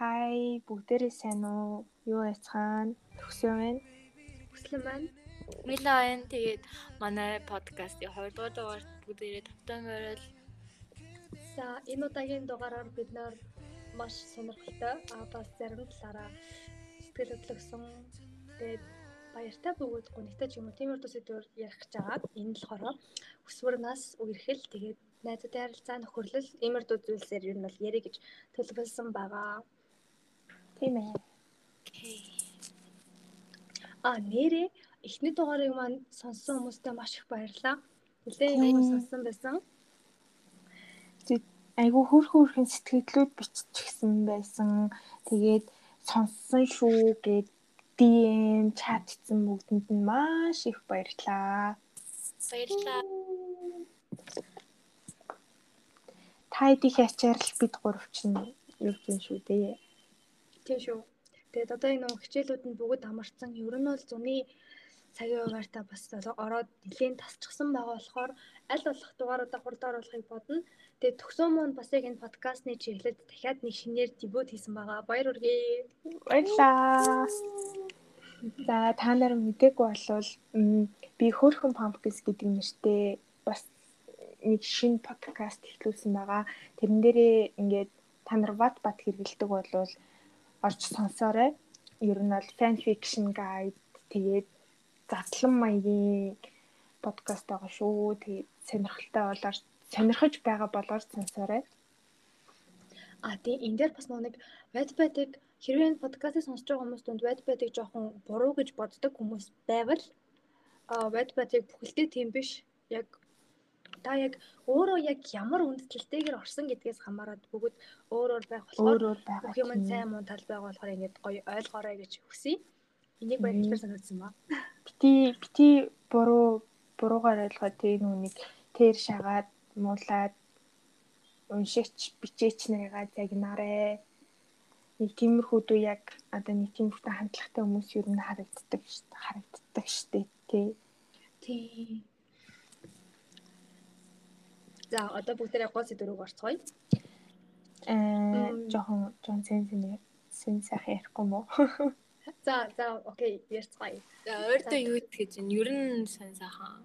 Хай бүгдээрээ сайн уу? Юу яцхан? Төгсөө байна. Хүслэн байна. Мила байна. Тэгээд манай подкастын 2 дугаар дугаарт бүгдээрээ тавтан байрал. За энэ удаагийн дугаараар бид нэр маш сонирхолтой а бас зарим талаараа сэтгэл хөдлөсөн. Тэгээд баяртай бөгөөд гонигтай ч юм уу тиймэрхүү сэдвээр ярих гэж байгаа. Энэ болохоор өсвөр нас үерхэл тэгээд найзуудын харилцаа нөхөрлөл иймэрхүү зүйлсээр ер нь бол ярих гэж төлөвлөсөн байгаа. Тийм ээ. А нэрээ эхний дугаарыг маань сонссон хүмүүстээ маш их баярлалаа. Нилээн хүмүүс сонссон байсан. Айгу хөр хөрхэн сэтгэлдлүүд биччихсэн байсан. Тэгээд сонссон шүү гэд DM чат хийсэн бүгдэнд нь маш их баярлалаа. Баярлалаа. Та идэх ячаарл бид гурав чинь юу гэсэн шүү дээ. Тийм шүү. Тэгээд одоо энэ хичээлүүд нь бүгд амарсан. Ер нь бол зуны цагийн хуваарьтаа бас ороод нэлийн тасчихсан байгаа болохоор аль болох дугааруудаа хурд оруулахыг бодно. Тэгээд төгсөө мөн бас яг энэ подкастны чиглэлд дахиад нэг шинээр дебют хийсэн байгаа. Баяр хүргэе. Баярлалаа. За та нар мдэггүй болвол би хөөрхөн pumpkins гэдэг нэртэй бас нэг шинэ подкаст эхлүүлсэн байгаа. Тэрэн дээрээ ингээд та нар ват бат хэрэгэлдэг болвол орж сонсоорой. Ер нь бол fan fiction guide тэгээд задлан маягийн подкаст байгаа шүү. Тэгээд сонирхолтой болоор сонирхож байгаа болоор сонсоорой. А тий энэ дээр бас нэг Wattpad-ыг хэрвээ подкастыг сонсож байгаа хүмүүс донд Wattpad-ыг жоохон буруу гэж боддог хүмүүс байвал Wattpad-ыг бүхэлдээ тийм биш. Яг та яг өөрөө яг ямар үндсэлтэйгээр орсон гэдгээс хамаарат бүгд өөр өөр байх болохоор бүх юм сайн муу тал байгаа болохоор ингэж гоё ойлгоорой гэж хүсье. Энийг баярлалаар санагдсан ба. Бити бити буруу буруугаар ойлгоод тэг нүуник тэр шагаад муулаад уншигч бичээч нарыгаа загнаарэ. Нэг тиймэрхүү дүү яг одоо нэг тиймэрхүү хандлагатай хүмүүс юу н харагддаг харагддаг штэ тий. Тий. За одоо бүгдээрээ гол сэдвүүг орцгоё. Аа жоохон жоон сенсэнээр сэн сайхан ярихгүй мó. За за окей ярьцгаая. За ойртоо юу гэж юм ер нь сайн сайхан.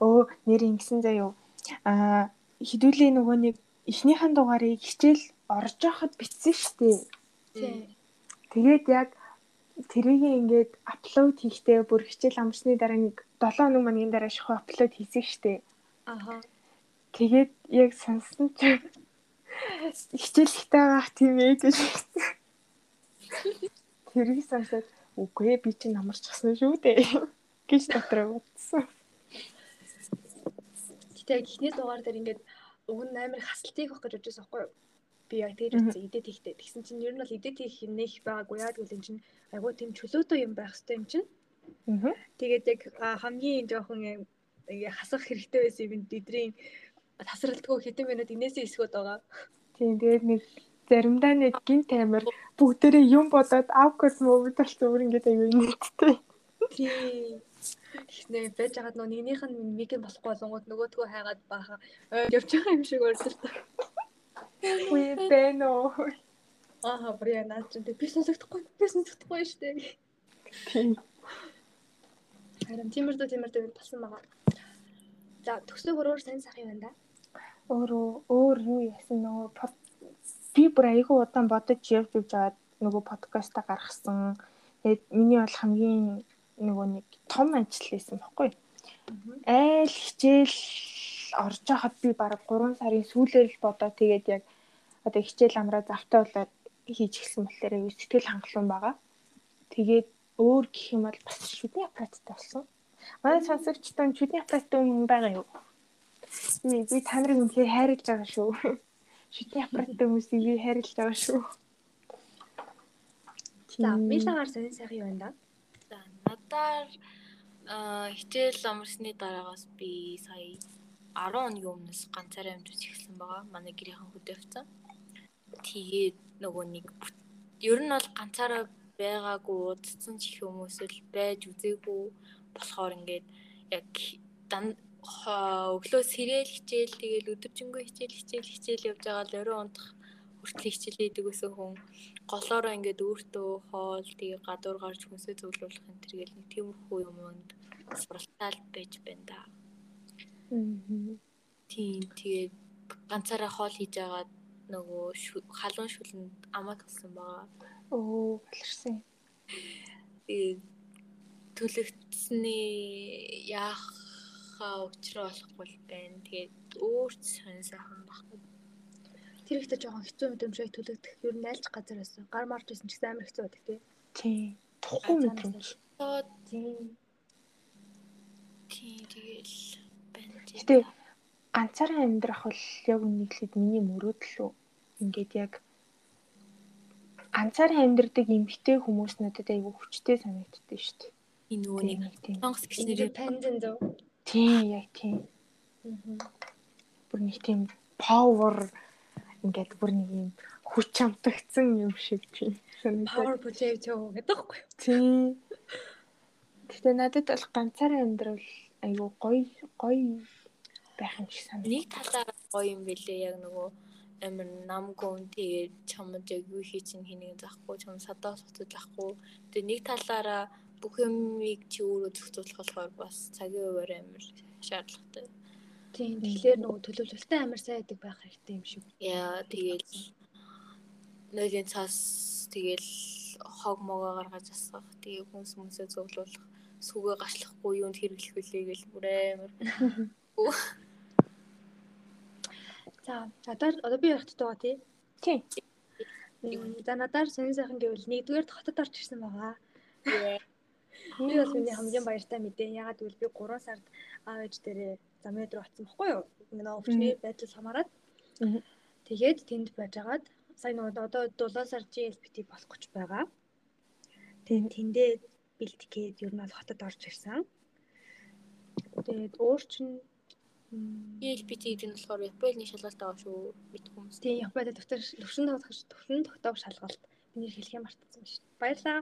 Өө нэр ингэсэн заяо. Аа хідүүлээ нөгөө нэг эхнийхэн дугаарыг хичээл орж яхад бичсэн штеп. Тэгээд яг тэрийг ингээд апплод хийхдээ бүр хичээл амжсны дараа нэг 7 хоног мангийн дараа шахуу апплод хийсэн штэ. Аха. Тэгээд яг сонссон чи хичээл ихтэй байх тийм ээ гэж. Тэрийг сонсоод үгүй би чинь амарчсан шүү дээ гэж дотроо бодсон. Гэтэ эхний дугаар дээр ингээд уг нь амар хасалтыг авах гэж бодчихсон байхгүй юу? Би яг тэр үсэн идэт хийхтэй. Тэгсэн чинь ер нь бол идэт хийх нэх байгаагүй яа гэвэл эн чинь айгуу тийм чөлөөтэй юм байх хэрэгтэй юм чинь. Аа. Тэгээд яг хамгийн жоохон хасах хэрэгтэй байсан юм бидний тасралтгүй хэдэн минут инээсээ эсгөөд байгаа. Тийм тэгээд нэг заримдаа нэг гинт амир бүгдээрээ юм бодоод авкос мөвд болсон өөр ингээд аюу инээдтэй. Тийм. Ихнээ байж хагаад нөө нэгнийх нь миг болохгүй болонгууд нөгөөдгөө хайгаад баахан явж байгаа юм шиг өөрсдөө. Үгүй бэ нөө. Аа бри наад чинь би сонсохдохгүй би сонсохдохгүй штэ. Тийм. Харин тиймэрдүү тиймэрдүү болсон байгаа. За төсөө хөрөөр сайн сайхан юм да. Өөрөө өөр юу яасан нөгөө би бүр айгүй удаан бодож явж явж аваад нөгөө подкаста гаргасан. Тэгээд миний бол хамгийн нөгөө нэг том ажил байсан баггүй. Айл хичээл орж байхад би баг 3 сарын сүүлээр л бодоо тэгээд яг одоо хичээл амраа завтай болоод хийж эхэлсэн болохоор аюу сэтгэл хангалуун байгаа. Тэгээд өөр гэх юм бол бас шүдний аппараттай болсон. Манай сонсогчдод шүдний аппараттай юм байгаа юу? Би би та нарыг үнэхээр хайрлаж байгаа шүү. Шүдний аппараттай хүмүүсийг би хайрлаж байгаа шүү. За, милагаар сайн сайхан юу байна? За, надаар хичээл амарсны дараагаас би сая 10 хоногийн өмнөөс ганцаараа амжиж эхэлсэн байгаа. Манай гэрийнхэн хөдөөвцэн. Тэгээд нөгөө нэг ер нь бол ганцаараа байгаагүй удацсан ч их хүмүүс л байж үзээгүй болохоор ингээд яг өглөө сэрэл хичээл тэгэл өдөржингөө хичээл хичээл хичээл явж байгаа л орой унтах хүртэл хичээлээ хийдэг гэсэн хүн голоороо ингээд өөртөө хоол тэгээ гадуур гарч хүнсээ зөвлөх энэ төр гэл нэг тиймэрхүү юмд суралцаал байж байна да. Тийм тэгээд ганцаараа хоол хийж агаад нөгөө халуун шүлэнд амаа толсон байгаа. Оо болирсан. Тэгээд төлөгдсөний яахаа учраа болохгүй байна. Тэгээд өөрч сонь сайхан баггүй. Тэр ихтэй жоохон хэцүү мэдрэмжийг төлөгдөх. Ер нь айлч газар байсан. Гар марж байсан ч гэсэн амар хэцүү байдаг тий. Тийм. Тухгүй мэдрэмж. Тийм. тийм тэгэл. Гэтэ ганцаараа амьдрах бол яг үнэхээр миний мөрөөдөл үү. Ингээд яг ганцаараа амьдрдаг эмгтэй хүмүүс надад айгүй хүчтэй санагддаг шүү дээ. энэ нөгөө Тийм нэг гэж нэр Independent зөө. Тийм яг тийм. Бүр нэг тийм power ингээд бүр нэг юм хүч амтагдсан юм шиг тийм. Power potato гэдэг байхгүй юу? Тийм. Гэтэ надад бол ганцаараа амьдрал айгүй гоё гоё байх юм шиг санагдав. нэг талаараа гоё юм бэлээ яг нөгөө амир намгүн тэгээд чамд яг юу хий чинь хэнийг захгүй чам садаа суцаж ахгүй тэгээд нэг талаараа бүх юмыг чи өөрөө зохицуулах болохоор бас цагийн хуваар амир шаардлагатай. Тийм. Тэгэхээр нөгөө төлөвлөлтөй амар сайн байдаг байх хэрэгтэй юм шиг. Яа тэгээд нойлын цаас тэгэл хог могоо гаргаж асгах тэгээд хүнс мүнсээ зөвлөх сүгэ гашлахгүй юунд хэрэглэх вүлээ гэл бүр амир За, надаар одоо би ярих тутаа тий. Тийм. М, За надаар сонин сайхан гэвэл нэгдүгээр хотод орж ирсэн байгаа. Би бол миний хамгийн баяртай мэдээ. Ягаад гэвэл би 3 сард аав ээж дээрээ замын руу очсон байхгүй юу? Нөгөө өвчний байдал хамаарат. Тэгээд тэнд байжгаад сая нөгөө одоо 7 сар GLPT болох гэж байгаа. Тэгээд тэндээ бэлтгэхэд ер нь бол хотод орж ирсэн. Тэгээд өөр чинь м, ELPT гэдэг нь болохоор Японы шалгалт аваа шүү мэдэх хүмүүс. Тийм Японд доктор төвшин тогтоох төвшин тогтоох шалгалт миний хэлэх юм мартсан шүү дээ. Баярлаа.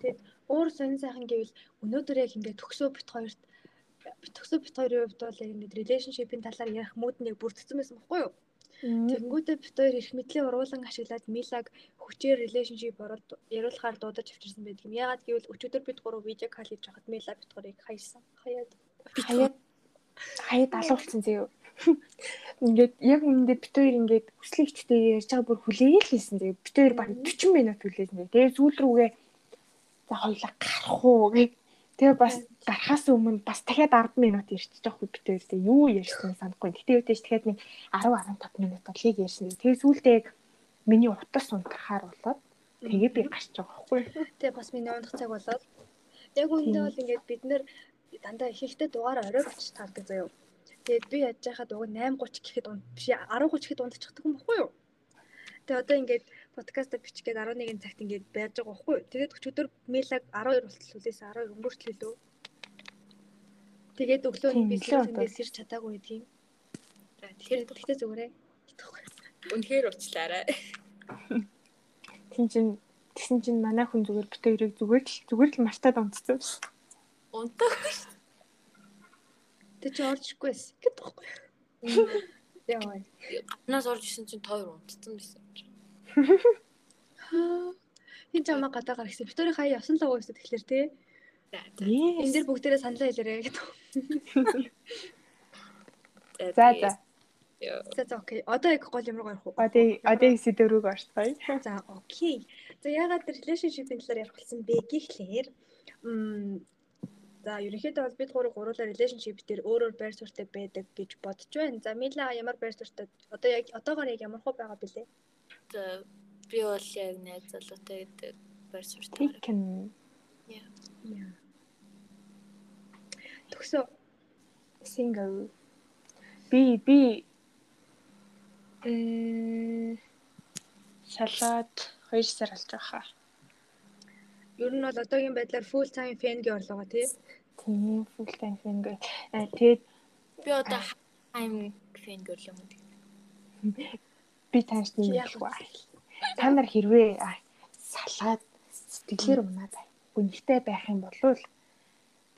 Тэгээд өөр сонин сайхан гэвэл өнөөдөр яг ингээд төгсөө бит хоёрт төгсөө бит хоёрын хувьд бол яг ингээд relationship-ийн талаар ярих мод нэг бүрдсэн байсан байхгүй юу? Тэнгүүдээ бит хоёр их мэдлээ уруулан ашиглаад Милаг хүчээр relationship ороод яриулахаар дуудаж авчирсан байдаг юм. Ягаад гэвэл өчигдөр бид гурав видео кал хийж байхад Мила бит гурыг хайсан. Хаяад хаяад хаяад алуулсан зөө. Ингээд яг үүндээ бит хоёр ингээд хүслийг чтэй ярьж байгаа бүр хүлээгээл хийсэн зөө. Бит хоёр баг 40 минут хүлээсэн. Тэгээ сүүл рүүгээ за хоёлаа гарах уу гэх. Тэгээ бас гарахаас өмнө бас дахиад 10 минут ярьчих жоохгүй бит хоёр тэгээ юу ярьсан санахгүй. Гэтэ үүдэж дахиад нэг 10 15 минут болыг ярьсан. Тэгээ сүүлдээ миний утас унтрахаар болоод тэгээ би гарч байгаа байхгүй. Тэгээ бас миний ундах цаг болоод яг үүндээ бол ингээд бид нэр дандаа их ихтэй дугаар орой очиж таардаг заяа. Тэгээд би яаж яхад уг 8:30 гэхэд унд биш 10:30 гэхэд ундчихдаг юм баггүй юу? Тэгээ одоо ингээд подкаст бичгээд 11 цагт ингээд байж байгаа баггүй юу? Тэгээд өчигдөр мейлаг 12 болтол үлээсэн 12 өнгөрчлөө лөө. Тэгээд өглөө Тийм, нь би нэлээд сэрээс сэрч чадаагүй байдгийн. За Тэгэхээр тэгтээ зүгээрээ. үнэхээр уучлаарай. Тин чин тэгсэн чин манай хүн зүгээр бит хоёрыг зүгээр л зүгээр л мартаад унтсан. Унтах. Тэг чи орж ирэхгүй байсан гэдэг юу? Яа. Гаднаас орж исэн чинь тойр унтцсан байсан. Хин чамаа гадаа гарах гэсэн. Битүүрийн хаяа явсан л байгаа гэсэн тэгэхээр тий. За за. Энэ дэр бүгдээрээ саналаа хэлээрэй гэдэг. За за. За за окей. Одоо яг гол юм руу гарах уу? Одоо одоо сэдв рүү орцгоё. За окей. За ягаад relationship-ийн талаар ярих болсон бэ гэхлээр м за ерөнхийдөө бол бид гурав гуруулаа relationship дээр өөрөөр байр суурьтай байдаг гэж бодож байна. За Мила ямар байр суурьтай одоо яг одоогоор яг ямар хөө байгаа бэлээ? За би бол яг найз залуутай гэдэг байр суурьтай. Пикэн Төгсөө single би би э шалаад 2 сар болж байгаа хаа. Ер нь бол одоогийн байдлаар full time fan гээ орлогоо тий. Тийм full time single. Э тэгээд Би одоо хайм фэн гэрл юм уу? би таньж Чи нэг яг их бай. Та нар хэрвээ салаад сэтгэлээр унаад бай. Гүнхтэй байх юм бол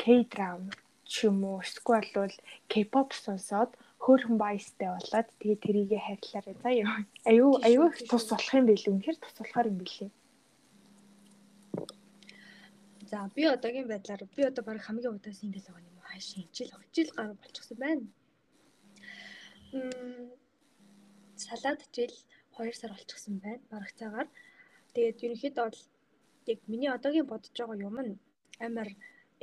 K-drama ч юм уу эсвэл бол K-pop сонсоод хөөрхөн баястай болоод тэгээ тэрийгэ хайрлаарай заа юу. Аюу аюу их тус болох юм билүү? Үнэхээр тус болохоор юм билээ. За би одоогийн байдлаар би одоо баг хамгийн удаа сингл байгаа юм уу? Хаашаа ижил хожил гар болчихсон байна. Мм салаад жил 2 сар болчихсон байна. Бараг цагаар. Тэгээд ерөнхийдөө бол яг миний одоогийн бодож байгаа юм нь амар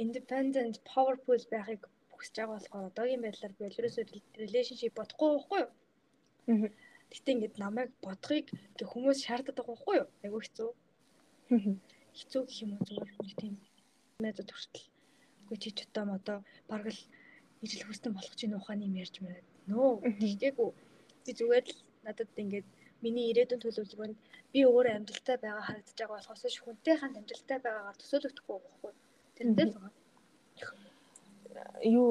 independent powerful байхыг хүсэж байгаа болохоор одоогийн байдлаар би ерөөсөө relationship бодохгүй байхгүй юу? Аа. Гэтэ ингээд намайг бодохыг ингээ хүмүүс шаарддаг байхгүй юу? Айгу хэцүү. Аа. Хэцүү гэх юм уу зүгээр нэг тийм найзууд хүртэл. Үгүй чи ч одоо одоо бараг л ижил хүстэн болох чинь ухааны юм ярьж байна. Нөө. Тэгтээгүй. Би зүгээр л надад ингээд миний ирээдүйн төлөвлөгөөнд би өөрөө амжилттай байгаа харагдаж байгаа болохоос шүхэнтэй ханд амжилттай байгаагаар төсөөлөгдөхгүй байхгүй. Тэрнтэй л байгаа. Юу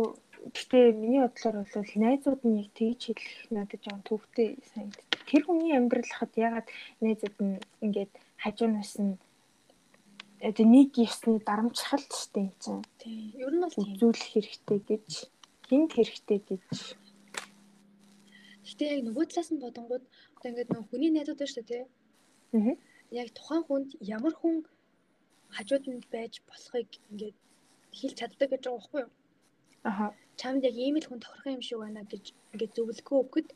гэхдээ миний бодлоор бол найзууд нь яг тэгж хэлэх надад жоон төвхтэй санагдав. Тэр хүний амьдрал хад ягаад найзууд нь ингээд хажуунаас нь одоо нэг ёсны дарамтчхал ч тийм чинь. Тийм. Ер нь бол үзүүлэх хэрэгтэй гэж хинт хэрэгтэй гэж Гэтэ яг нөгөө талаас нь бодонгууд одоо ингээд нөгөө хүний найзууд байна шүү дээ. Аа. Яг тухайн хүнд ямар хүн хажууд нь байж болохыг ингээд хэлж чаддаг гэж байгаа байхгүй юу? Аха. Чамд яг ийм л хүн тохирох юм шиг байна гэж ингээд зөвлөгөө өгөхөд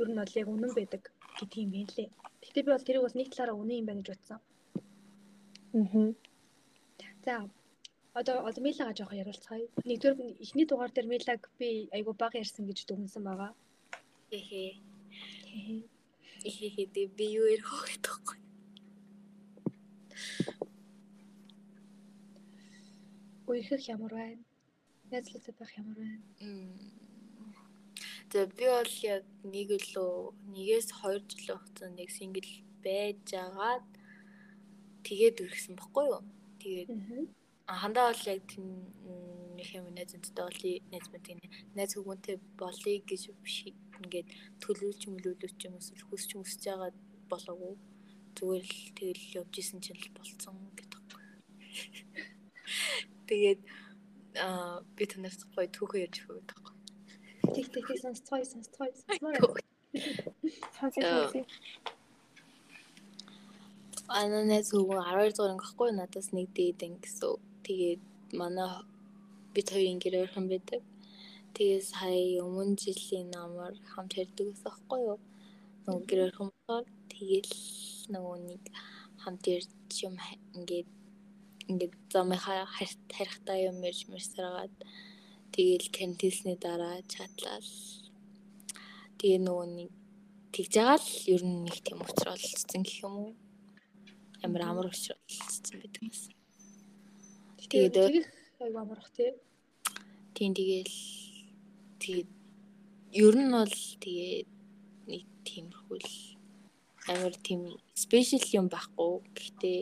ер нь бол яг үнэн байдаг гэдэг юм байна лээ. Гэтэ би бол тэрийг бас нэг талаараа үнэн юм байна гэж бодсон. Аа. За одоо одоо Милагаа жоох яриулцгаая. Нэгдүгээр эхний дугаар дээр Милаг би айгу баг ярьсан гэж дүгнсэн байгаа. Эхээ. Эхээ дээ би юу ярих вэ гэхгүй. Үерхэх ямар байна? Найзлалтай байх ямар байна? За би бол яг нэг лөө нэгээс 2 жилийн хугацаанд нэг сингл байж агаад тэгээд үргэсэн баггүй юу? Тэгээд хандаа бол яг нэг юм найзтай бол найз мэдээ найз хүүгэнтэй болъё гэж биш ингээд төлөвлөж мөлөвлөж юм эсвэл хүсч хүсэж байгаа болоогүй зүгээр л тэгэл явж исэн чинь л болцсон гэдэг. Тэгээд аа би танаас гоё түүхээ ярьж өгөх гэдэг. Тэг тэг тэг сонсцгой сонсцгой сонсцгой. Сонсцгой. Ананас хүүгэн 12 дугаар ангихгүй надаас нэг дээд ингэсэн. Тэгээд манай бид хоёрын гэр ойрхон байдаг. Тэгээ сая өмнө жилийн намар хамт ярьдаг гэсэн аахгүй юу? Нөгөө гэр ойрхон болохоор тэгэл нөгөө нэг хамт ярьж юм ингээд ингээд замынхаа харихтаа юм ярьж мэрсэраад тэгэл кантилсны дараа чатлал тэгээ нөгөө нэг тэгж байгаа л ер нь нэг тийм уучралцсан гэх юм уу? Амар амар уучралцсан байдаг юмсан. Тэгээд аяг амарх тий. Тийм тэгээл тэгээд ер нь бол тэгээд нэг тиймэрхүү л амар тийм спешиал юм байхгүй. Гэхдээ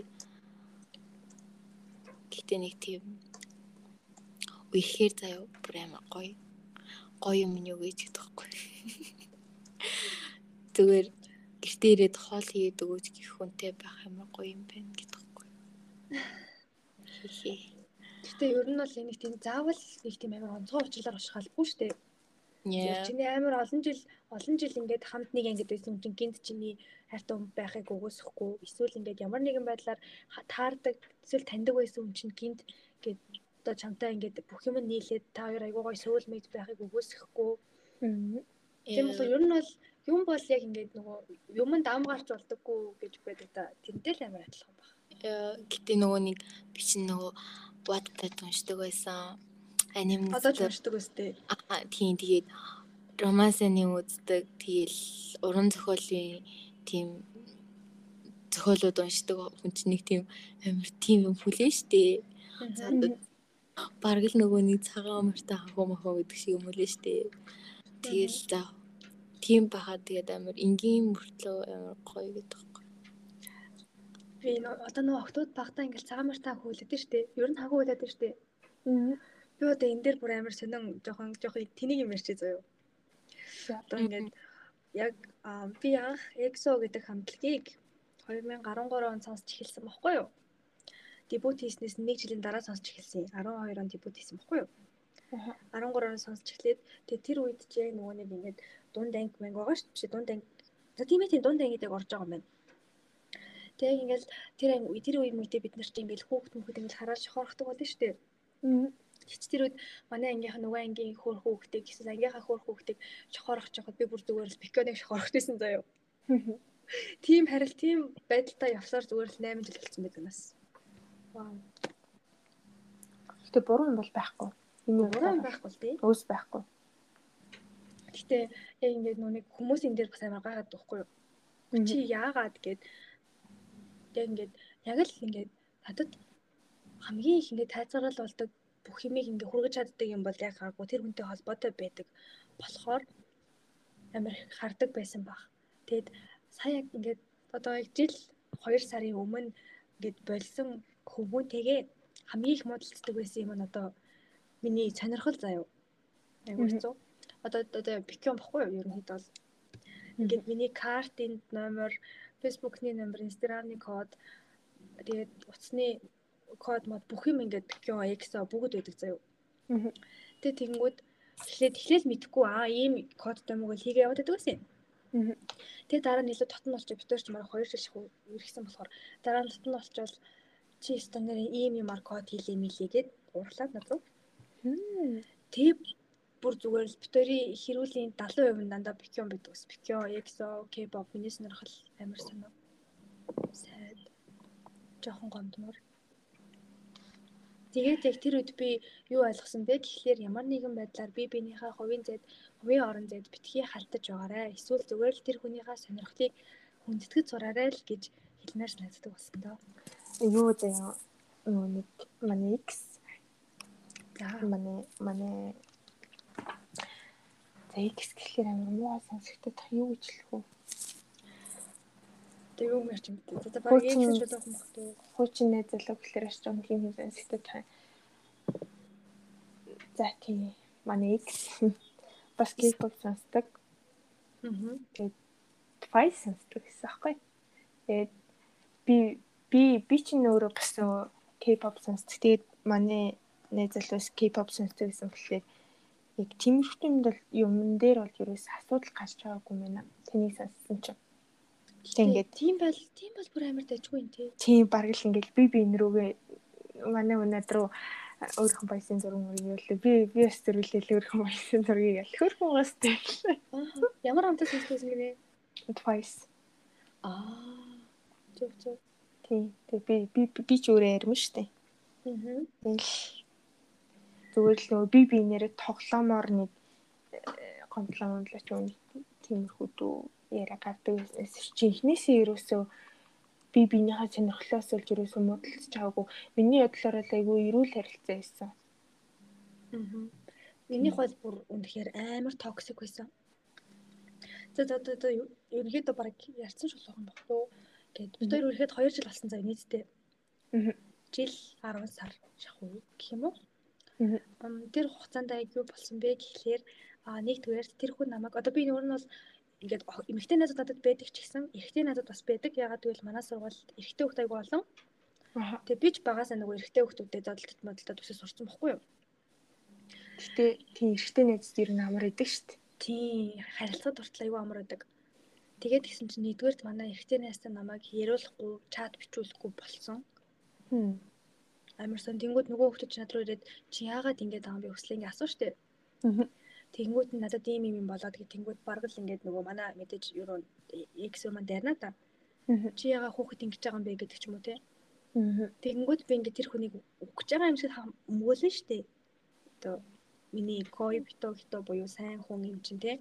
гэхдээ нэг тийм үехээр заяа бүр амар гоё. Гоё юм юу гэж хэлдэг байхгүй. Зүгээр гэртээ ирээд хоол хийгээд өгөөч гэх хүнтэй байх амар гоё юм байна гэдэг байхгүй. Хихи. Гэтэ ер нь бол нэг тийм заавал нэг тийм амар онцгой уучлаар ушгаалгүй шүү дээ. Yeah. Чиний амар олон жил олон жил ингээд хамт нэг ангид байсан чинь гинт чиний хайртай хүн байхыг өгөөсөхгүй эсвэл ингээд ямар нэгэн байдлаар таардаг эсвэл таньдаг байсан хүн чинь гинт ингээд одоо чамтай ингээд бүх юм нийлээд та хоёр айгуу гой сөүлмэйд байхыг өгөөсөхгүй. Тийм болохоор ер нь бол юм бол яг ингээд нөгөө юмд ам гарч болдоггүй гэж байдаг да. Тэрнтэй л амар адилхан баг. Гэтэ нөгөө нэг би чинь нөгөө Wattpad уншдаг байсан. Аним уншдаг өстэй. Аа тийм тэгээд романсны үздэг. Тэгээл уран зохиолын тийм зохиолууд уншдаг хүн чинь нэг тийм амар тийм юм хүлээ штэ. Бараг л нөгөө нэг цагаан амартай хахуу махуу гэдэг шиг юм үлээ штэ. Тэгээл за тийм бахаа тэгээд амар энгийн мөртлөө амар гоё гэдэг Би одоо нөгөө октод багтаа ингээл цагаан мартаа хөвлөдөө штэ. Ер нь хагуу хөвлөдөө штэ. Аа. Би одоо энэ дээр бүр амар сонин жоохон жоохон тэнийг юм ярьчих заяа. Одоо ингээд яг би анх EXO гэдэг хамтлагийг 2013 онд сонсч эхэлсэн баггүй юу? Дебют хийснээс нэг жилийн дараа сонсч эхэлсэн. 12 онд дебют хийсэн баггүй юу? Аха. 13 он сонсч эхлээд тэгээ тэр үед ч яг нөгөө нэг ингээд дунд анги мэнг байгаа шүү дээ. Дунд анги. За тийм ээ тийм дунд ангид яг орж байгаа юм байна. Тэгээ ингээл тэр анги тэр үе мөрдөө бид нар чинь ингээл хүүхд мөхөд ингээл хараад шохорхдаг болно шүү дээ. Тэч тэр үед манай ангийнхаа нөгөө ангийн хөөр хүүхдээ гэсэн ангийнхаа хөөр хүүхдийг шохорох жоход би бүр зүгээр л биконыг шохорохтэйсэн заяа. Тийм харил тийм байдалтай явсаар зүгээр л 8 жил болсон байдаг нас. Вау. Гэтэ буруу юм бол байхгүй. Миний Буруу юм байхгүй л тий. Өөс байхгүй. Гэтэ яг ингээд нэг хүмүүс энэ дээр бас амар гайхаад байхгүй юу? Чи яагаад гээд яг ингээд яг л ингээд надад хамгийн их ингээд тайцаарал болдог бүх юмыг ингээд хүргэж чаддаг юм бол яг гаагүй тэр хүнтэй холбоотой байдаг болохоор амар хардаг байсан баг. Тэгэд сая яг ингээд одоо яг жил 2 сарын өмнө ингээд болсон хүмүүнтэйгээ хамгийн их муудалцдаг байсан юм нь одоо миний сонирхол заяа. Айгуу хэцүү. Одоо одоо бикон бохгүй юу? Ерөнхийдөө бол. Ингээд миний картын номер, фэйсбүүкний номер, инстаграмны код тэгээд утасны код мод бүх юм ингээд бикон эксо бүгд байдаг заяа. Тэгээд тэгэнгүүт эхлээд эхлээл мэдхгүй аа ийм кодтой мөг л хийгээ яваад байдаг байсан. Тэгээ дараа нь илүү татан болчих. Битэр ч мараа 2 жил шахуу иргэсэн болохоор дараа нь татан болчвол чи стандарт ийм юмар код хийлээ мэлээ гэд уурлаад над руу. Бүр зүгээр битэрийн хэрүүлийн 70% нь дандаа бикон байдаг ус. Бикон, EXO, K-pop миний сонирхол амар санаа. Сайд. Жохон гомдмор. Тэгээд яг тэр үед би юу ойлгосон бэ гэхлээр ямар нэгэн байдлаар би биенийхээ хувийн зэд, хувийн орон зэд битгий халтаж байгаарэ. Эсвэл зүгээр л тэр хүнийхээ сонирхлыг хүндэтгэж сураарай л гэж хэлмээр санагддаг болсон доо. Юу заяа нэг манай X За манай манай за X гэхлээр амар муу сонсогддог та юу гэж хэлэх вэ? тэг юм ярьж юм бэ. За баг ийм зүйл болох юм байна. Хуучин найз залуу гэхлээр аж том тийм юм сонсогддог та. За тийм манай X бас K-pop сонсдог. Аа. Twice сонсдог гэсэн аахгүй. Тэгээд би би би чинь өөрөө бас K-pop сонсдог. Тэгээд манай найз залуус K-pop сонсдог гэсэн болохоор яг тиймэрхүү юмд бол юмн дээр бол ерөөс асуудал гарч байгаагүй байна. Тэнийг сонссон чинь. Тэг ингээд тийм байл тийм бол бүр амар дайггүй юм тий. тийм бараг л ингээд би би энэ рүүгээ манай өнөөд рүү өөрийнхөө баясын зураг яллаа. Би би бас зэрүүлээ өөрийнхөө баясын зургийг ял. Хөрхөн тавьлаа. Аа. Ямар хамтаа сонсдогсэн гинэ? Twice. Аа. Зөв зөв. Тийм. Тэг би би би ч өөрөө ярим штэ. Аа. Тэгэл зүгээр л нөгөө би би нэрээ тоглоомоор нэг э, гомдлоо мөнлөч юм тиймэрхүү дүү яриа гардаг байсан чи эхнээсээ ерөөсөө би биенийхээ сонирхлоос олж ерөөсөө модалцж байгаагүй. Миний бодлоор л айгүй эрүүл харилцаа байсан. Аа. Миний хол бүр үнэхээр амар токсик байсан. За за за ерөөдөө баг ярьсан шулуух юм багтуу. Гэт бид хоёр ерөөд 2 жил болсон заа нийтдээ. Аа. Жил 10 сар шахуу гэх юм уу? Тэр хугацаанд юу болсон бэ гэхлээр а нэг түгээр тэр хүн намайг одоо би нөр нь бол ингээд эмэгтэй найзууд надад байдаг ч гэсэн эрэгтэй найзууд бас байдаг. Ягаад гэвэл манай сургуульд эрэгтэй аяг болон Аа. тэгээ би ч багасаа нөгөө эрэгтэй хүүхдүүдэд зодтолт модалтад үсээ сурсан бохгүй юу? Гэтэ тийм эрэгтэй найз ер нь амар идэг дээ. Тийм харилцаа дуртай аюу амар байдаг. Тэгээд гисэн чинь нэгдүгээрт манай эрэгтэй найзтай намайг яриулахгүй, чат бичүүлэхгүй болсон. Хм. Амар сон тэнгууд нөгөө хүүхдүүд ч над руу ирээд чи яагаад ингэж байгаа юм бэ хүслээ ингэ асуу штэ. Тэнгууд нь надад ийм юм юм болоод гэ тэнгууд бараг л ингээд нөгөө манай мэдээж юу X маань дайрна та. Чи яагаад хүүхэд ингэж байгаа юм бэ гэдэг ч юм уу те. Тэнгууд би ингээд тэр хүнийг өгч байгаа юм шиг мөглөн штэ. Одоо миний кой бито гито буюу сайн хүн юм чинь те.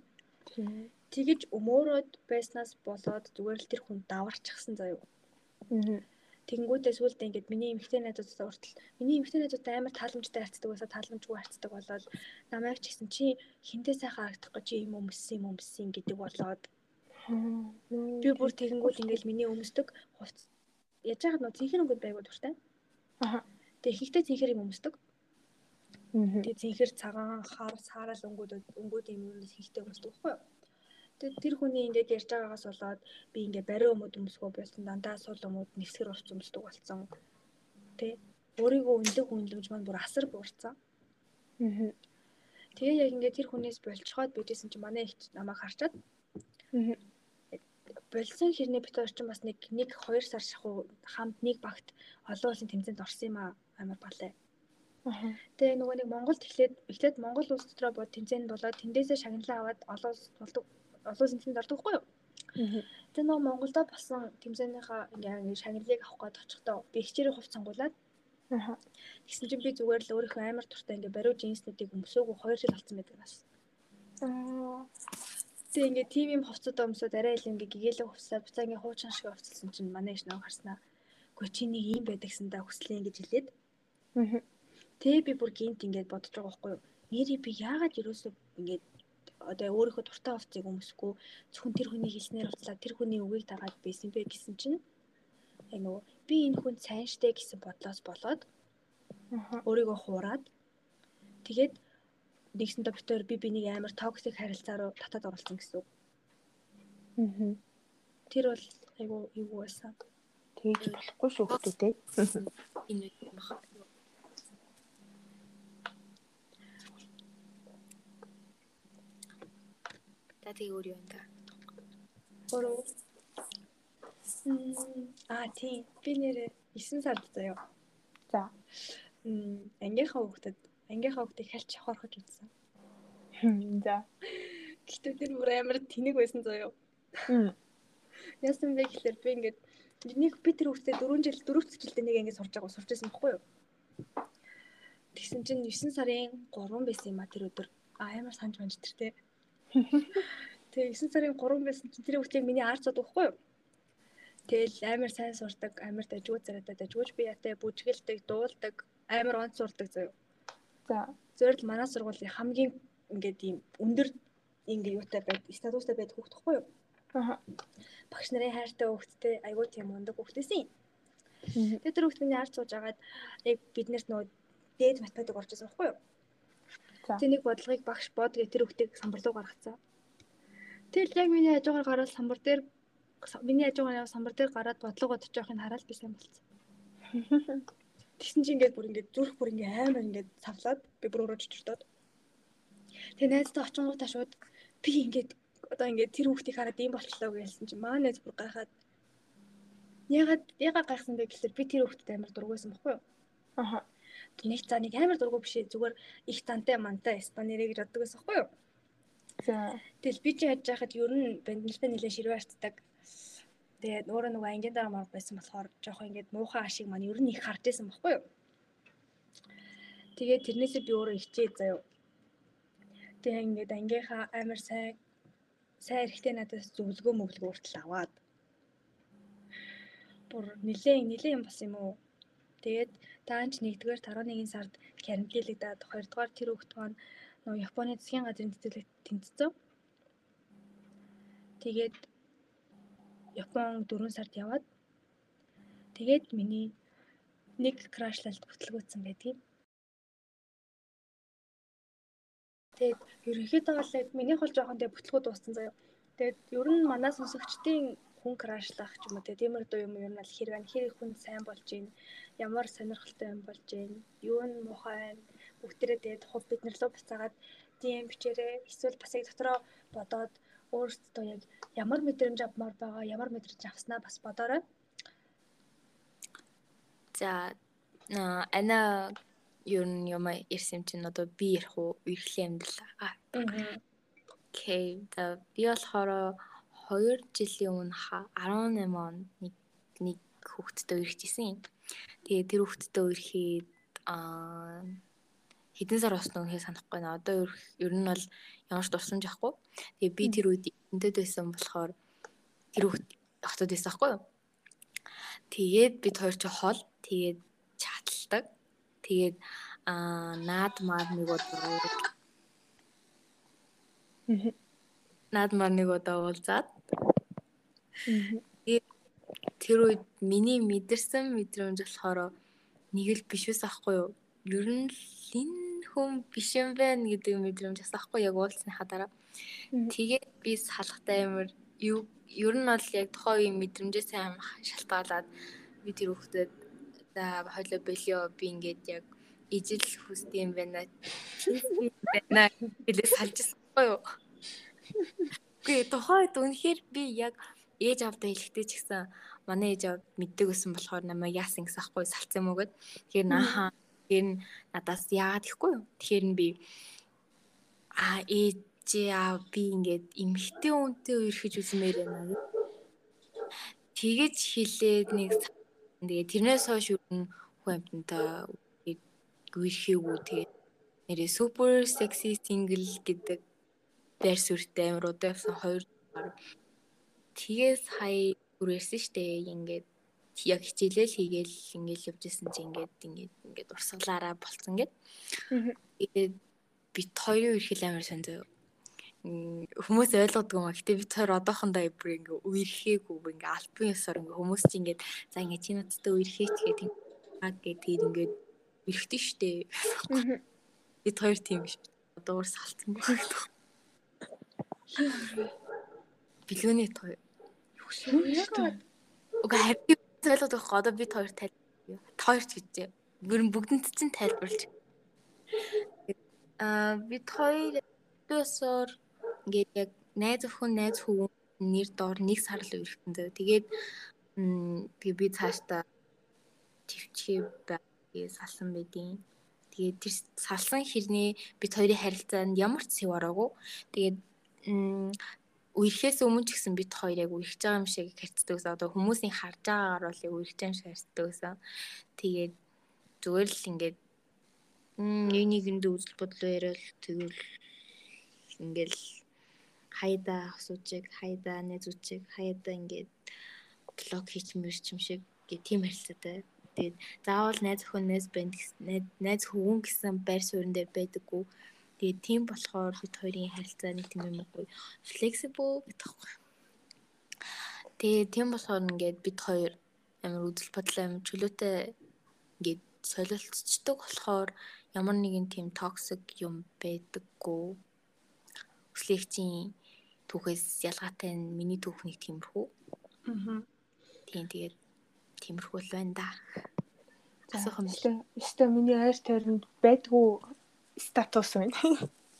Тэгэж өмөөрөөд байснаас болоод зүгээр л тэр хүн даварчихсан заяа. Аа. Тэнгүүдээ сүултээ ингээд миний эмэгтэй найзуудтай уртл миний эмэгтэй найзуудтай амар тааламжтай харцдаг байсаа тааламжгүй харцдаг болоод намайг ч гэсэн чи хинтээ сайхан харагдах гэж юм өмссөн юм өмссөн гэдэг болоод би бүр тэгэнгүүт ингээд миний өмсдөг хувц яаж яагаад нөө цэнхэр өнгөд байгуу дуртай. Аа. Тэгээ ихтэй цэнхэр юм өмсдөг. Тэгээ цэнхэр цагаан хар саараал өнгөд өнгөд юм юм ихтэй өмсдөг байхгүй юу? Тэр хүний ингээд ярьж байгаагаас болоод би ингээд бариу өмд өмсгөө болсон дандаа сул өмд нэвсгэр урч өмсдөг болсон. Тэ өөрийгөө үнэлэг үнэлэмж маань бүр асар буурсан. Аа. Тэгээ яг ингээд тэр хүнээс болцоход бидсэн чинь манай ихч намайг харчаад болсон хэрнээ бит орчин бас нэг нэг 2 сар шахуу хамт нэг багт олон улсын тэмцээнд орсон юм аа амар балай. Тэгээ нөгөө нэг Монголд эхлээд эхлээд Монгол улс дотроо бод тэмцээнд болоод тэндээсээ шагналаа аваад олон улс болдог олон тэмцээнд ордог хгүй юу? Тэгээ нөгөө Монголдо болсон тэмцээнийхаа ингээ шагналыг авах гээд очихдоо би хичээрийн хувц сонгуулад Тэгсэн чинь би зүгээр л өөрийнхөө амар туртай ингээ бариу джинснүүдийг өмсөөгөө 2 жил болсон байдаг бас. Тэгээ ингээ тим юм хувцад өмсөд арай л ингээ гэгээлэг хувцаа буцаа ингээ хуучин шиг хувцалсан чинь манай иш нөө харснаа. Гэхдээ чи нэг юм байдагсан да хүслээ гэж хэлээд. Тэгээ би бүр гинт ингээд бодож байгаа байхгүй юу? Нэри би яагаад юусоо ингээд одоо өөрийнхөө дуртай хувцсыг өмсөхгүй зөвхөн тэр хүний хэлснээр уцлаа тэр хүний үгийг дагаад байсан бэ гэсэн чинь яг нөгөө би энэ хүн сайн штэ гэсэн бодлоос болоод өөрийгөө хуураад тэгээд нэгсэндээ битээр би бинийг амар токсик харилцаа руу татаад оруулсан гэсэн үг. Аа. Тэр бол айгу юу байсан. Тэгж болохгүй шүү хүмүүстээ. Энэ юм бах. Та тэг өөр юм да. Өөрөө Аа тийм. Би нэрээ 9 сард заяа. За. Мм ангийнхаа хүүхдэд ангийнхаа хүүхдийг хальч хорхож үзсэн. За. Гэхдээ тэр бүр амар тэнэг байсан заяа. Хм. Яасан бэ гэхээр би ингээд нэг би тэр хүүхдээ 4 жил 4 жилдээ нэг ингээд сурж байгаа сурч байсан байхгүй юу? Тэгсэн чинь 9 сарын 3 байсан юм а тэр өдөр. Амар санаж байна тэр те. Тэгээ 9 сарын 3 байсан чинь тэр хүүхдийг миний арцаад байхгүй юу? Тэгэл амар сайн сурдаг, амар дажгүй царайтай дажгүйч би ятай бүжгэлдэг, дуулдаг, амар онц сурдаг заяа. За, зөвөрл манай сургуулийн хамгийн ингээд ийм өндөр ингээ юутай байд, статустай байд хүүхд тахгүй юу? Аа. Багш нарын хайртай хүүхдтэй, айгуу тийм өндөг хүүхдээсийн. Тэгээ тэр хүүхд миний ард сууж агаад яг биднэрт нөгөө дээд математик орж ирсэн байхгүй юу? За. Тэ нэг бодлогыг багш бод гэ тэр хүүхдийг самбар руу гаргацсан. Тэгэл яг миний хажуугаар гараад самбар дээр миний хажуугаар самбар дээр гараад бодлого бодож явахыг хараад би сайн болцсон. Тэгсэн чинь ингээд бүр ингээд зүрх бүр ингээд амар ингээд савлаад би бүр өөрөө чичирдоод. Тэгээ найзтай очингуудаа шууд би ингээд одоо ингээд тэр хүүхдийг хараад ийм болчлоо гэсэн чинь маа найз бүр гайхаад ягаад ягаад гайхсан бэ гэхэлэр би тэр хүүхдэд амар дургүйсэн бохгүй юу? Аха. Нэг цаа нэг амар дургүй биш зүгээр их тантай мантай Испанирэ гэж боддог байсан бохгүй юу? За. Тэгэл би чи яаж яхад ер нь банднэлтэй нэлээд ширвэ артдаг Тэгээд өөрөө нөгөө ангийн дараа мар байсан болохоор жоох ингээд муухай ашиг маань ер нь их харж исэн баггүй юу. Тэгээд тэрнээсээ би өөрөө хичээ заяа. Тэгээ ингээд ангийнхаа амар сайн сайн эрэхтэй надаас зөвлөгөө мөвлөгөө хүртэл аваад бүр нилээн нилээн юм бас юм уу. Тэгээд таанч 1-р 11 сард карантинлэгдээд 2-р тэр хүүхэд маань нөгөө Японы засгийн газрын цэцэрлэгт тэмцсэн. Тэгээд Япон 4 сард яваад тэгээд миний нэг крашлалт бүтлгүүцсэн байдгийг. Тэгээд ерөнхийдөө бол яг минийх бол жоохон тэгээ бүтлгүү дууссан заяа. Тэгээд ер нь манай сонсогчдын хүн крашлах ч юм уу тиймэр дуу юм ер нь бол хэрэг хэр хүн сайн болж гин ямар сонирхолтой юм болж гин юу нь муухай бүгдээрээ тэгээд хув бид нар лөө буцаагаад тийм бичээрээ эсвэл бас яг дотроо бодоод өөрсдөө яг ямар мэдрэмж авмаар байгаа, ямар мэдрэмж авснаа бас бодоорой. За ана ер нь юм ирсэн чинь одоо би ярих уу, үерхлийн амьдрал. Аа. Окей. За би болохоор 2 жилийн өмнө 18 он нэг нэг хүүхэдтэй үерхчихсэн. Тэгээ тэр хүүхэдтэй үерхээд аа хэдэн сар болсноо үнэхээр санахгүй наа. Одоо ер нь бол ямар ч дурсамж ахгүй. Тэгээ би тэр үед энтэд байсан болохоор тэр хүүхд хотод байсан хгүй юу. Тэгээд бид хоёр ч хол тэгээд чаталдаг. Тэгээд аа наад маар нэг удаа наад маар нэг удаа уулзаад тэр үед миний мэдэрсэн мэдрэмж болохоор нэг л биш ус ахгүй юу. Ер нь л энэ хүн биш юм байна гэдэг мэдрэмж бас ахгүй яг уулзсныхаа дараа. Тэгээд би салахтай амир ер нь бол яг тухайн үеийн мэдрэмжээс сайн шалтгаалаад би тэр хүүхдэд за хойлоо бэлио би ингээд яг ижил хүсдэг юм байна. Байна гэлээ салжсан гоё юу? Гүй тухайд үнэхээр би яг ээж авдаа хэлэхдээ ч гэсэн манай ээж авд мэддэг байсан болохоор намайг яасан гэсэн ахгүй салцсан юм уу гэд. Тэгэхээр наахан тэр нь надаас яагаад ихгүй юу? Тэгэхээр нь би а ээж аа би ингээд эмхтэй үнтэй үерхэж үзмээр байна. Тэгэж хэлээд нэг тэгээ тэрнээс хойш юу хүн амтантай үерхээгүй тэгээ нэрээ супер секси сингл гэдэг байр суурьтай амар удаасан хоёр Тэгээс хай үргэлсэн штэ ингээд яг хичээлэл хийгээл ингээд явж исэн чи ингээд ингээд ингээд урсгалаараа болцсон гэд. Тэгээд бит хоёрын үерхэл амар сан зөө. Хүмүүс ойлгодгүй маа. Гэтэ бит хоёр одоохондоо бүр ингээ үерхээгүй ингээ альбан ёсоор ингээ хүмүүс чи ингээд за ингээ чи надтай үерхээч гэдэг аа гэдэг ингээд үерхтэн штэ. Бит хоёр тийм биш. Одоо уурс салцсан байх. Билгөөний Уга хави ойлоод байхгүй одоо бид хоёр тал хоёрч гэжээ. Гүрэн бүгдэнд чинь тайлбарлаж. Аа бид хоёр өсөр ингээд яг найз охин найз хүү нэр доор нэг сар л өрхтөн зөө. Тэгээд тэгээ би цаашдаа төвчээ байгааг салсан байдیں۔ Тэгээд тэр салсан хэрнээ бид хоёрын харилцаанд ямар ч сэв ороогүй. Тэгээд үерхээс өмнө ч гэсэн бид хоёр яг үерхэж байгаа юм шиг харцдаг гэсэн. Одоо хүмүүсийн харж байгаагаар бол яг үерхэж юм шиг харцдаг гэсэн. Тэгээд зүгээр л ингээд нэг нэгэнд үзэл бодлоо яриад тэгвэл ингээл хайда асуучиг, хайда нэзүүчиг, хайда ингээд блог хийчмэрч юм шиг гэх тийм харилцаатай. Тэгээд заавал найз найз банд найз хөвгөн гэсэн байр суурин дээр байдаггүй Тэгээд тийм болохоор бид хоёрын харилцаа нэг тийм юм уу flexible гэдэг вэ. Тэгээд тийм болохоор ингээд бид хоёр амар үзэл бодол амар чөлөөтэй ингээд солилцдог болохоор ямар нэгэн тийм токсик юм байдаггүй. Өслөгчийн түүхээс ялгаатай нь миний түүхнийг тиймэрхүү. Аа. Тийм тэгээд тиймэрхүү л байна да. Асуух юм. Өстө миний айр тойронд байдгүй статус байна.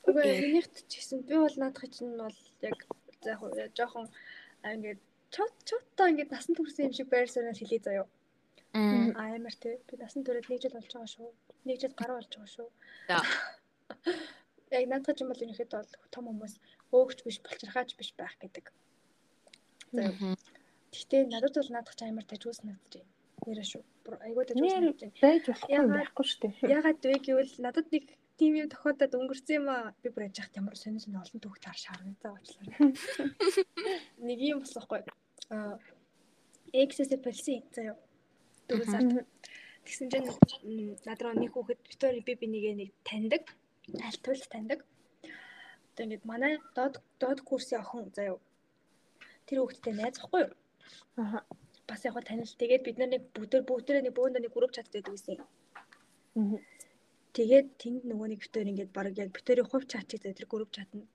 Үгүй энийхт ч гэсэн би бол наадах чинь бол яг яг жоохон ингээд чот чоттой ингээд насан турсан юм шиг байр суурьнаас хэлээ заяа. Аа амар тий. Би насан туршид нэг жил болж байгаа шүү. Нэг жил гаруй болж байгаа шүү. Яг наадах чинь бол энийхэд бол том хүмүүс өөгч биш болчирхаач биш байх гэдэг. За. Гэхдээ надад бол наадах чинь амар тажиус надад нэрэ шүү. Айгуу тажиус надад. Байж болохгүй байхгүй шүү дээ. Ягаад вэ гэвэл надад нэг тийм юм тохиолдод өнгөрсөн юм аа би бүр яж хат ямар сонир сонир олон түүх таар шааргацаа уучлаарай. Нэг юм болохгүй. Аа X-с пэлси заяа. Дөрөв сард. Тэгсэн чинь над руу нэг хүүхэд Виктори би би нэгээ нэг таньдаг. Альтвал таньдаг. Одоо ингээд манай доод доод курсын охин заяа. Тэр хүүхэдтэй найз ахгүй юу? Аа. Бас яг танил. Тэгээд бид нар нэг бүгд бүгдээ нэг бөөндө нэг групп чат гэдэг байсан. Аа Тэгээд тэнд нөгөө нэг битээр ингээд баг яг битээрийн хувь чатыг за тэр групп чатна.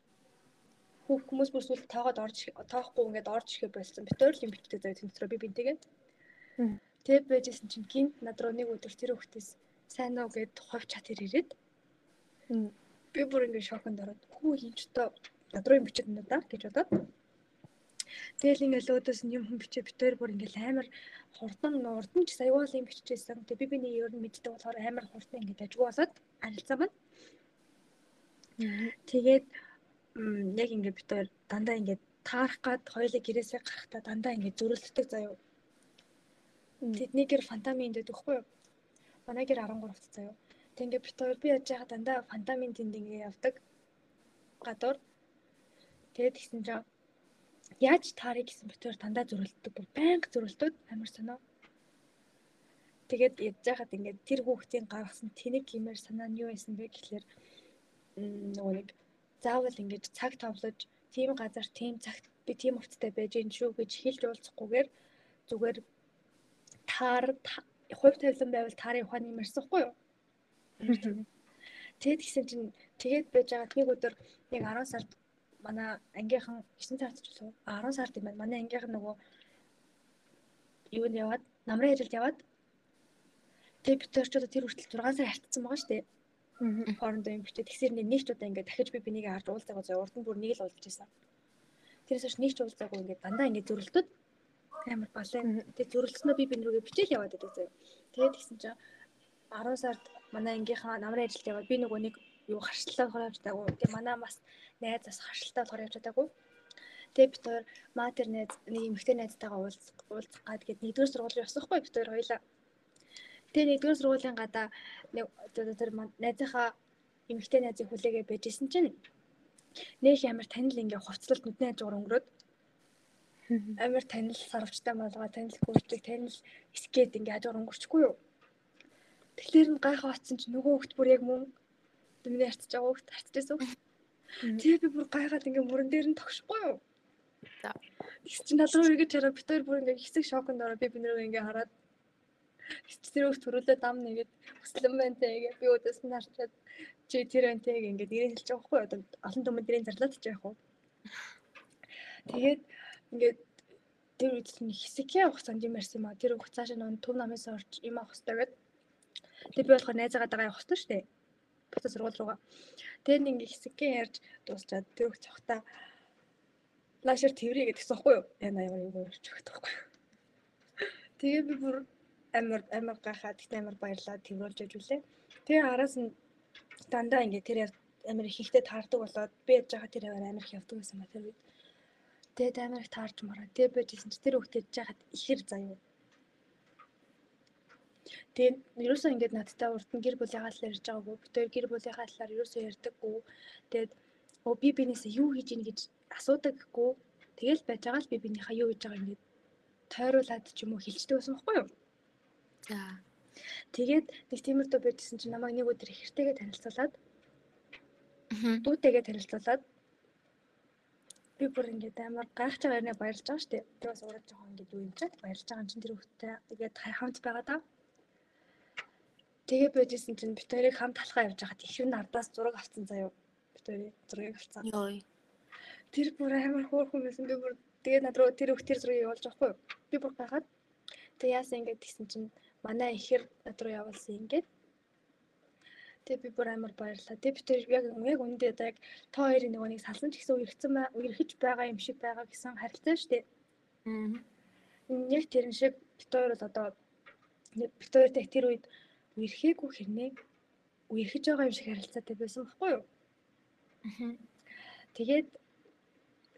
Хүүх хүмүүс бүр сүлд тоогоод орж тоохгүй ингээд орж ирэхэд болсон. Битээр л юм битдэг заа тэнд дотор би бинтэйгээ. Тэгээд байжсэн чинь гинт над руу нэг өдөр тэр хүүхдээс сайн уу гэд хувь чат ирээд. Би бүр ингээд шоконд ороод хүү юм ч тоо над руу юм бичээд байна да гэж бодоод Тэгэл ингээл өөдөөс нь юм хүн бичээ битээр бүр ингээл амар хурдан урдан ч саявал юм бичижсэн. Тэгээ би биний ер нь мэддэг болохоор амар хурдан ингээд ажгүй болоод арилцаа байна. Тэгээд яг ингээд битээр дандаа ингээд таарах гад хоёлыг гэрээсээ гарахтаа дандаа ингээд зөрөлддөг заяа. Тэдний гэр фантаминд дэдэг хгүй юу? Манай гэр 13-т заяа. Тэг ингээд битээр би яаж яхаа дандаа фантамин тэнд ингээд явдаг гадуур. Тэгээд гисэн чинь Яаж таарыг гэсэн битээр дандаа зөрөлддөг. Бүр байнга зөрөлдөд амар санаа. Тэгээд ядж хахад ингээд тэр хүүхдийн гаргасан тэнэг гимээр санаа нь юу байсан бэ гэхлээр нөгөө нэг заавал ингээд цаг товлож тийм газар тийм цагт би тийм хувцтай байж гин шүү гэж хэлж уулзахгүйгээр зүгээр таар хувь тавилан байвал тарын ухааны юмэрсэхгүй юу? Тэгэд гисэн чинь тэгээд байж байгаа нэг өдөр нэг 10 сард манай ангийнхан 9 сард ч болов 10 сард юм байна. Манай ангийнхан нөгөө юунд яваад намрын ажилд яваад Тэгээ бид тэр ч одоо тэр хүртэл 6 сар хартсан байгаа шүү дээ. Хоорондоо юм бичээ. Тэгсэр нэг ч удаа ингээд дахиж би бинийг харж уулзаагаа зөө урд нь бүр нэг л уулзж байсан. Тэрээс ч нэг ч уулзаагүй ингээд дандаа ингээд зөрөлдөд амар балай. Тэгээ зөрөлдснөө би биний рүүгээ бичээл яваад байдаг зөө. Тэгээд тэгсэн чинь 10 сард манай ангийнхаа намрын ажилд яваад би нөгөө нэг юу харшилтаа болохоор явж байгаагүй. Тэгээ манай бас найз бас харшилтаа болохоор явж байгаагүй. Тэгээ бид хоёр матер найз нэг эмэгтэй найзтайгаа уулзах уулзах гад гээд нэгдүгээр сургуулийн явсахгүй бид хоёр хоёлаа. Тэгээ нэгдүгээр сургуулийн гадаа нэг тэр найзынхаа эмэгтэй найзыг хүлээгээ байжсэн чинь нэг амар танил ингээ хувцлалт нүдний хажуугаар өнгөрөөд амар танил сарвчтай малгай танил гүрдэг танил скет ингээ хажуугаар өнгөрчихгүй юу. Тэгэхээр нь гайхаа очсон чинь нөгөө хөлт бүр яг мөн миний харцж байгаа хөлт харцжсэн. Тэгээ би бүр гайхаад ингээ мөрөн дээр нь тогшихгүй юу. За. Чинь надруу үргэлж хоёр бүр ингээ хэсэг шоконд ороо. Би бинийг ингээ хараад. Тэр өг төрүүлээ дам нэгээд өслөн байна те гээ. Би өдөөс нь харчаад чи тэр байна те ингээд ирээ хэлж байгаа хгүй одоо. Олон түмэнд ирээ зарлаад ч яах вэ? Тэгээд ингээд тэр үед нь хэсэгхэн хугацаанд юм ярьсан юм а тэр хугацааш нь төв намаас орж юм авах хэрэгтэй гэдэг тэг би болохоор найзаагаа дагаа явах хэрэгтэй шүү дээ бата сургууль руугаа тэгээд нэг хэсэгхэн ярьж дуусчаад тэр их цогта лашер тврий гэдэгсэн байхгүй юу ямар юм ярьж өгөх таахгүй тэгээ би бүр амар амар гахаад ихтэй амар баярлаад тэрүүлж ажуулээ. Тэгээ араас нь дандаа ингээ тэр амар их ихтэй таардаг болоод би яж байгаа тэр амар их явдаг байсан ба тэр үед. Тэгээд амар их таарч мараа. Тэгээ байжсэн чи тэр хөлтөж жахад ихэр заяа. Тэгээд ерөөсөө ингээд надтай урд нь гэр бүлийнхаа талаар ярьж байгаагүй. Битээр гэр бүлийнхаа талаар ерөөсөө ярьдаггүй. Тэгээд оо би бинээсээ юу хийж ийн гэж асуудаггүй. Тэгэл байж байгаа л би бинийхээ юу хийж байгаа ингээд тойруулаад ч юм уу хэлждэг байсан байхгүй юу? За. Тэгээд нэг тиймэрдүү байжсэн чинь намайг нэг өдөр ихэртэйгээ танилцуулаад дүүтэйгээ танилцуулаад би бүр ингээд амар гайхаж байгаа нэ баярлж байгаа шүү дээ. Тэр бас ураг жоохон ингээд юу юм чад баярлж байгаа чинь тэр хөлтэй тэгээд хамт байгаа даа. Тэгээ байжсэн чинь бид хоёрыг хамт талхаа явж байгаад ихэр нь ардаас зураг авцсан заяа. Бид хоёрыг зургийг авцсан. Йой. Тэр бүр амар хөөрхөн байсан. Би бүр тэгээд над руу тэр хөлтөр зургийг явуулж авахгүй юу? Би бүр гайхаад тэг яасан ингээд тэгсэн чинь манай ихэр над руу явуулсан ингээд. Тэгээ би бүр амар баярлаа. Тэгээ би тэр яг яг үндэ одоо яг та хоёрын нөгөө нэг салсан ч гэсэн үерхсэн үерхэж байгаа юм шиг байгаа гэсэн харилцаа шүү дээ. Аа. Яг тэрэн шиг бит хоёр бол одоо бит хоёртой тэр үед үерхээгүй хэрнээ үерхэж байгаа юм шиг харилцаатай байсан байхгүй юу? Тэгээд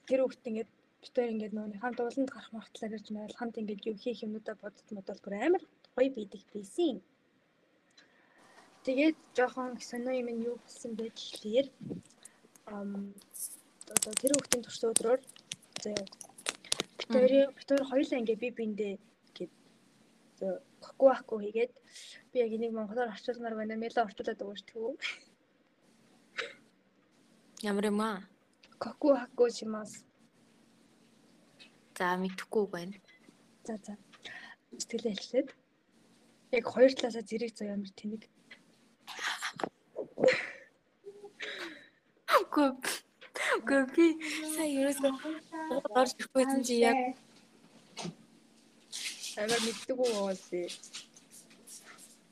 тэр хүүхд ингээд бит хоёр ингээд нөгөө хамт ууланд гарах магадлал гэж байл хамт ингээд юу хийх юмудаа бодсон бодвол бүр амар гоё бидэг байсан. Тэгээд жоохон сонио юм нь юу болсон бэ гэхлээр ам одоо тэр хүүхдийн төрсөн өдрөөр зөө бид хоёр хоёулаа ингээ би биндээ коку аку хийгээд би яг энийг монголоор орчуулмаар байна. Мэлэ орчуулад өгөөч. Ямар юм аа? Коку аку шимас. За мэдхгүй байна. За за. Сэтгэлээ хэлээд яг хоёр талаасаа зэрэг зөө ямар тэнэг. Гү. Гү би сая ерөөсөө орж ирэхгүйсэн чи яг амар мэддэг үү уулээ.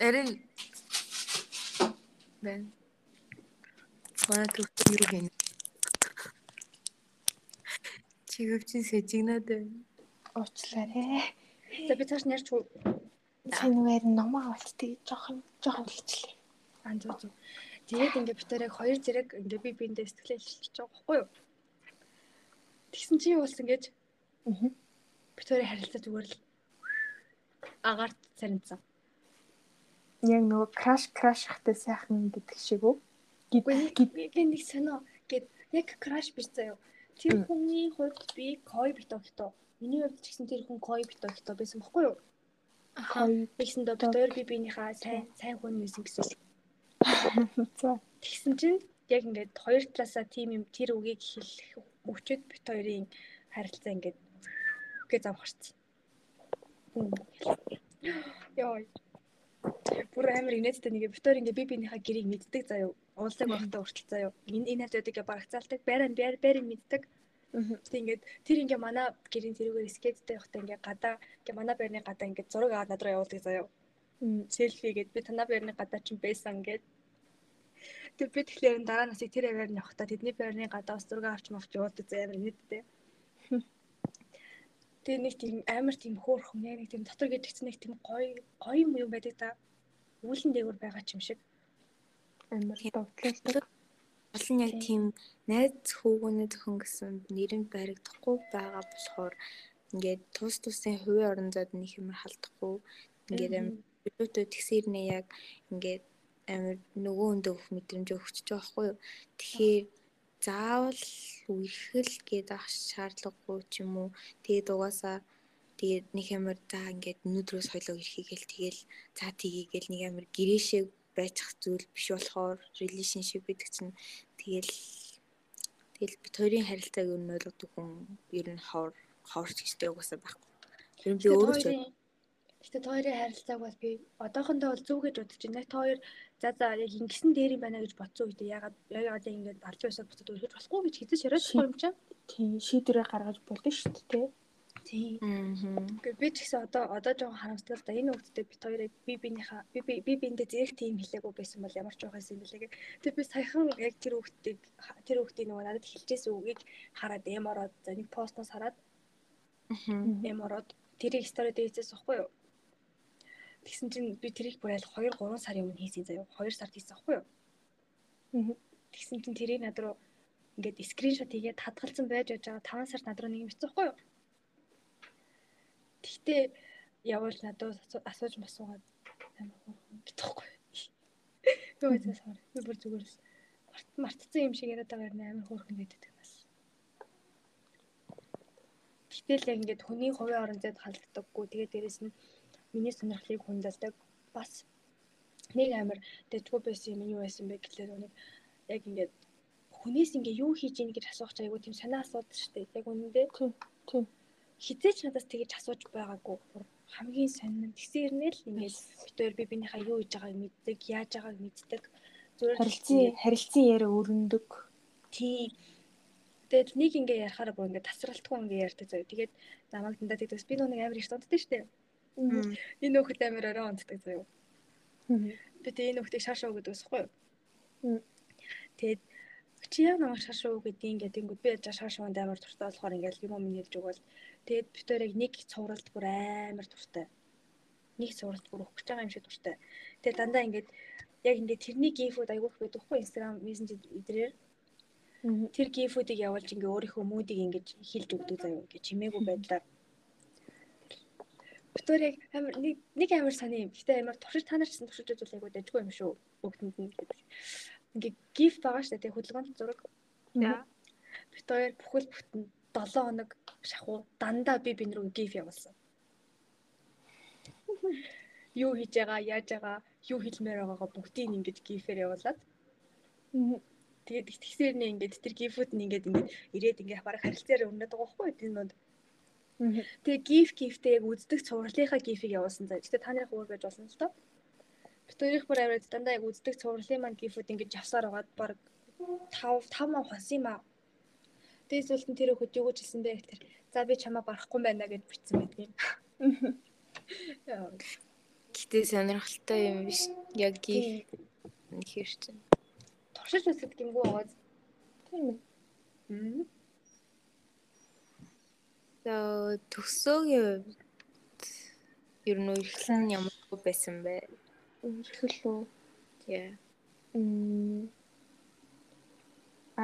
Эрен Бэн. Манай төвч юу гэнэ? Чигэвчин сэжигнаад байна. Уучлаарай. За би цааш нэрч сайн үгээр номоо авалтыг жоохон жоохон тэгчлээ. Аа зөө зөө. Тэгээд ингээ бид яг хоёр зэрэг ингээ би биэндээ сэтгэлээ хэлчихэж байгаа байхгүй юу? Тэгсэн чи юу болсон гэж? Аа. Хоёрын харилцаа зүгээр л агаарт царинцсан. Яг нөгөө краш краш хахтай сайхан гэдэг шиг үү? Гэвээ нэг сонио гэд яг краш биш заяа. Тэр хүний хувьд би кой битогто. Миний хувьд ч гэсэн тэр хүн кой битогто байсан бохгүй юу? Ахаа. Тэгсэн хоёр би биенийхээ сайн сайн хүн байсан гэсэн. За. Тэгсэн чинь яг ингээд хоёр талаасаа тийм юм тэр үгийг хэлэх мөчөд бит хоёрын харилцаа ингээд үгээ зав Яа. Бүр амар инээдтэй нэг бит хоёр ингээд би биенийхээ гэрийг мэддэг заяа. Уулзаг байхдаа хүртэл заяа. Энэ энэ хавьд байдаг барагцаалдаг, байраа байр байрыг мэддэг. Тэг ингээд тэр ингээ манай гэрийн зэрэгээр скеттэй явахдаа ингээ гадаа ингээ манай байрны гадаа ингээ зураг аваад над руу явуулдаг заяа. селфи гэд би танаа байрны гадаа чинь байсан гэд. Тэг би тэгэхээр дараа насыг тэр аваар нь явахдаа тэдний байрны гадаа зураг авч мавч яваад зэ амар нийтдээ. Тэгээ нэг тийм амар тийм хөөрхөн яг нэг тийм дотор гэдэгц нэг тийм гоё гоё юм юм байдаг та. Үүлэн дээгүүр байгаа ч юм шиг. Амар догтлолтой. Олон яг тийм найз хүүгүүнээ зөвхөн гэсэн нэрэнд баригдахгүй байгаа болохоор ингээд тус тусын хувийн орон зайд нэг юмар халдахгүй ингээд амар билүүтөө тэгсэрнээ яг ингээд амар нөгөө өндөө өгөх мэдрэмж өгч байгаа байхгүй юу. Тэгэхээр заавал үерхэл гээд ах шаардлагагүй ч юм уу. Тэгээд угаасаа тэгээд нэг амар за ингээд өнөөдрөөс хойлоо ирхийгээл тэгэл за тгийгээл нэг амар гэрээшээ байчих зүйл биш болохоор relationship гэдэг чинь тэгэл тэгэл бит хоёрын харилцааг юу нь ойлгодог хүн ер нь хоор хоорч гэжтэй угаасаа байхгүй. Ер нь би өөрөө ч Гэтэ та хоёрын харилцааг бол би одоохондоо бол зөв гэж бодож байна. Та хоёр за за яг ингэсэн дээр юм байна гэж бодсон үед ягаад ягаад ингэж барж байсаа буцаад өргөж болохгүй гэж хэзээ ч яриад байхгүй юм чинь. Тийм шийдвэрээ гаргаж болно шүү дээ. Тийм. Гэхдээ би ч гэсэн одоо одоо жоохон харамсдаг л да. Энэ хөгтдөө бит хоёрыг би бинийхээ би би би биндээ зэрэг тийм хэлээгүй байсан бол ямар ч жоохойс юм бэлээ. Тэр би саяхан яг тэр хөгтдгийг тэр хөгтдийн нөгөө надад хэлчихсэн үгийг хараад эмороод за нэг постноос хараад эмороод тэрийг стори дээрээс واخгүй юу? Тэгсэн чинь би тэрийг бүр айл 2 3 сарын өмнө хийсэн заяа. 2 сард хийсэн аахгүй юу? Тэгсэн чинь тэрийг над руу ингээд скриншот хийгээд хадгалсан байж байгаа 5 сард над руу нэг юм бичсэн аахгүй юу? Тэгтээ явуулж надад асууж масуугаад. Юу гэж сар. Би бүр зүгээр л мартцсан юм шиг яриад байгаа юм амар хөөрхөн байдаг бас. Гэтэл яг ингээд хүний хувийн орон зайд халддаггүй. Тэгээ дээрэс нь миний сонирхлыг хүндэлдэг бас нэг амар дэжгүй байсан юм юу байсан бэ гэхлээр нэг яг ингээд хүнээс ингээ юу хийж ийн гэж асуух чайгуу тийм санаа асуудаг шүү дээ. Яг үнэндээ. Тийм. Тийм. Хизээч надаас тэгэж асууж байгаагүй. Хамгийн сонин тэгсэрнээ л ингээд битээр би бинийхээ юу хийж байгааг мэддэг, яаж байгааг мэддэг. Зүгээр харилцан харилцан яриа өрнөдөг. Тийм. Тэгээд нэг ингээ ярахаараа бүр ингээ тасралтгүй ингээ ярьдаг заяа. Тэгээд намайг дандаа тэгдэгс би нэг амар их тунтдаг шүү дээ. Энэ нөхөд амар орой унтдаг заяа. Би тэгээ энэ нөхдийг шаашаа гэдэг усхгүй юу? Тэгээд чи яа намайг шаашаа гэдэг ингээд ингүүд би яаж шаашаа унд амар туртай болохоор ингээд юм юм хэлж өгвөл. Тэгээд хоёр яг нэг цувралд бүр амар туртай. Нэг цувралд бүр өгч байгаа юм шиг туртай. Тэгээд дандаа ингээд яг ингээд тэрний гифүүд айгүйх байдаг хгүй Instagram Messenger эдрээр. Тэр гифүүдийг явуулж ингээ өөрийнхөө мүүдийг ингэж хилж өгдөг заяа. Ингээ чимээгүй байдлаар Бүтээр яг амар нэг нэг амар сони юм. Гэтэ амар туршиж та нар ч гэсэн туршиж үзүүл айгуу дэжгүй юм шүү. Бүгдэнд нь гэдэг. Ингээ гиф байгаа шүү дээ. Хөдөлгөөнд зураг. За. Бүтээр бүхэл бүтэн 7 хоног шахуу дандаа би бин рүү гиф явуулсан. Юу хийж байгаа, яаж байгаа, юу хэлмээр байгаагаа бүгдийг ингэж гифээр явуулаад. Тэгээд тэгсээр нэ ингээд тэр гифүүд нь ингээд ингээд ирээд ингээд бараг харилцаар өрнөд байгаа байхгүй энэ донд Тэгээ гиф гифтэй яг үздэг цувралынхаа гифийг явуулсан заа. Гэтэ та нарын өөр байж болно л доо. Бид хоёрын бүр аваад дандаа яг үздэг цувралын маань гифүүд ингэж явсаар байгаад баг 5 5 ман хонс юм аа. Тэгээс үлдэн тэр хөхөд юу гэж хэлсэн бэ гэхээр за би чамаа барахгүй байна гэж бичсэн байдгийн. Гэтэ сонирхолтой юм биш. Яг гиф чинь. Туршиж үзэх гэмгүй байгаа. Тийм ээ. За төгсөөгийн хувьд ер нь үргэлжлэн ямар байсан бэ? Үргэлжлэл үү? Яа. Мм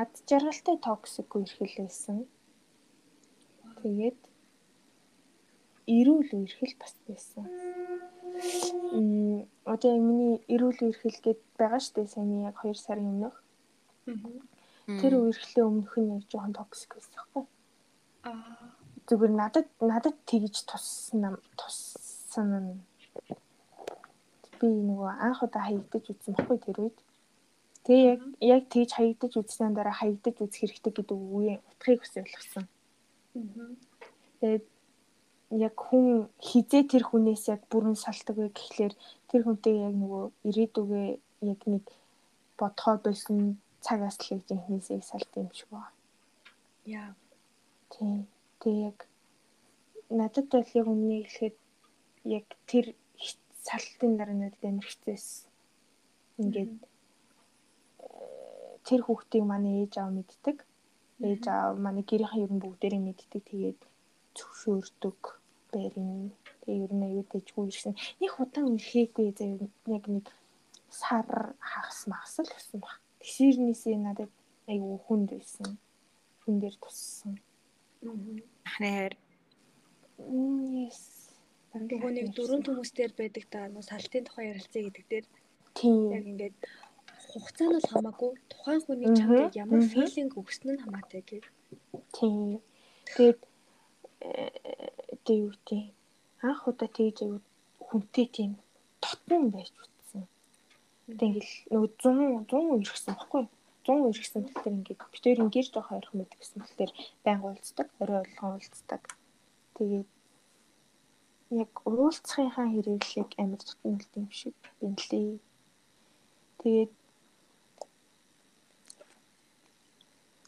ад жаргалтай токсик байсан. Тэгээд эрүүл үргэлжлэл бас байсан. Мм одоо миний эрүүл үргэлжлэл гээд байгаа штэ сайн яг 2 сарын өмнөх. Тэр үргэлжлэлийн өмнөх нь яг жоохон токсик байсан байхгүй. Аа зүгээр надад надад тэгж туссан туссан би нөгөө анх удаа хаягдаж үзсэн баггүй тэр үед. Тэгээ яг яг тэгж хаягдаж үзсэн дараа хаягдаж үзэх хэрэгтэй гэдэг үеийн утгыг бас ойлгосон. Тэгээд яг хүн хизээ тэр хүнээс яг бүрэн салдаг вэ гэхлээр тэр хүнтэй яг нөгөө ирээдүгээ яг нэг бодхоо болсон цагаас л яг жинхнээсээ салт юм шиг байна. Яа. Тийм. Тэгээ яг надад бол яг өмнө хэлэхэд яг тэр салтын дараа надад амар хэцээс. Ингээд тэр хүүхдийг манай ээж аав мэддэг. Ээж аав манай гэрийнхэн ер нь бүгдээрээ мэддэг. Тэгээд зөвшөөрдөг байрын. Тэгээ ер нь аюу дэжгүй ирсэн. Нэг удаан үерхээгүй заа яг нэг сар хагас магас л гэсэн баг. Тэсэрнээсээ надад аюу хүнд байсан. Хүн дээр туссан. Ахнаар Yes. Нөгөө нэг дөрөв хүмүүстээр байдаг та нөө салтын тухай ярилцъя гэдэг дээр Тийм. яг ингээд хугацаа нь бол хамаагүй тухайн хүний чамд ямар филинг өгсөн нь хамаатай гэх. Тийм. Тэгээд тэг юу тийм анх удаа тэгж аюу хүнтэй тийм тотон байж утсан. Тэг ингээл нөгөө 100 100 ирсэн баггүй. 100 ирсэн болохоор ингээд хоёр ингээд жоох ойрхон мэд гэсэн болохоор байнга уулздаг, орой болгон уулздаг. Тэгээд яг уулзахынхаа хэрэглийг амар тотнолт юм шиг бинлээ. Тэгээд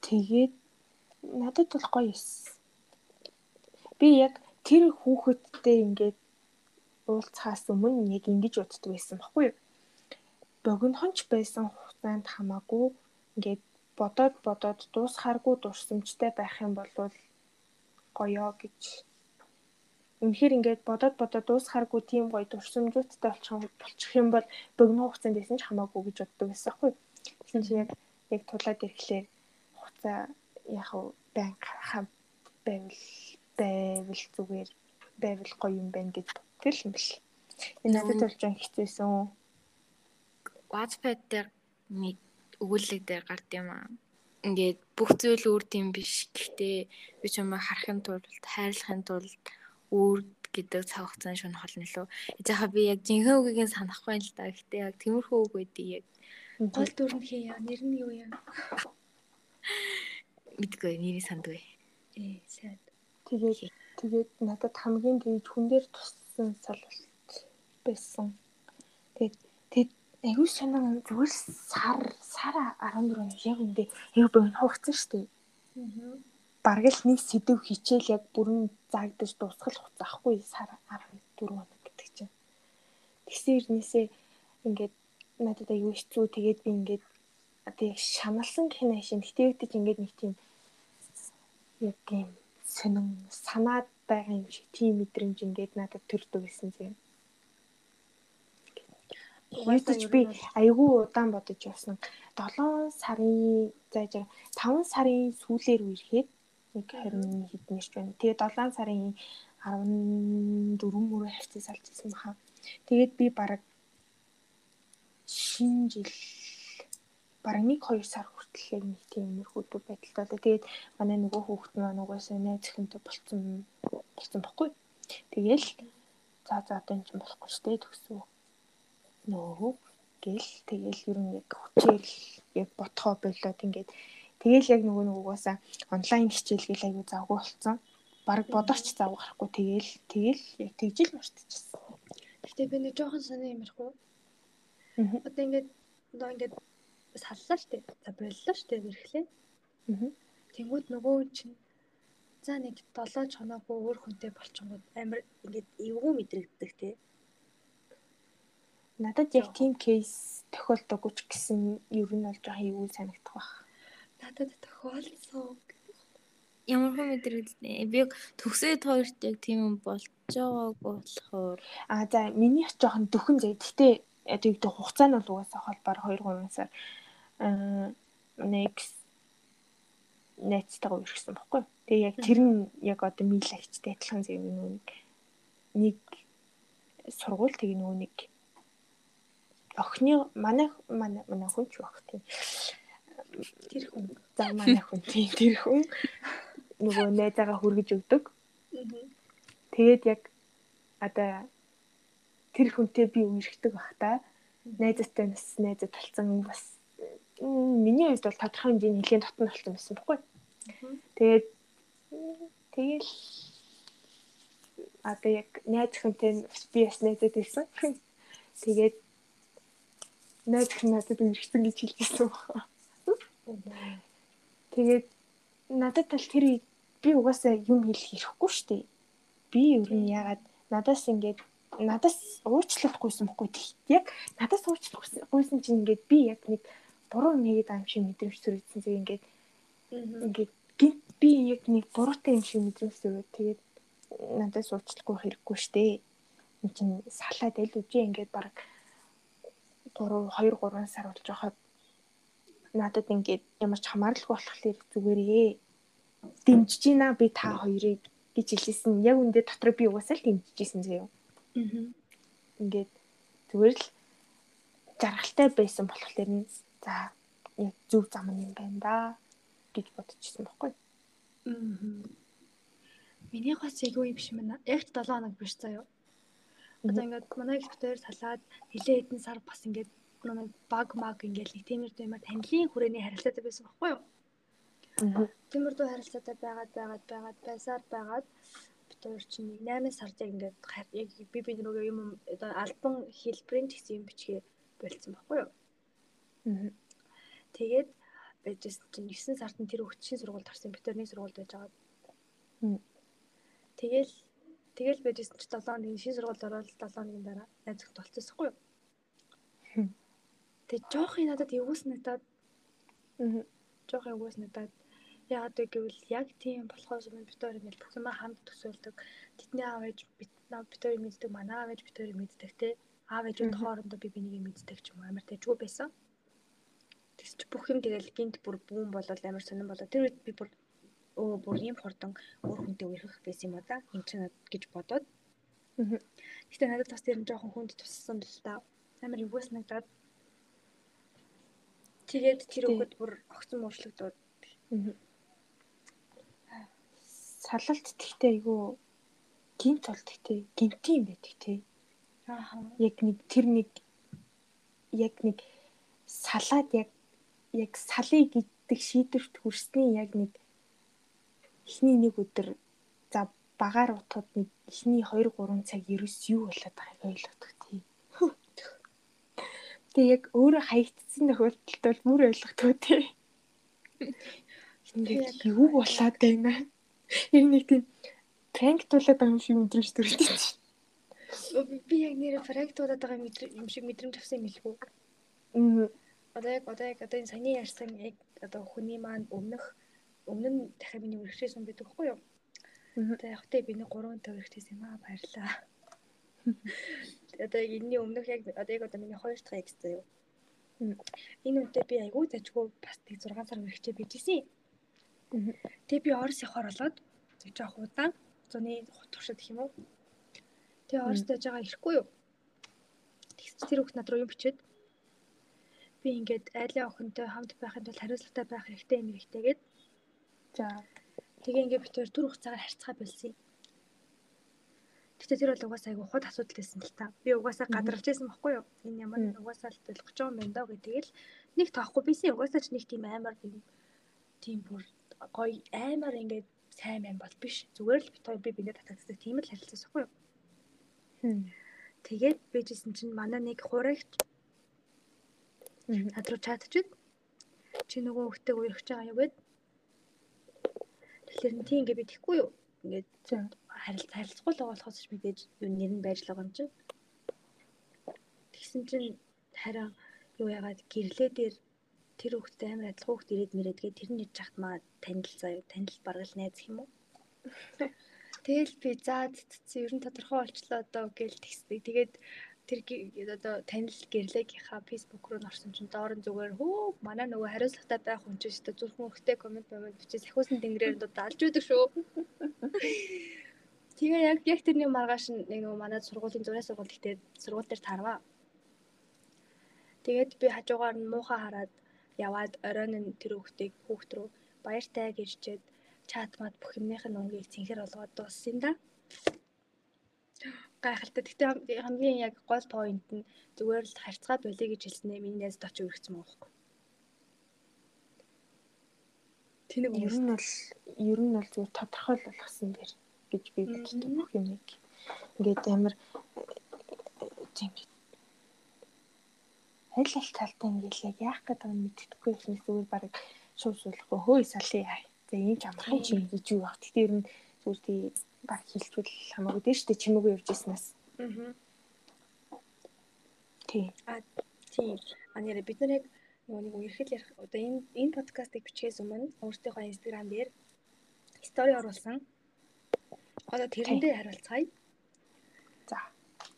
тэгээд надад бол гоё эс. Би яг тэр хүүхэдтэй ингээд уулзахаас өмнө яг ингэж боддог байсан баггүй юу? Богинохонч байсан хугацаанд хамаагүй ингээд бодоод бодоод дуусхааргүй дурсамжтай байх юм бол гоё гэж. Үнэхээр ингээд бодоод бодоод дуусхааргүй тийм гоё дурсамжуудтай болчих болчих юм бол богино хугацаанд байсан ч хамаагүй гэж боддог байсан юу? Тэгсэн чинь яг яг тулаад ирэхлээр хугацаа яг байн хам байвал байвал зүгээр байвал гоё юм байна гэж боддог юм бэл. Энэ надад болж хэцээсэн. Wattpad дээр нэг өгүүлэг дээр гард юм аа. Ингээд бүх зүйл үр тийм биш. Гэхдээ би ч юм харахын тулд, хайрлахын тулд үр гэдэг цаг хугацааны шунь холно лөө. Яхаа би яг жинхэнэ үгийг санахгүй юм л да. Гэхдээ яг тиймэрхүү үг байдгийг яг Гол дүрнх яа, нэр нь юу яа? мэдгүй нэрийг сандгүй. Ээ, сайн. Тэгээд тэгээд надад хамгийн тэгж хүн дээр туссан салбалт байсан. Тэгээд аюу санаа зүгээр сар сар 14 яг үндэ аюу богино хугацаа шүү дээ. Аа. Бараг л нэг сэдв хичээл яг бүрэн заагдаж дуусгах хугацаа ахгүй сар 14 хоног гэдэг чинь. Тэгсэн ирнээсээ ингээд надад аюу хэцүү тэгээд би ингээд тэг шаналсан гэх нь ашин тэгтээвдэж ингээд нэг тийм яг юм сонин санаад байгаа юм шиг тийм мэдрэмж ингээд надад төрдөг гэсэн зэв. Угаасаа би айгүй удаан бодож явсан. 7 сарын зааж 5 сарын сүүлээр үерхэд нэг 20 хэднэрч байна. Тэгээ 7 сарын 14 мөрөө хавцас салжсэн баха. Тэгээд би бараг шинэ жил бараг нэг 2 сар хүртэл нэг тийм нэрхүүд байдалтай. Тэгээд манай нөгөө хүүхэд маань угаасаа найз өхөнтэй болцсон болцсон баггүй. Тэгээл за за одоо энэ ч болохгүй штэ төгсөө. Нөө гэл тэгээл ер нь яг хүчээр яг ботхоо болоод ингээд тэгээл яг нөгөө угаасаа онлайн хичээл гэл аягүй завгүй болцсон. Бараг бодооч завгүй гарахгүй тэгээл тэгээл яг тэгжил мартчихсан. Гэтэ би нэг жоохон сони юмрахгүй. Аа. Одоо ингээд одоо ингээд саллаа штэ. За боллоо штэ зэрэглээ. Аа. Тэнгүүд нөгөө чинь за нэг 7 чоноогүй өөр хүнтэй болчихгод амар ингээд эвгүй мэдрэгддэг те. Надад яг тийм кейс тохиолдоггүй ч гэсэн ер нь бол жоохон эвгүй санагдах байх. Надад тохиолдсон. Ямар хөө мэдрэгдэнэ. Би төгсөөд хоёрт яг тийм юм болж байгаагүй болохоор А за минийх жоохон дөхөн зэ. Гэтэ яг тэг хугацаа нь бол угаасаа холбоор 2 3 сар аа next найцтайгаа үргэлжсэн баггүй. Тэгээ яг тэр нь яг одоо милагчтай адилхан зөв нэг нэг сургууль тэгээ нөгөө нэг охины манай манай манай хүн ч баг тийм Тэр хүн. за манай хүн тийм тэр хүн нөгөө найзаагаа хүргэж өгдөг. Тэгээд яг одоо тэр хүнтэй би үерхдэг бах та. Найзтай нас найзаа талцсан бас миний хувьд бол тодорхой хэмжээний нэлийн дотн болсон байсан баггүй. Тэгээд тэгэл одоо яг найз хүнтэй би бас найзад байсан. Тэгээд найз надад үерхсэн гэж хэлчихсэн байна. Тэгээд надад бол тэр би угаасаа юм хэлэх хэрэггүй шүү дээ. Би ер нь ягаад надаас ингээд надаас уучлахгүйсэн бохгүй. Яг надаас уучлахгүйсэн чинь ингээд би яг нэг буруу нэгэд байгаа юм шиг мэдрэмж төрөгдсөн зэрэг ингээд ингээд гинт би яг нэг буруутай юм шиг мэдрэмж төрөв. Тэгээд надаас уучлахгүй хэрэггүй штэ. Энд чинь салаад аль үгүй ингээд баг 3 2 3 сар болж байхад надад ингээд ямар ч хамааралгүй болохоор зүгээрээ дэмжиж гинэ би та хоёрыг гэж хэлсэн. Яг үндэ дотор би угаасаа л дэмжижсэн заяа. Аа. Ингээд зүгээр л жаргалтай байсан болохоор нь за яг зөв зам юм байна да гэж бодчихсон байхгүй. Аа. Миний гол зэйгүй юм шиг байна. Яг 7 хоног биш заяа. Одоо ингээд манай дээр салаад нилээ хэдэн сар бас ингээд манай баг маг ингээд нэг тиймэр тиймэр танилын хүрээний харилцаатай байсан байхгүй юу? Тиймэр дүү харилцаатай байгаад байгаад байгаад байсаар байгаад бид хоёр чинь 8 сард яг ингээд яг би би нөгөө юм одоо альбом хэлбэрийн гэсэн юм бичгээ болцсон байхгүй юу? Тэгээд байжсэн чинь 9 сард нь тэр хөгжлийн сургуульд орсон бид нар нэг сургуульд байж байгаа. Тэгэл тэгэл байжсэн чинь 7 хоногийн шинэ сургуульд ороод 7 хоногийн дараа найз зөвхөн толцсохгүй юу? Тэг жоох и надад эвгүй санагдаад жоох эвгүй санагдаад яагаад вэ гэвэл яг тийм болохоос бид хоёр ингээл бүх юм хамт төсөөлдөг. Тэдний аав ээж хоёр мэддэг, манай аав ээж хоёр мэддэг те. Аав ээжүүд хоорондоо би бинийг мэддэг ч юм уу амар тэжгүй байсан. Тэгс чи бүх юм тэгэл гинт бүр бүүн болоод амар сонирн болоо. Тэр үед би бүр өө бүр ийм хурдан өөр хүнтэй үерхэх байсан юм да. Энд чинь гэж бодоод. Гэтэ надад бас тэр нь жоохон хүнд туссан л та. Амар эвгүй санагдаад Тэгээд тэр өгөхөд бүр огцон муушлагдаад. Салалт тэгтээ айгүй гинт бол тэгтээ гинти юм байдаг тий. Аа. Яг нэг тэр нэг яг нэг салаад яг яг салыг гэдэг шийдвэрт хүрсний яг нэг эхний нэг өдөр за багаар утгад нэг эхний 2 3 цаг ерөөс юу болоод байгааг ойлгодог тий. Тэгээ яг өөрөө хаягдсан тохиолдолд бол бүр ойлгохгүй тий. Ингээд юу болоод байна? Яг нэг тийм пранк тулаад байгаа юм шиг мэдрэмж төрөлтэй чинь. Би яг нэр пранк тулаад байгаа юм шиг мэдрэмж авсан юм хэлгүй. Мм. Одоо яг одоо яг одоо энэ саяны ярьсан яг одоо хүний маань өмнөх өмнө нь дахиад миний үргэлжлүүлсэн байдаг хгүй юу? Одоо яг тэ би нэг 3 төгрөгтэйс юм аа баярлаа одоо энэний өмнөх яг одоо яг одоо миний хоёр дахь экс заяа. Энэ үнтэй би айгүй зажгүй бас тэг 6 сар үргэлжлээ bijсэн. Тэгээ би Орос явахаар болоод жоох удаан зуны туршид гэх юм уу. Тэгээ Орос тааж байгаа ирэхгүй юу. Тэгс тэр хүүхд над руу юм бичээд би ингээд айлын охинтой хамт байхын тулд хариуцлагатай байх хэрэгтэй юм хэрэгтэй гээд. За тэгээ ингээд битээр түр хугацаагаар харьцаа болсон юм. Гэтэ тэр бол угаасаа айгу хот асуудал байсан л та. Би угаасаа гадарч байсан байхгүй юу? Энэ ямар угаасаа л байгаа юм байна даа гэдэг л нэг тоохгүй бийсэн угаасаа ч нэг тийм амар тийм бүр гоё амар ингээд сайн юм бол биш. Зүгээр л бит хоёр би биндээ татагддаг тийм л харилцаас байхгүй юу? Тэгээд бижсэн чинь манай нэг хурагт над руу чатчихэд чи нөгөө хөлтөг уурах байгаа юу гэд. Тэгэхээр тийм ингээ би тэхгүй юу? Ингээд харилцаа харилцахгүй л болохоос ч мэдээж юу нэр нь байж л байгаа юм чинь. Тэгсэн чинь хараа юу яагаад гэрлээ дээр тэр хүүхдэд амар адилхан хүүхд ирээд мэрэдгээ тэр нь ирж хахт маа танил заяа танил баргал найз юм уу? Тэгэл би заа цэцэн ер нь тодорхой болчлоо одоо гэл тэгсдэг. Тэгээд тэр одоо танил гэрлэгийнхаа Facebook руу орсон чинь доор нь зүгээр хөө манай нөгөө хариуцлагатай байх хүн чинь өстө зүрхэн өрхтэй комент комент бичиж сахиусан тэнгэрээр дуудалж байдаг шүү. Тэгээ яг яг тэрний маргааш нэг нөгөө манай сургуулийн зургийн сургууль ихтэй сургууль дээр тарваа. Тэгээд би хажуугаар нь муухай хараад яваад оройн нь тэр хүүхдийг хүүхд рүү баяртай гэрчээд чат мат бүх юмных нь өнгийг цэнхэр болгоод дууссан да. Гайхалтай. Гэхдээ хамгийн яг гол point нь зүгээр л харьцаа болиё гэж хэлснээр миний найзд очиж өргөцсөн байхгүй. Тэнэг ер нь бол ер нь бол зүгээр тодорхой л болгосон дэр гэж би боддог бүх юмыг. Ингээд амар тийм аль аль талтай ингээл яах гэдэг нь мэддэхгүй юм зүгээр баг шууд суулгахгүй хөөе салъя. За ийм ч амархан юм гэж юу баг. Тэгтээ ер нь зүгээр тий баг хилчүүл хамаагүй дээ штэ чимээгүй явж ирснээс. Аа. Тийм. А тийм. А нэрэ бид нар яг нөгөө нэг үерхэл ярих одоо энэ энэ подкастыг бичгээс өмнө өөртөөхөө инстаграм дээр стори оруулсан. Одоо тэрэндээ хариулцгаая. За.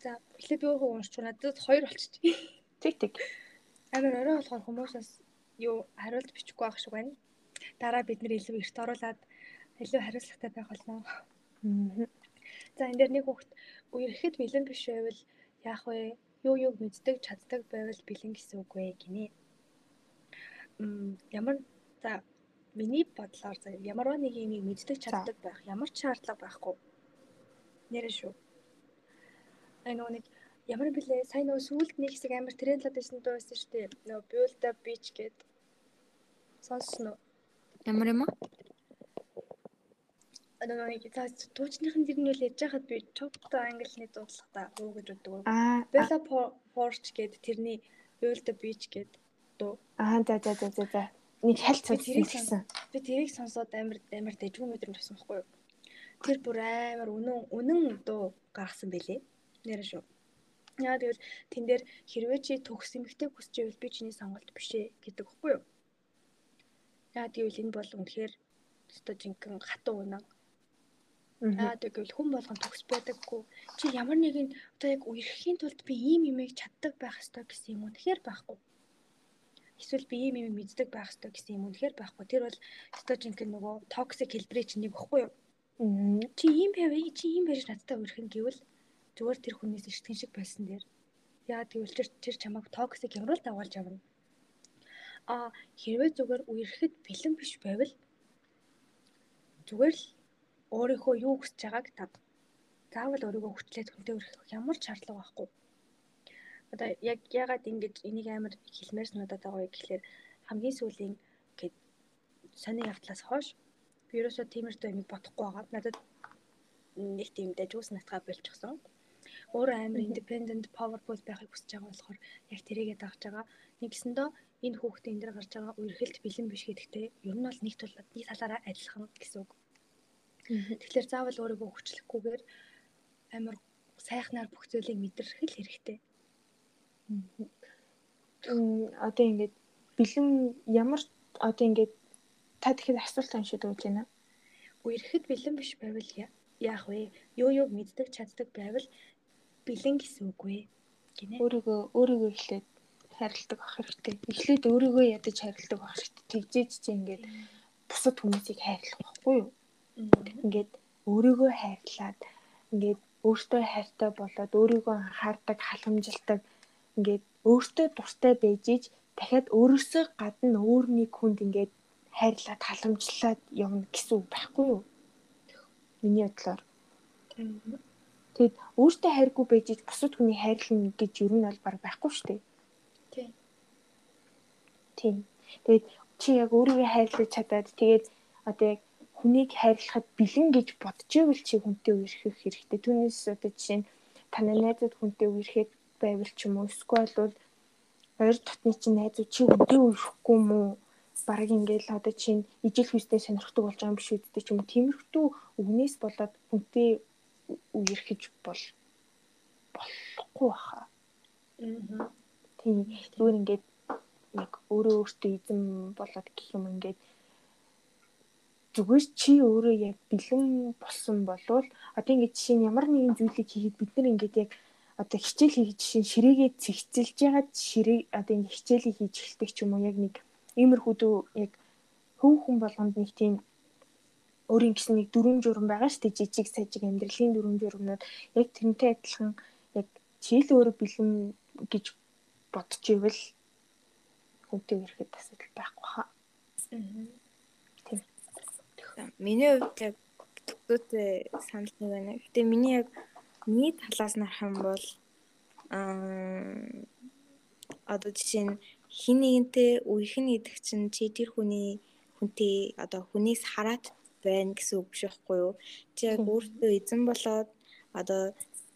За, эхлээд би өөрөө уншиж надад хоёр болчихчих. Тэг тэг. Амар орой болохоор хүмүүсээс юу хариулт бичихгүй байх шиг байна. Дараа бид нэр илүү эрт оруулаад илүү хариуцлагатай байх болно. За энэ дээр нэг хүүхд үерхэд бэлэн биш байвал яах вэ? Юу юуг мэддэг чаддаг байвал бэлэн гэсэн үг вэ гинэ. Мм ямар за миний бодлоор за ямар нэг юм мэддэг чаддаг байх ямар ч шаардлага байхгүй. Нэрэ шүү. Нөгөө нэг ямар блэ сайн нөгөө сүулт нэг хэсэг амар трендлаад байсан дуу байсан шүү дээ. Нөгөө build up beach гээд сонссон уу? Ямар юм аа? Одоо нэг за дуучныхын дэр нь үл яж хахад би чопто англиний дуудлагатай уу гэж боддог. Аа. Bella Porsche гэдэг тэрний Build the Beach гэдэг дуу. Аа за за за за за. Нэг хальт сонссон. Би тэрийг сонсоод амар амар дэжгүй мэдрэмж авсан байхгүй юу? Тэр бүр амар үнэн үнэн дуу гаргасан байлээ. Нэрэ шүү. Яа тэгвэл тэн дээр хэрвээ чи төгс эмэгтэй хүсч ивэл би чиний сонголт биш ээ гэдэг байхгүй юу? Яа тэгвэл энэ бол үнэхээр өстой жинхэнэ хатуу үнэн Аа тэгвэл хүн болгон төгс байдаггүй. Чи ямар нэгэн одоо яг үерхэхийн тулд би ийм юмыг чаддаг байх ёстой гэсэн юм уу? Тэгэхээр байхгүй. Эсвэл би ийм юм мэддэг байх ёстой гэсэн юм уу? Тэгэхээр байхгүй. Тэр бол өстой жинхэнэ нөгөө токсик хэлбэрийн чинь нэг баггүй юу? Чи ийм байв, чи ийм байж надтай үерхэн гэвэл зүгээр тэр хүнээс эртгэн шиг байсан дээр. Яа тэгвэл тэр тэр чамайг токсик л дагуулж авна. А хэрвээ зүгээр үерхэд бэлэн биш байвал зүгээр л өөрийнхөө юу хүсэж байгааг та заавал өөрийгөө хүчлээд хүнтэй өрөх ямар ч шаардлага байхгүй. Одоо яг ягаад ингэж энийг амар хэлмээр санагдаад байгаа вэ гэхэлэр хамгийн сүүлийн гээд сони явдлаас хойш би ерөөсөө тиймэрхүү юмыг бодохгүй байгаа. Надад нэг тийм дэжүүс натгаа болчихсон. Өөрөө амар independent powerful байхыг хүсэж байгаа болохоор яг тэрийгээ дагж байгаа. Нэгсэндөө энэ хүүхдээ энэ дэр гарч байгаа үерхэлд бэлэн биш гэдэгтээ ер нь бол нэг тулаад нэг талаараа адилхан гэсэн үг. Тэгэхээр заавал өөрийгөө хүчлэхгүйгээр амар сайхнаар бүх зүйлийг мэдрэх л хэрэгтэй. Одоо ингээд бэлэн ямар одоо ингээд та тэгэхэд асуулт уншиж өгч байна. Үерхэд бэлэн биш байвал яах вэ? Юу юуг мэддэг чаддаг байвал бэлэн гэсэн үг вэ? гинэ. Өөрийгөө өөрийгөө эхлээд хайрладаг ах хэрэгтэй. Эхлээд өөрийгөө ядаж хайрладаг ах хэрэгтэй. Тэгжээж чи ингээд бусад хүмүүсийг хайрлах байхгүй юу? Ингээд өөрийгөө хайрлаад ингээд өөртөө хайртай болоод өөрийгөө анхаардаг, халамжилдаг ингээд өөртөө дуртай байж ич дахиад өөрөөсөө гадна өөр нэг хүнд ингээд хайрлаад халамжлаад явна гэсэн үг байхгүй юу? Миний бодлоор. Тэгэд өөртөө хайргүй байж ич бусад хүний хайрлна гэж юу нь бол баг байхгүй шүү дээ. Тийм. Тийм. Тэгээд чи яг өөрийгөө хайрлаж чадаад тэгээд одоо яг хүнийг хайрлахад бэлэн гэж бодож ивэл чи хүнтэй үерхэх хэрэгтэй. Түүнээс одоо жишээ нь таны найзууд хүнтэй үерхэд байвал ч юм уу эсвэл бол ойр дотны чинь найзууд чи хүнтэй үерхэхгүй юм уу? Бараг ингээл одоо чинь ижил хүстэй сонирхдаг болж байгаа юм биш үү ч юм уу. Тиймэрхүү үгнээс болоод хүнтэй үерхэж бол болохгүй баха. Аа. Тийм. Зүгээр ингээд яг өөрөө өөртөө эзэн болоод гэх юм ингээд зүгээр чи өөрөө яг бэлэн болсон болвол одоо ингээд жишээ нь ямар нэгэн зүйлийг хийхэд бид нар ингээд яг одоо хичээл хийж жишээ ширээгээ цэгцэлж ягаад ширээ одоо ингээд хичээлийг хийж эхэлдэг ч юм уу? Яг нэг иймэрхүү дүү яг хөв хүн болгонд нэг тийм өөрийн гэсэн нэг дүрм журм байгаа шүү дээ жижиг сажиг амьдралын дүрм журмнууд. Яг тэрнтэй адилхан яг чийл өөрөө бэлэн гэж бодож ивэл хүнтэй ирэхэд асуудал байхгүй хаа. Аа Миний хувьд яг төгсөөтэй санал нэг байна. Гэтэ миний яг миний талаас нь харах юм бол аа одоо жишээ нь хин нэгэнтэй үехэн гэдэг чинь чи тэр хүний хүнтэй одоо хүнээс хараат байна гэсэн үг биш байхгүй юу? Чи яг өөртөө эзэн болоод одоо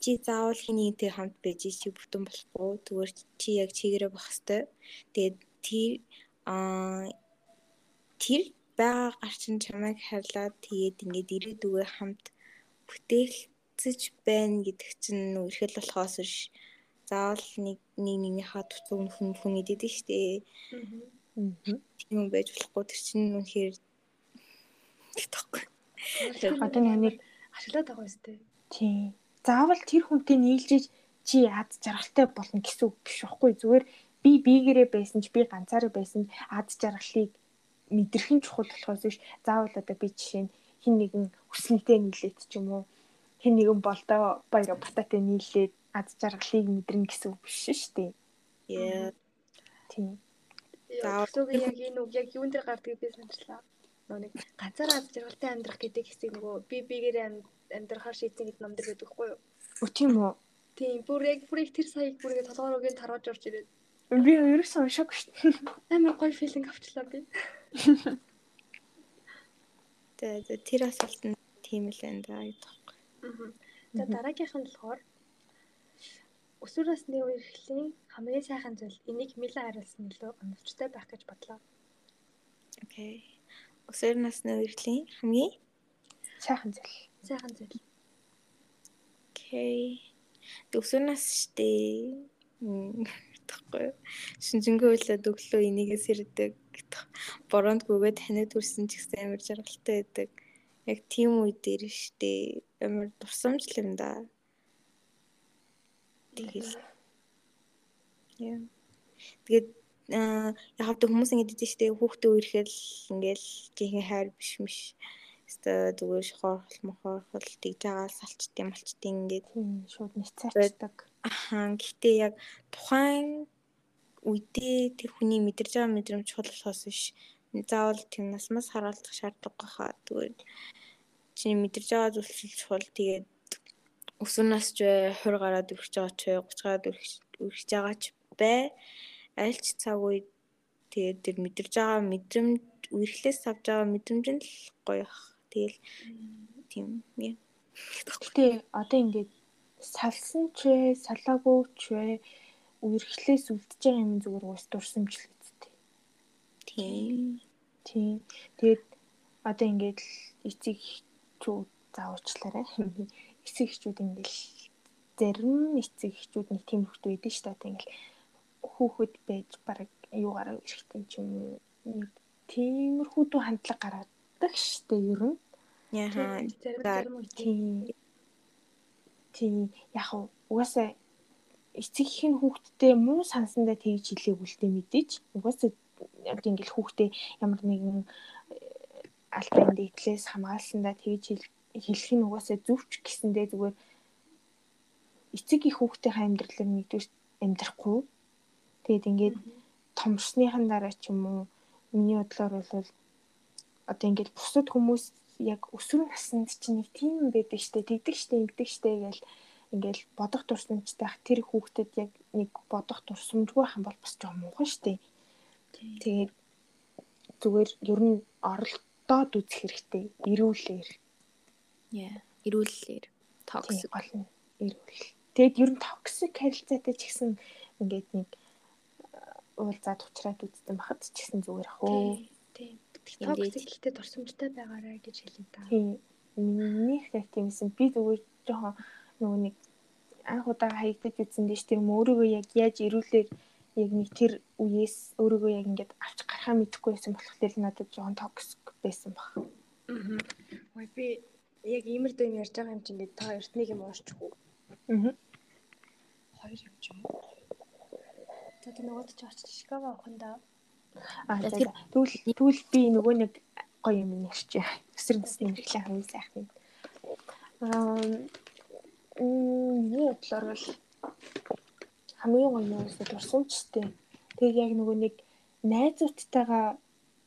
чи заавал хин нэгэнтэй хамт байж чи бүтэн болохгүй. Зүгээр чи яг чигээрээ байх хэвээр. Тэгээд тэр аа тэр байгаа гарчин чамайг харлаад тэгээд ингээд ирээдүгөө хамт бүтээлцэж байна гэдэг чинь үргэлж болохоос биш заавал нэг нэг нэгнийхээ туцуг хүн хүн идэдэг штэ. Мгм. Тийм юм байж болохгүй тэр чинь үнэхээр тэгэхгүй. Одоо нэг нэг ашиглаад байгаа юм тест. тийм. Заавал тэр хүнтэй нийлжиж чи ад жаргалтай болно гэсэн үг биш байхгүй зүгээр би бигээрээ байсан ч би ганцаараа байсан ч ад жаргалыг мэдрэх нь чухал болохоос биш заавал одоо би жишээ нь хин нэгэн өснөлтэй нийлээд ч юм уу хин нэгэн болдоо баяр бататай нийлээд ад жаргалыг мэдрэн гэсэн үг биш шүү дээ. Яа. Тийм. Заавал яг энэ үг яг юун дээр гардгийг би санарлаа. Нөгөө нэг ганцаараа аз жаргалтай амьдрах гэдэг хэсэг нөгөө би бигээрээ амьдрахаар шийдсэн гэдэг ном дэр байдаг хгүй юу? Өө тийм үү? Тийм бүр яг бүр их тэр саяг бүр ингэ толгоор үгийн тарваж орж ирээд Би ерөөсөө уншаагүй шүү дээ. амар гоё филинг авчлаа би. Тэгээ тэр асуулт нь тийм л энэ даа гэдэг. Аа. За дараагийнх нь болохоор өсвөр насны үерхлийн хамгийн сайхан зүйл энийг Милан хариулсан илүү оновчтой байх гэж бодлоо. Окей. Өсвөр насны үерхлийн хамгийн Сайхан зүйл. Сайхан зүйл. окей. Өсвөр нас штэ. Тэгэхгүй. Шинжэнгүй үйлээд өглөө энийгээс ирдэг. Бороонд гүгээд танид хүрсэн ч гэсэн амар жаргалтай байдаг. Яг тийм үе дээр штэ. Амар дурсамжл юм да. Тэгэл. Яа. Тэгээд аа яг хүмүүс ингэдэг дээ штэ хүүхдээ үерхэл ингээл жинхэнэ хайр биш биш. Өстө зүгээр шохорхол мохорхол тэгж байгаа салчтын малчтын ингээд шууд нэцээчдэг. Ахаа гэхдээ яг тухайн үедээ тэр хүний мэдэрж байгаа мэдрэмж чухал болохоос биш. Заавал тийм насмаас хараалдах шаардлагагүй хаа зүгээр чиний мэдэрж байгаа зүйл л чухал. Тэгээд өсвөр нас ч бай, 20 гараад өргөж байгаа ч бай, 30 гараад өргөж байгаа ч бай. Аль ч цаг үед тэгээд тэр мэдэрж байгаа мэдрэмж үерхлээс авж байгаа мэдрэмж нь л гоё. Тэгэл тийм яа. Гэтэ одоо ингээд салсан ч вэ, салаагүй ч вэ үерхлээс үлдэж байгаа юм зүгээр уус дурсамжл үсттэй. Тийм. Тийм. Тэгээд одоо ингээд л эцэг чүү заавчлаарай. Эцэг эхчүүд ингээд зарим эцэг эхчүүд нэг тийм хөвгт байдаг шүү дээ. Одоо ингээд хүүхэд байж баг юугаараа эрэхтэн ч юм нэг тиймэрхүү дүү хандлага гаргадаг шүү дээ ер нь. Яхаа. Зарим За, зарим Тийм. Тийм яг угаасаа эцэг ихийн хүүхдтэй муу сансандаа тэгж хэлээгүй л дээ мэдээж. Угаасаа яг ингээл хүүхдээ ямар нэгэн э, албан дээдлээс хамгаалсандаа тэгж хэл- хэлэх нь угаасаа зөвч гэсэндээ зүгээр эцэг их хүүхдийн амьдралаар нэгдүгээр амьдрахгүй. Тэгээд ингээд томсныхан дараа ч юм уу миний бодлоор бол одоо ингээд бусад хүмүүс яг өсвөр наснд чинь нэг тийм байдаг штэ тэгдэг штэ ингэдэг штэ гэж ингээл бодох дурсамжтай. Ах тэр хүүхдэд яг нэг бодох дурсамжгүй хам бол бас жоо муухан штэ. Тэгээд зүгээр ер нь оролдоод үзэх хэрэгтэй. Эрүүлэр Яа. Ирүүлэлээр тийм токсик. гол нь эрүүл тэгээд ер нь токсик харилцаатай ч гэсэн ингээд нэг уулзаад уучраад үзсэн бахад ч гэсэн зүгээр ах уу? Тийм. Токсик гэхдээ дурсамжтай байгаарай гэж хэлээ та. Тийм. Минийх яг тиймсэн. Би зүгээр жоохон нөгөө нэг анх удаа хаягдаж үзсэн дэш юм өөрийгөө яг яаж ирүүлэр яг нэг тэр үеэс өөрийгөө яг ингээд авч гарахаа мэдэхгүй байсан болохоор л надад жоохон токсик байсан баг. Аа. Ой би яг иймэр дөө юм ярьж байгаа юм чинь та эртнийг юм уушчихгүй. Аа. Хоёр юм ч юм уу. За тэр нөгөөд ч очиж Шикаго авахында Аа за. Тэгвэл тэгвэл би нөгөө нэг гоё юм нэрчээ. Өсвөр насны мэдлэг хамгийн сайхан. Аа миний бодлоор бол хамгийн гоё юм уу дурсамжтай. Тэгээ яг нөгөө нэг найзуудтайгаа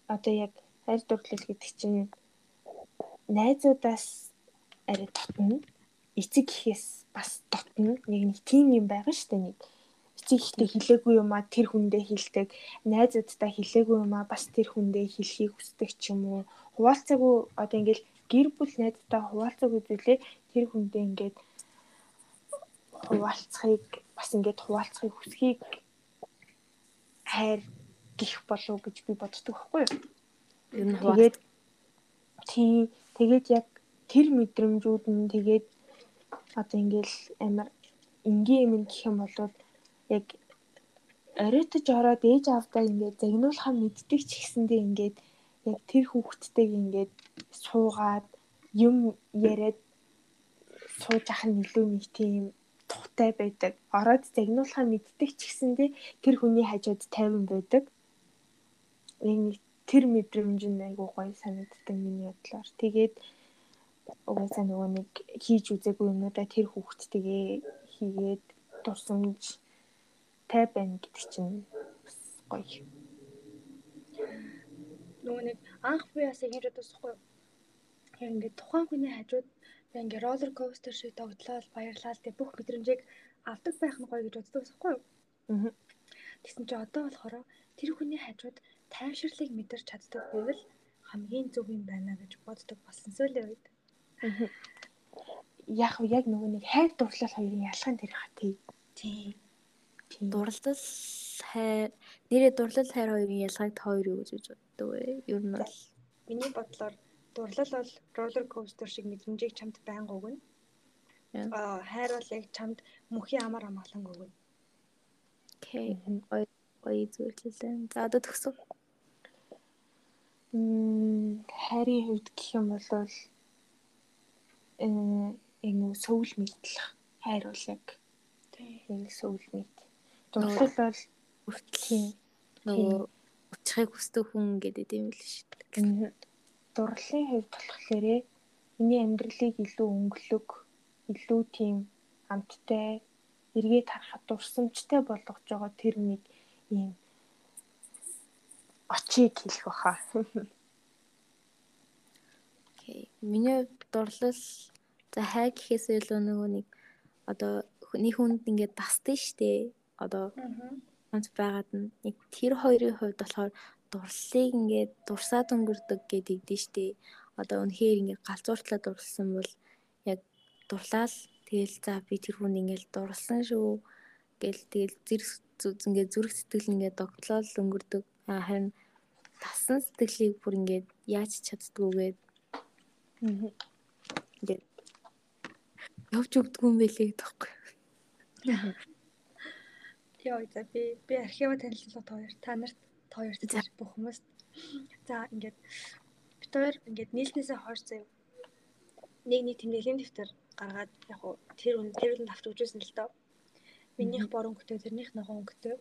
одоо яг хайр дурлал гэдэг чинь найзуудаас арай дотно эцэг гэхээс бас дотно нэг нэг тим юм байгаа шүү дээ нэг эцэг ихтэй хэлээгүй юм а? Тэр хүндээ хэлдэг. Найзуудтай хэлээгүй юм а? Бас тэр хүндээ хэлхийг хүсдэг ч юм уу? Хуваалцаагүй одоо ингээл гэр бүл найзтай хуваалцаагүй зүйлээ тэр хүндээ ингээд хуваалцахыг бас ингээд хуваалцахыг хүсхийг хайр гих болов гэж би боддог байхгүй юу? Ер нь Тэгээд тийм тэгээд яг тэр мэдрэмжүүд нь тэгээд одоо ингээл амар энгийн юм гэх юм бол яг оройтож ороод ээж авдаа ингээд загнуулахаа мэддэг ч гэсэндээ ингээд яг тэр хүүхдтэйг ингээд суугаад юм яриад сууж ах нь илүү нэг тийм тухтай байдаг. Ороод загнуулахаа мэддэг ч гэсэндээ тэр хүний хажууд тайван байдаг. Нэг тэр мэдрэмж нь айгуу гоё санагддаг миний бодлоор. Тэгээд угаасаа нөгөө нэг хийж үзээгүй юмудаа тэр хүүхдтэйгээ хийгээд дурсамж тай байна гэдэг чинь гоё. Нөгөө нэг анх би бас ингэж бодсохгүй. Яг ингээд тухайн хүний хажууд яг ингээд роллер костер шиг тогтлол баярлал тэг бүх мэдрэмжийг авдаг байх нь гоё гэж боддог байхгүй юу? Аа. Тэгсэн чи одоо болохоор тэр хүний хажууд тайвширлыг мэдэрч чаддаг байвал хамгийн зөв юм байна гэж боддог болсон сүүлийн үед. Аа. Яг яг нөгөө нэг хайр дурлал хоёрын ялгаан тэр хаа тий. Дурлал хайр нэрээ дурлал хайр хоёрын ялгааг та хоёр юу гэж боддог вэ? Ер нь бол миний бодлоор дурлал бол роллер костер шиг мэдрэмжийг чамд байнга өгнө. Аа хайр бол яг чамд мөхийн амар амгалан өгнө. Окей. Ой ой зөвлөлөө. За одоо төгсөв. Мм хайрын хувьд гэх юм бол э яг нэг сөвл мэдлэх хайр бол яг тийм сөвл мэд. Дурлал бол хүртэл нөгөө уучхыг хүсдэг хүн гэдэг юм л шүү дээ дурлалын хувьд болохоор миний амьдралыг илүү өнгөлөг, илүү тийм амттай, эргээд харахад дурсамжтай болгож байгаа тэр нэг ийм очийг хэлэх баха. Окей. Миний дурлал за хай гэхээс илүү нөгөө нэг одоо хүний хүнд ингээд дасдаг штэ. Одоо онц байгаад нь яг тэр хоёрын хувьд болохоор дурлалыг ингээд дурсаад өнгөрдөг гэдэг дээ штэ. Одоо үнэхээр ингээд галзууртлаа дурлсан бол яг дурлал тэгэл за би тэр хүн ингээд дурлсан шүү гэл тэгэл зэрэг ингээд зүрх сэтгэл ингээд догтлол өнгөрдөг. Харин тасан сэтгэлийг бүр ингээд яаж чаддгүйгээд ингээд явж өгдөг юм байлээ гэхгүй. Яа, за би би архива танилцуулга тоо та нарт та хоёрт за бүх хүмүүст за ингээд бид хоёр ингээд нийлнээсээ хойш заяа нэг нэг тэмдэглэлийн дэвтэр гаргаад яг хуу тэр үн тэр үнд авч өгчээсэн л доо. Минийх бор өнгөтэй тэрнийх ногоон өнгөтэй.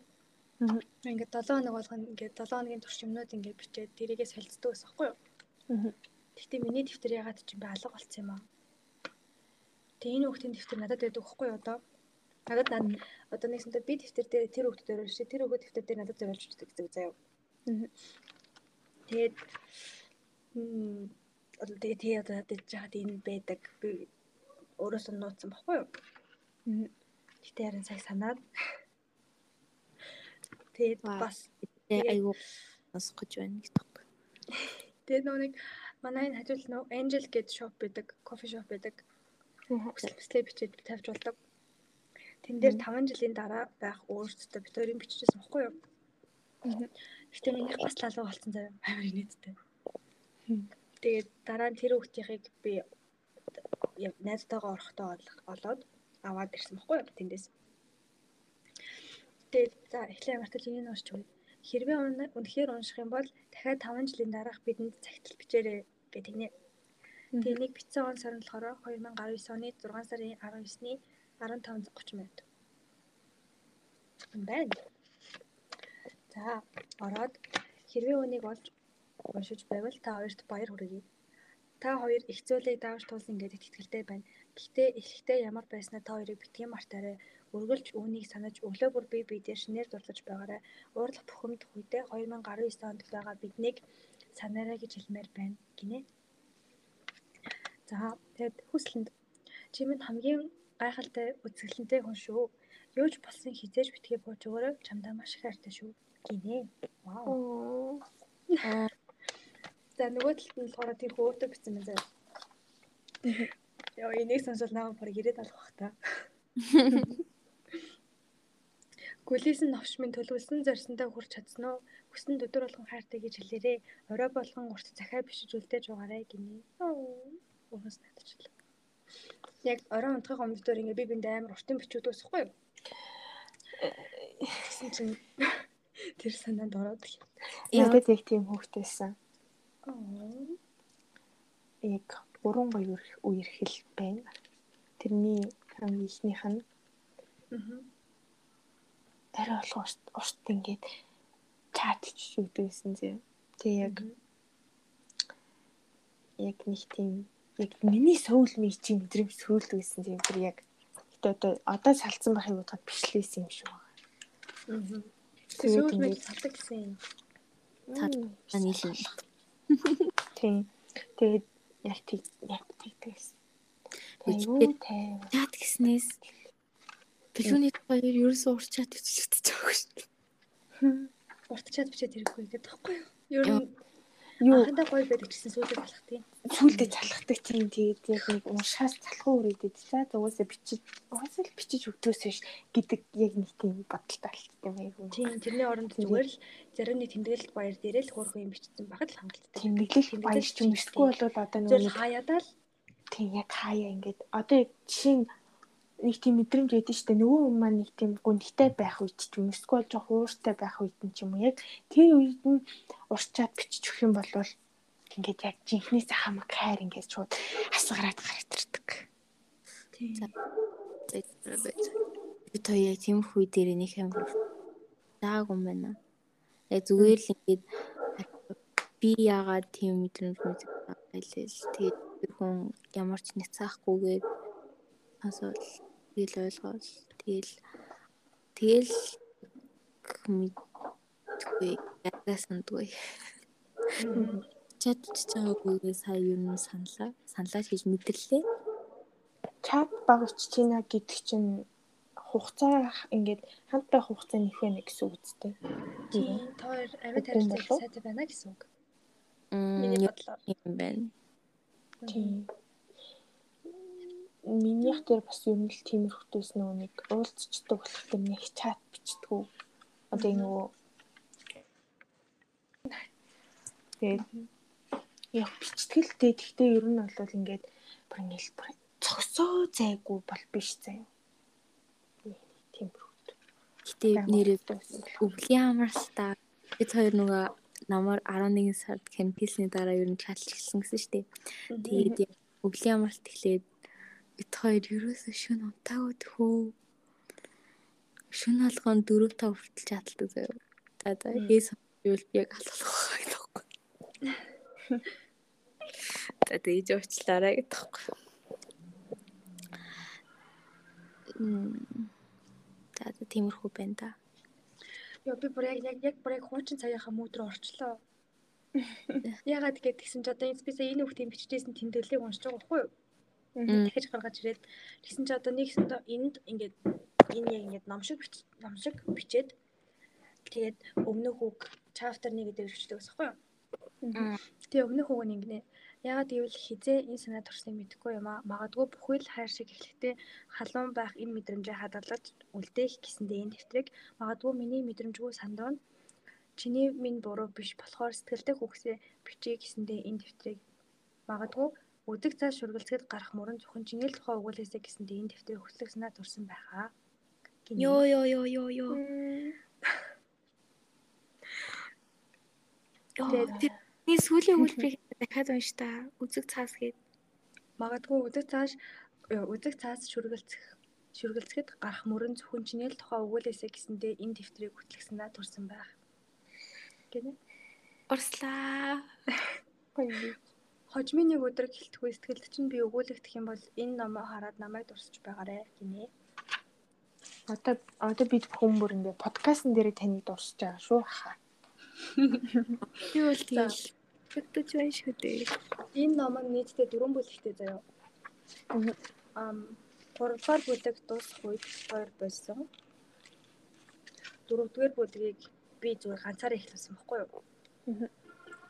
Ингээд 7 хоног болгоно ингээд 7 хоногийн турш юмнууд ингээд бичээд тэрийгээ солилцдог байсан хгүй юу? Гэхдээ миний дэвтэр ягаад ч юм бэ алга болцсон юм аа. Тэгээ энэ хүүхдийн дэвтэр надад байдаг хгүй юу одоо? Надад одоо нэгсэнтэй би дэвтэр дээр тэр хүүхдэд зориулж чи тэр хүүхд дэвтэр дээр надад зориулж өгдөг гэсэн заяа. Тэгээд одоо тэгээ тий одоо надад жаад энэ байдаг би өөрөөсөө нууцсан баггүй юу? Гэтэ харин сая санаад тэгээд бас айгуу сонсох гэж байна гэдэг. Тэгээд нөгөө нэг манай энэ хажуул нөгөө Angel гэдэг шоп байдаг, кофе шоп байдаг. Хүслээ бичээд тавьж болдог. Тэн дээр 5 жилийн дараа байх өөрсдөө бид хоёрын биччихсэн баггүй юу? Гэтэ минийх бас лалуу болсон заяа амар нийттэй. Тэгээд дараа нь тэр хүүхдийнхийг би найзтайгаа орохдоо олоод аваад ирсэн баггүй юу тэндээс. Тэгээд за эхлээ мартаж энийг уншиж өгье. Хэрвээ үнэхээр унших юм бол дахиад 5 жилийн дараах бидэнд цагтл бичээрэй гэх тэгнэ. Тэгээд нэг битсэн он сар нь болохоор 2019 оны 6 сарын 19-ний 15:30 минут. Байна. За, ороод хэрвээ үнийг олж уншиж байвал та хоёрт баяр хүргэе. Та хоёр их зүйлийг давж туулсан гэдэгт итгэлтэй байна. Гэхдээ эхлэхдээ ямар байснаа та хоёрыг битгий мартаарай. Үргэлж үүнийг санаж өглөө бүр бие биедээ шинээр дурлаж байгаарай. Уурлах бухимдах үедээ 2019 онд байгаа биднийг санаарай гэж хэлмээр байна гинэ. За тэгэд хүслэнд чи минь хамгийн гайхалтай үзэсгэлэнтэй хүн шүү. Юу ч болсон хизээж битгий бууж өгөөрэй. Чамдаа маш их хайртай шүү. Гинэ. Вау. За нөгөө талд нь болохоор тэр хөөртө бичсэн байна заа. Яа энийг сонсвол намайг бүр ирээд алах бах та. Гүлээс нь новш минь төлөвлөсөн зорьсондоо хүрч чадсан уу? Хүсэнд өдөр болгон хайртай гэж хэлээрээ. Орой болгон урт захаа бишиж үлдээж байгаарэ гинэ. Уус надчлаа яг орой унтахын өмнө дөр ингээ би бинд амар уртын бичүүд усахгүй юу? Тэгсэн чинь тэр санаанд ороод их. Надад яг тийм хүүхдээсэн. Аа. Яг гурван гоё үерхэл байна. Тэрний хамгийн ихнийх нь арай болох урт ингээд чат ч өгдөөсөн зэ. Тэг яг яг нэг тийм яг миний сөүл ми чи өдрөм сөүлд байсан тийм тэр яг гэтээ одоо одоо салцсан байхыг бодоход бичлээсэн юм шиг байна. Аа. Тэгээд ингээд- мэд салдаг гэсэн юм. Цаад нийлэн. Тийм. Тэгээд яг тийм яг тэгдэгс. Үгүй, Тэгвэл тай. Чат гиснээс Билүүний хоёр ерөөсөө урчаад иччихэж байгаа шүү. Уртчаад бичээд хэрэггүй гэдэг таахгүй юу? Ер нь Юу анхандаа гоё байдаг гэсэн сүүлд болох тийм. сүулдэ залхахдаг тийм тэгээд яг нэг уншаас залхуу үрээдээд за угаасаа бичиж угаасаа л бичиж өгдөөс биш гэдэг яг нэг тийм бодолтой юм яг. Тийм тэрний оронд зүгээр л зарим нэг тэмдэглэлт баяр дээрээ л хөөрхөн юм бичсэн байхад л хангалттай. Тэмдэглэл баяр ч юм эсвэл бол одоо нэг Зөв хаяадаа л тийм яг хаяа ингээд одоо жишээ нь нэг тийм мэдрэмж өгдөн штэ нөгөө хүн маань нэг тийм гүнхтэй байх үед ч юм эсвэл жоох ууртай байх үед нь ч юм уу яг тэр үед нь урчаад бичиж өгөх юм бол ингээд яг жинхнээс хамаг хайр ингээд шууд асгараад гарагддаг. тийм. Би то яг тийм хүй дээр нэг амар заагүй юм байна. Яг зүгээр л ингээд би яагаад тийм мэдрэмж мэдэх байлээ л тэгээд хүн ямар ч няцаахгүйгээд асуул тэгэл ойлгоол тэгэл тэгэл мэдгүй ягасандгүй чадчих байгаагүй сая юу н саналаа саналаа хийж мэдэрлээ чат баг чичина гэдэг чинь хугацаа ингээд хамт байх хугацаа нэх байна гэсэн үг үстэй. Тийм. Тэр амьд юм харилцаа сайтай байна гэсэн үг. Мм, Миний бодлоор. юм байна Тийм. Минийх дээр бас юм л тиймэрхүүтээс нөгөө нэг уулзчдаг болох тэр нэг чат бичдэг. Одоо энэ нөгөө Тэгээд яг бичтгэлтэй гэхдээ ер нь бол ингээд бүр ингээд бүр цогсоо зайгүй бол биш заяа. Тиймэрхүүт. гэтээ нэрээ өвлийн амарстай бид хоёр нөгөө намар 11 сард кампусны дараа ер нь чатлчихсан гэсэн шүү дээ Тэгээд өвлийн амралт эхлээд бид хоёр ерөөсөө шүн унтаагүй тхөө. Шүн алгон 4 5 хүртэл чаддаг заяа. За за ээс юу би яг алуулах байхгүй. За тэгж уучлаарай гэдэг таахгүй. Мм. За за тиймэрхүү байна да. Йоо би бүр яг яг бүр яг хуучин цагийнхаа руу орчлоо. Ягаад гэгээд тэгсэн чи одоо сая энэ хүүхдийн бичижсэн тэмдэглэлийг уншиж байгаа байхгүй юу? Дахиж гаргаж ирээд. Тэгсэн чи одоо нэг өстө энд ингээд энэ яг ингээд ном шиг ном шиг бичээд тэгээд өмнөх үг chapter 1 гэдэг байсан байхгүй юу? Тэгээ өмнөх үг нь ингэнэ. Ягаад гэвэл хизээ энэ санаа турсныг мэдэхгүй юм аа. Магадгүй бүхэл хайр шиг эхлэхдээ халуун байх энэ мэдрэмжээ хадгалж үлдээх гэсэндээ энэ дэвтрийг магадгүй миний мэдрэмжгүй сандуун чиний минь буруу биш болохоор сэтгэлдээ хүүхсээ бичиж гэсэндээ энэ дэвтрийг магадгүй өдөг цааш шүргэлцгээд гарах мөрөн зөвхөн чиний л тухай өгүүлээсэ гэсэндээ энэ дэвтрийг хөтлөх санаа турсан байхаа. Йоо ёо ёо ёо. Тэгээд- Тэрний сүүлийн үйлбэрийг дахиад унш та. Үзэг цаас гээд. Магадгүй өдөг цааш өдөг цаас шүргэлцэх шүргэлцэхэд гарах мөрөн зөвхөн чиний л тухай өгүүлээсэ гэсэндээ энэ дэвтрийг хөтлөх санаа турсан байх. Гэнэ. Урслаа. Гоё. Хожмын нэг өдөр гэлтгүй сэтгэлд чинь би өгүүлэгдэх юм бол энэ номоо хараад намайг дурсаж байгаарэ гинэ. Одоо одоо бид хүмүүр ингээ подкастн дээр таныг дуусч байгаа шүү хаа. Би бол тэгэл бодож байна шүү дээ. Энэ номог нийтдээ дөрвөн бүлэгтэй заяа. Ам гуравдугаар бүлэг дуусах үед хоёр болсон. Дөрөвдүгээр бүлгийг би зүгээр ганцаараа эхлүүлсэн байхгүй юу? Мгм.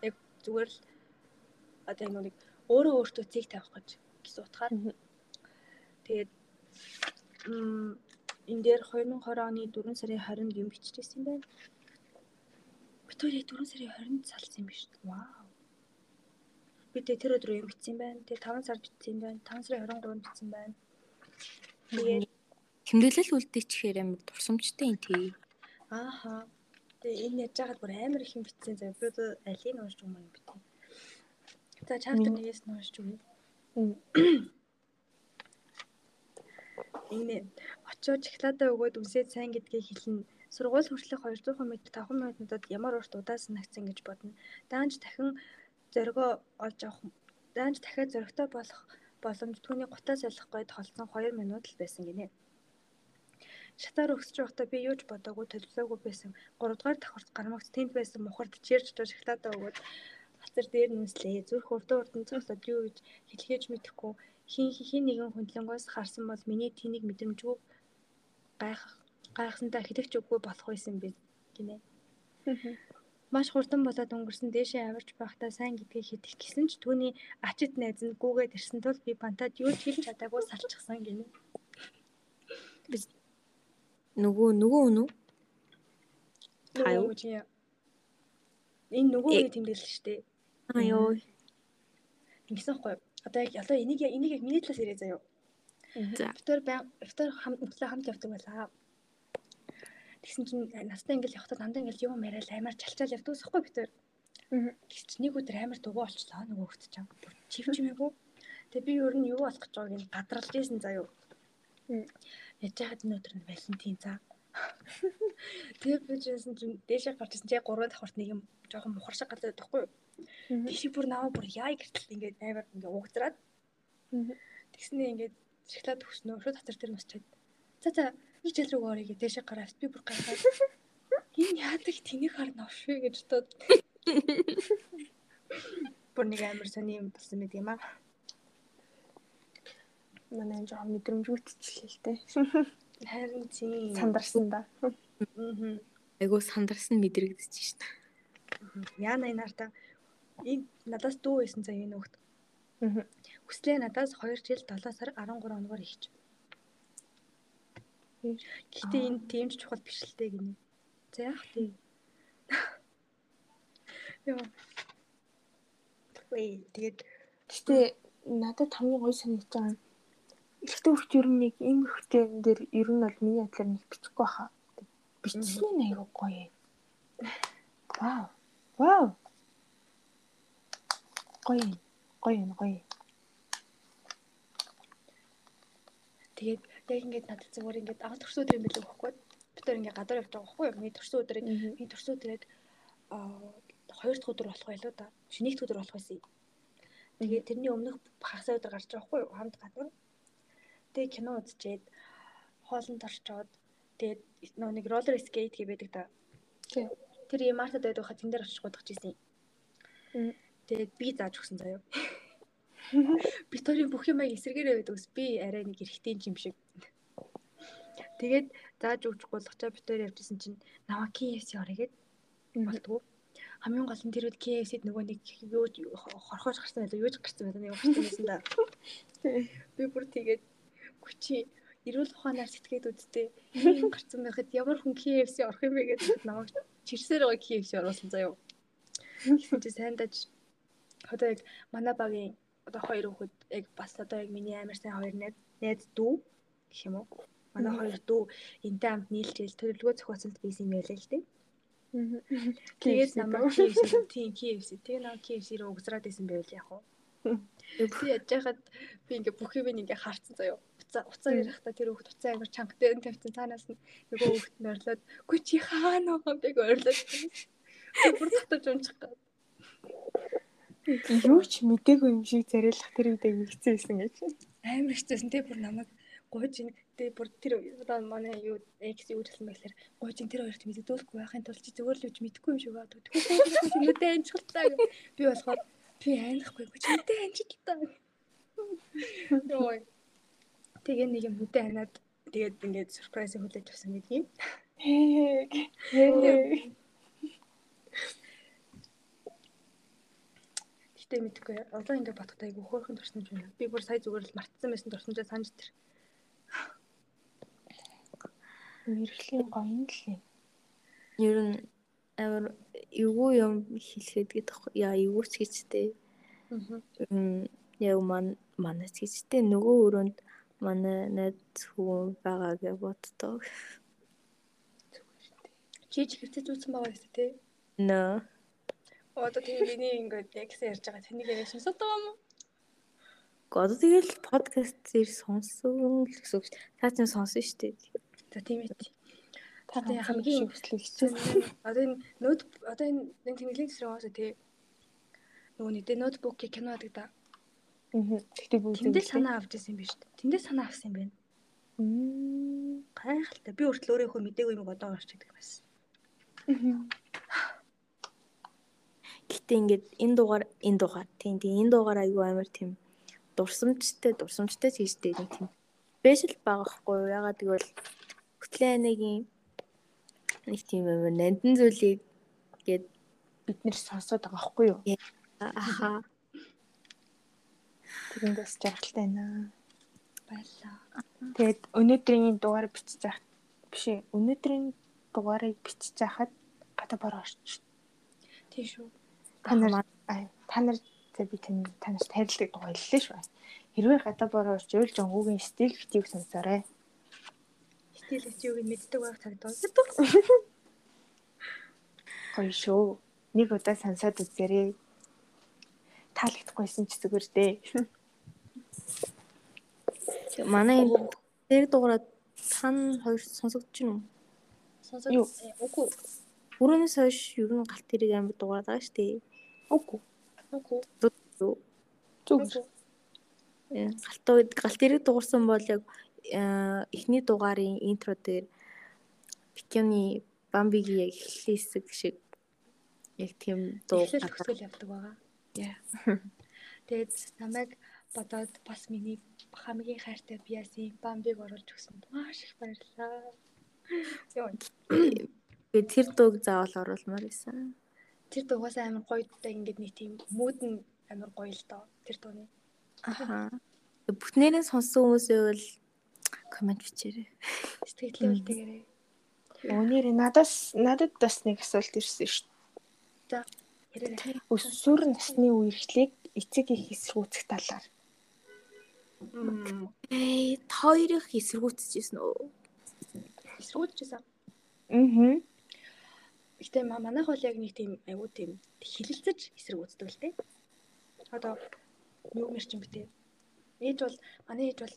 Яг зүгээр л одоо энэ нэг өөрөө өөртөө цэг тавих гэж гэсэн утгаар. Тэгээд энэ дээр 2020 оны 4 сарын 20-нд юм биччихсэн юм байна. Би тэр 4 сарын 20-нд салсан юм биш үү? Вау. Би тэ тэр өдрөө юм бичсэн байна. Тэгээ 5 сар бичсэн байна. 5 сарын 23-нд бичсэн байна. Тэгээд Тэмдэглэл үлдээчихээр амар дурсамжтай юм тий. Ааха. Тэгээ энэ яж байгаад бүр амар их юм битсэн зав. Би одоо алийг уншиж юм битээ. За чартер нэгээс нь уншиж өгье. Ингэнэ. Очоод шоколадаа өгөөд үсээд сайн гэдгийг хэлнэ. Сургууль хүртэлх 200 м 5 минутад ямар урт удаа санагцсан гэж бодно. Даанч дахин зоригоо олж авах даанч дахиад зоригтой болох боломж түүний гутаа солих гээд холцсон 2 минут л байсан гинэ. Шатаар өгсөж байхдаа би юу ч бодоогүй төлөвлөөгүй байсан. 3 дугаар давхарт гармагц тэнд байсан мухард чирч очоо шоколадаа өгөөд хацар дээр нүслээ. Зүрх урдын урдын цогцоод юу гэж хэлхээж мэдэхгүй хин хин нэгэн хөндлөнгөөс харсан бол миний тэнийг мэдрэмжгүй гайх гайхсантай хэлэгч үгүй болох байсан би гинэ. Маш хурдан болоод өнгөрсөн дээшээ аварч байхдаа сайн гэдгийг хэлэх гэсэн ч түүний ачид найз нь гүүгээд ирсэн тул би бантад юу ч хэлж чадаагүй салчихсан гинэ. Нөгөө нөгөө үнүү? Хаяа. Энэ нөгөө үе тэмдэглэл шүү дээ. Аа ёо. Ингэсэн хгүй. Одоо яг ялаа энийг энийг яг миний талаас ирээ заяа. За. Битэр баян битэр хамт явдаг байлаа. Тэгсэн чинь настай ингээл явахдаа дандаа ингээл юм яриад амар чалчаал явдаг усахгүй битэр. Гэвч нэг өдөр амар дугуй болчлоо нөгөө хөлт чам. Чивч юмээгүү. Тэгээ би өөр нь юу болох гэж байгааг нь гадралж ийсэн заяа. Яж хаад энэ өдөр нь Валентин цаа. Тэгээ би жисэн чинь дээшээ гарч ирсэн чи 3 давхарт нэг юм жоохон мухар шиг гадаад байхгүй юу? Тийш бүр наваа бүр яа гэртэл ингээд амар ингээд угдраад. Тэгснээ ингээд шоколад өгснөө шууд хатар дээр мосчаад. За за хичээл рүү орё гэдэг дэшээ гараад би бүр гайхаад. Энэ яадаг тэнийг харна овшгүй гэж бодоод. Бүр нэг амар сони юм болсон мэт юм аа. Манай жоохон мэдрэмжгүйтчлээ л дээ. Харин тийм. Сандарсан да. Айгуу сандарсан мэдрэгдэж шин. Яна энэ артаа энэ надаас дүү байсан заа энэ хөхт. Аа. Хүслээ надаас 2 жил 7 сар 13 оногоор ихч. Гэхдээ энэ тийм ч чухал биш л дээ гинэ. За яах вэ? Яа. Вэ тэгээд Гэтэ надад хамгийн гоё санагдаж байгаа нь эхлээ хүрт ер нь нэг ийм хөлтэй дээр ер нь бол миний бодлоор нэг бичихгүй хаа. Бичсэн нь аягүй гоё. Вау. Вау. Гоё. Гоё юм гоё. тэгээд яг ингээд надад зүгээр ингээд анх төрсөн өдөр юм билүү гэхгүй. Бид төр ингээд гадар явж байгаа байхгүй юу? Миний төрсөн өдрийг миний төрсөн өдрийг аа хоёр дахь өдөр болох байлоо да. Шинийх өдөр болох байсан. Тэгээд тэрний өмнөх хагас өдөр гарч байгаа байхгүй юу? Хамт гадар. Тэгээд кино үзчихэд хоолнд орчоод тэгээд нөө нэг роллер скейт гээ байдаг да. Тэр юм мартад байдаг хаа тэн дээр очиж гудах гэсэн. Тэгээд би зааж өгсөн заяа. Викторийн бүх юмыг эсэргээрээ байдаг ус би арай нэг эргэтэй юм шиг. Тэгээд зааж өгч гулгачаа Виктори явжсэн чинь наваа KFC орё гэд болтгоо. Хамгийн гол нь тэр үед KFC-д нөгөө нэг юу хорхоож гарсан байлаа, юуж гарсан байлаа нэг гарсан байсан да. Би бүр тэгээд хүчи эрүүл ухаанаар сэтгээд үдтэй юм гарсан байхад ямар хүн KFC орох юм бэ гэж намайг чирсээр байгаа KFC оруулсан заяа. Гэсэн чи сайн даж одоо яг манай багийн одоо хоёр хүүхэд яг бас одоо яг миний амар сайн хоёр найз найз дүү гэх юм уу. Манай хоёр дүү энтэй хамт нийлжэл төлөвлөгөө зохиоцолд бийсэн юм байлаа л дээ. Тэгээд намайг тийм KFC тэгээ намайг KFC рүү угсраад исэн байвал яг уу. Би яж хахад би ингээ бүх юм ингээ харцсан заяа. Уцаа уцаа ярихтаа тэр хүүхд уцаа амар чанга дээр нь тавьсан цаанаас нь нөгөө хүүхд нь орлоод гү чи хаана байгаа гэж орлоод. Бүр татаж унчих гад. Юу ч мдээгүй юм шиг зарилах тэр үедээ хэцүү байсан гэж. Амар хэцүүсэн те бүр намайг гуйж ин тэ бүр тэр одоо манай юу X юу гэсэн байхлаар гуйж ин тэр хоёрт мэддүүлэхгүй байхын тулд чи зүгээр л үуч мэдэхгүй юм шиг баа. Тэгвэл нүдэ анчилтаа би болохоор би айнахгүй гуйж нүдэ анчилтаа. Йой. Тэгээ нэг юм нүдэ анаад тэгээд ингээд surprise хүлээж авсан гэдэг юм. Хээ. Гэтэ мэдгүй. Одоо ингээд бодохдоо айгу хөөрхөн турсан юм байна. Би бүр сая зүгээр л мартсан байсан турсанчаа санаж тэр. Мэргэжлийн гоё юм л юм. Ер нь амар эвгүй юм хэлэхэд гэдэг яа эвгүй ч гэжтэй. Аа. Яг ман манаас гэжтэй нөгөө өрөөнд манай найз хүн байгаа гэж боддог. Чи ч хэвчээ зүүсэн байгаа гэсэн тий. Нөө. Одоо тэгээ миний ингээд яг гэсэн ярьж байгаа тэнийг яриа сонсоод байгаа юм уу? Одоо тэгэл подкаст зэр сонсон л гэсэн үг. Та ч сонсон шүү дээ. За тийм ээ. Та Тэгээ хамгийн хүслийг хичээл. одоо энэ ноут одоо энэ энэ тэмдэглэлийн зэрэг уусаа тий. Нөгөө нэг ноутбук кино гэдэг да. Аа. Тэгтээ бүгд Тэндээ санаа авч ирсэн юм биш үү? Тэндээ санаа авсан юм байна. Мм. Гайхалтай. Би өөртөө өөрийнхөө мдээгүй юм одоо гарч идэг байсан. Гэтэ ингээд энэ дугаар энэ дугаар тийм тийм энэ дугаар аюу амар тийм дурсамжтай дурсамжтай чийжтэй нэг тийм спешиал байгаа хгүй юу? Ягаад гэвэл хөтлөөнийг нэг тийм амар нандин зүйлийг гээд бид нэр сонсоод байгаа байхгүй юу? аха Тэрэндээс жаргалтай байна. Баярлаа. Тэгээд өнөөдрийн дугаар бичиж яхад биш ээ. Өнөөдрийн дугаарыг бичиж яхад гадаа бор орч. Тийм шүү. Та нар аа, та нар за би тань танаас тарилдаг дугаарлаа шүү. Хэрвээ гадаа бор орч уйл жонгуугийн стил битийг сонсоорой. Стил нь мэддэг байх цагдаа. Гоё шүү. Нэг удаа сонсоод үзээрэй. Таалагдахгүйсэн ч зүгээр дээ. манай энэ дээр дугаараа тань хоёр сонсогдож байна уу? Э, үгүй. Өрөөнөөс хойш ер нь галт тэрэг амар дугаараа байгаа шүү дээ. Үгүй. Үгүй. Зүг. Зүг. Э, Галт тэрэг дуурсан бол яг эхний дугаарын интро дээр Пикёны Бамбигийн яг эхлэх хэсэг шиг яг тийм дуу төгсгөл явдаг байгаа. Тэгээд намайг бодоод бас миний хамгийн хайртай биасын бамбиг оруулж өгсөнд маш их баярлалаа. Тэр дууг заавал оруулмаар байсан. Тэр дугаас амар гоё даа ингээд нэг тийм мууд нь амар гоё л доо. Тэр дууны. Аха. Бүтнээрээ сонссон хүмүүсээ бол комент бичээрэй. Сэтгэлээ үлдээгээрэй. Өнөр надаас надад бас нэг асуулт ирсэн шүү. Ярээрэй. Өсвөр насны үерхлийг эцэг их эсэргүүцэх талаар. Эй, та хоёрыг эсэргүүцчихсэн үү? Эсрүүцчихсэн. Аа. Гэтэ ма- манайх бол яг нэг тийм айгуу тийм хилэлцэж эсрэг үздэг л дээ. Одоо юу мэрчин битээ. Ээж бол манай ээж бол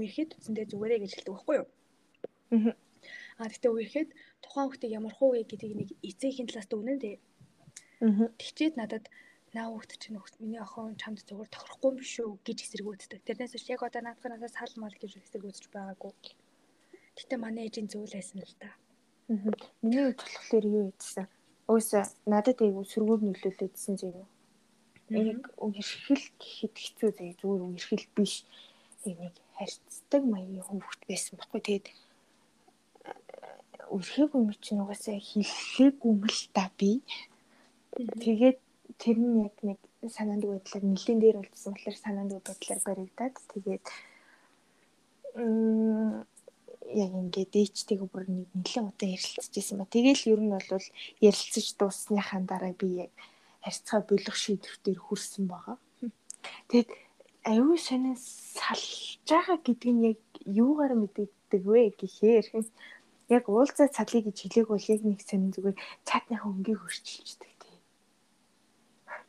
үерхэд үсэндээ зүгээрээ гэж хэлдэг байхгүй юу? Аа. А гэтээ үерхэд тухайн хүүхдийг ямар хуу вэ гэдгийг нэг эцэгхийн талаас дүгнэн дээ. Аа. Тэгчээд надад наа хүүхд чинь миний охин чамд зүгээр тохирохгүй юм биш үү гэж эсэргүүцдэг. Тэрнээс биш яг одоо наадах надаас сал мал гэж эсэргүүцэж байгаагүй. Гэтэ манай ээжийн зүйл байсан л та. Аа. Миний хувьд болохоор юу ийдсэн? Өөсөө надад айгу сөргүүр нөлөөлөдсөн зэ юу. Яг үерхэл гэхэд хэцүү зэ зүгээр үерхэл биш. Яг нэг харьцдаг маягийн хүүхэд байсан баггүй. Тэгээд үерхээгүй юм чинь угаасаа хиллээгүй юм л та би. Тэгээд тэр нь яг нэг санаандгүй байдлаар нэлээд дээр болчихсон болохоор санаандгүй байдлаар баригдаад тэгээд яг ингээд ээжтэйгээ бүр нэг нэлээд удаа ярилцчихсан ба. Тэгээл ер нь бол ярилцаж дуусныхаа дараа би яг харьцаа болох шийдвэр дээр хүрсэн байгаа. Тэгэд аюу сонин салж байгаа гэдэг нь яг юугаар мэдэгддэг вэ гэхээр яг уулзаа цалыг гэж хэлээг бол яг нэг сонин зүгээр чатныхаа өнгийг өөрчилждэг тий.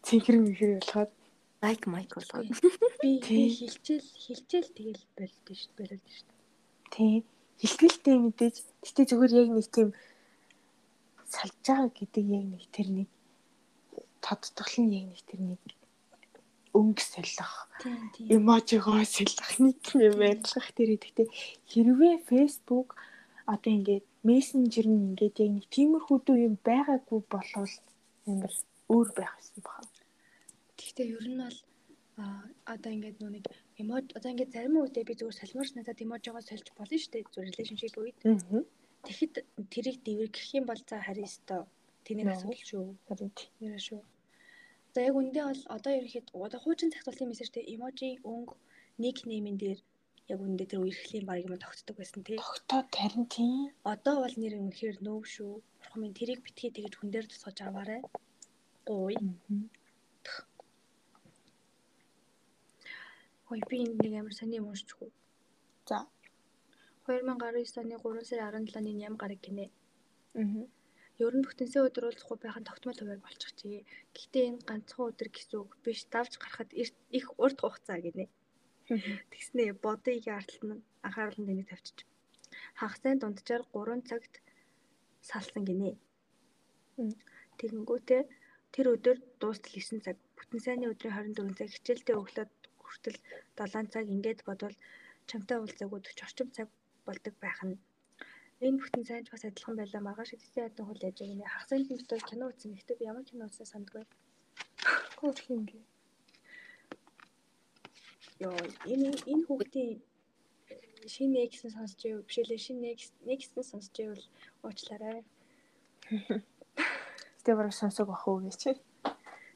Цэнхэр мэхэр болоход Лайк майк болгоод. Би хилчээл хилчээл тэгэл болд шүү дээ. Болд шүү дээ. тий хилтгэлтэй мэдээж. Гэтээ зүгээр яг нэг тийм салж байгаа гэдэг яг нэг тэр нэг тодтгол нь яг нэг тэр нэг өнгө солих эможигоо солих нэг юм байлгах тэр гэхдээ хэрвээ Facebook одоо ингээд мессенжер нь ингээд яг нэг тиймэрхүү юм байгаагүй болвол амар өөр байх юм байна. Гэхдээ ер нь бол одоо ингээд нэг эмож одоо ингээд зарим үедээ би зүгээр салмаарч надад эможигоо сольж болно шүү дээ. Зүгээр relationship үед. Тэгэхэд тэрийг дэвэргэх юм бол за харин өстой. Тэний асуудал шүү. Харин тий. Нэрэ шүү. За яг үндэ бол одоо ерөөхдөө одоо хуучин цагтуулын мессежтэй эможи өнгө ник неймэн дээр яг үндэ тэр үерхлийн баг юм тогтдог байсан тий. Тогтоод харин тий. Одоо бол нэр үнэхээр нөөв шүү. Бурхан минь тэрийг битгий тэгэж хүн дээр тусгаж аваарай. Гуй. Хой би энэ нэг амар сони юм уншчихгүй. За. 2019 оны 3 сарын 17-ны ням гараг гинэ. Аа. Ер нь бүтэнсээ өдөр уулзахгүй байх нь тогтмол хуваар болчих чи. Гэхдээ энэ ганцхан өдөр гэсэн үг биш. Давж гарахад их урт хугацаа гинэ. Тэгснээ бодыг арталт нь анхаарал нь энийг тавьчих. Хагасны дунджаар 3 цагт салсан гинэ. Тэгэнгүүтээ тэр өдөр дуустал 9 цаг. Бүтэн сайнны өдрийн 24 цаг хичээлдээ өглөөд хүртэл 7 цаг ингээд бодвол чамтай уулзаагүй 40 орчим цаг болдог байх нь Энэ бүтэн сайнч бас адилхан байлаа. Маргааш эцсийн ядан хөл яаж байгаа нэ. Хагасны фильмээр кино үзсэн. Гэхдээ ямар кино үзсэн сандгүй. Гүрх юм гээ. Йоо, энэ энэ хүүхдийн шинэ нэгсэн сонсч байв. Бишээлээ шинэ нэгс нэгсэн сонсч байвал уучлаарай. Гэтэ бараг сонсог ах уу гэж.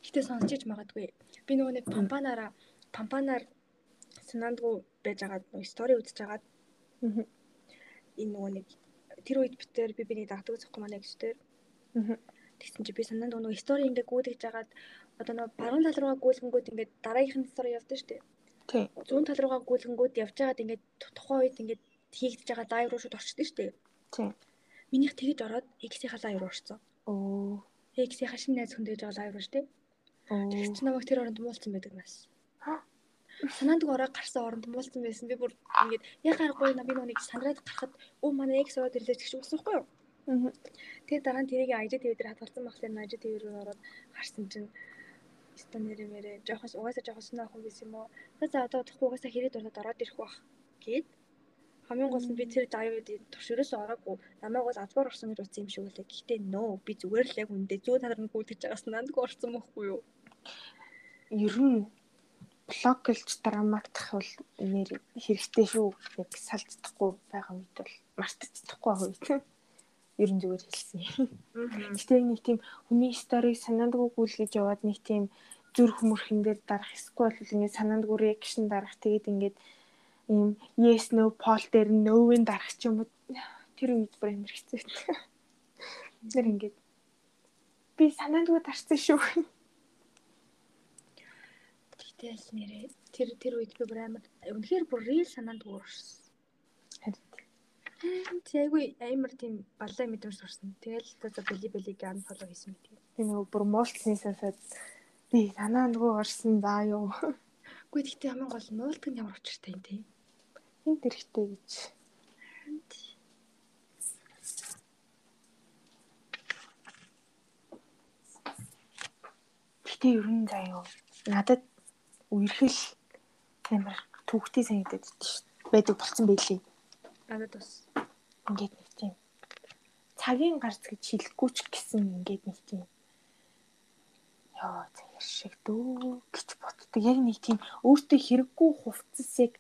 Гэтэ сонсчиж магадгүй. Би нөгөө нэг пампанаараа пампанаар санаандгүй байж байгаа нөгөө стори үзэж байгаад энэ нөгөө нэг тэр үед битээр би биний дагдаг зөхгүй манай гэжтэй. Аа. Тэгсэн чи би санаанд нөгөө стори ингээ гүйдэж жагаад одоо нөгөө баруун тал руугаа гүйлгэнгүүд ингээ дараагийнх нь стори явдаг шүү дээ. Тий. Зүүн тал руугаа гүйлгэнгүүд явж байгаад ингээ тухайн үед ингээ хийгдэж байгаа лайв руу шууд орчдөг шүү дээ. Тий. Минийх тэгэж ороод X-ийн лайв руу орсон. Оо. X-ийн шинэ найз хүндэж байгаа лайв руу шүү дээ. Оо. Тэгс чи намайг тэр оронд муулсан байдаг нас санаанд ороо гарсан оронд муулсан байсан. Би бүр ингээд яг гарахгүй би нүг сандраад гарахад өө манай экс ороод ирлээ гэж үсэхгүй юу? Тэгээ дараа нь тэрийг ажид TV дээр хадгалсан баглаа ажид TV рүү ороод гарсан чинь станерэ мэрэ жоохос угаасаа жоохос нөх хүн байсан юм уу? За одоо удахгүй угаасаа хэрэг дуртад ороод ирэх бах гэд хамгийн гол нь би тэр дайвуудын турширээс ороогүй намайг бол азбар орсон гэж утсан юм шиг үлээ. Гэхдээ нөө би зүгээр л яг үндэ зүү талаар нь гүйтгэж байгаас нандгүй орсон мөхгүй юу? Ер нь блоклж драматах бол нэр хэрэгтэй шүү яг салцдахгүй байгаа үед бол мартагдахгүй байгаа үед. Ер нь зүгээр хэлсэн. Гэтэ нэг тийм хүний сторийг санаандгүй гүйлгэж яваад нэг тийм зүр хүмүүрхэн дээр дарах эсвэл ингээд санаандгүй реакшн дарах. Тэгээд ингээд ийм yes no poll дээр no-ын дарах ч юм уу. Тэр үед бүр амар хэцүү. Тэр ингээд би санаандгүй дарсан шүү Тэгэл нэрээ тэр тэр үед би бүр амар үнэхээр бүр real санаанд уурсан. Харин Тэггүй амар тийм баллаа мэдрэмж сурсан. Тэгэл за били билиг ан фоло хийсэн мэт. Би нөгөө бүр муултны сасаад би санаа нөгөө орсон даа юу. Үгүй гэхдээ хамгийн гол нь нуулт нь ямар учиртай юм те. Хинт хэрэгтэй гэж. Гэтэ ер нь заяа. Надад үерхэл амар түүхтэй санагдаад байдаг болсон байлээ. Надад бас ингээд нэг тийм цагийн гарц гэж хэлэхгүй ч гэсэн ингээд нэг тийм ёо цагир шиг дөө гэж боддог. Яг нэг тийм өөртөө хэрэггүй хувцасыг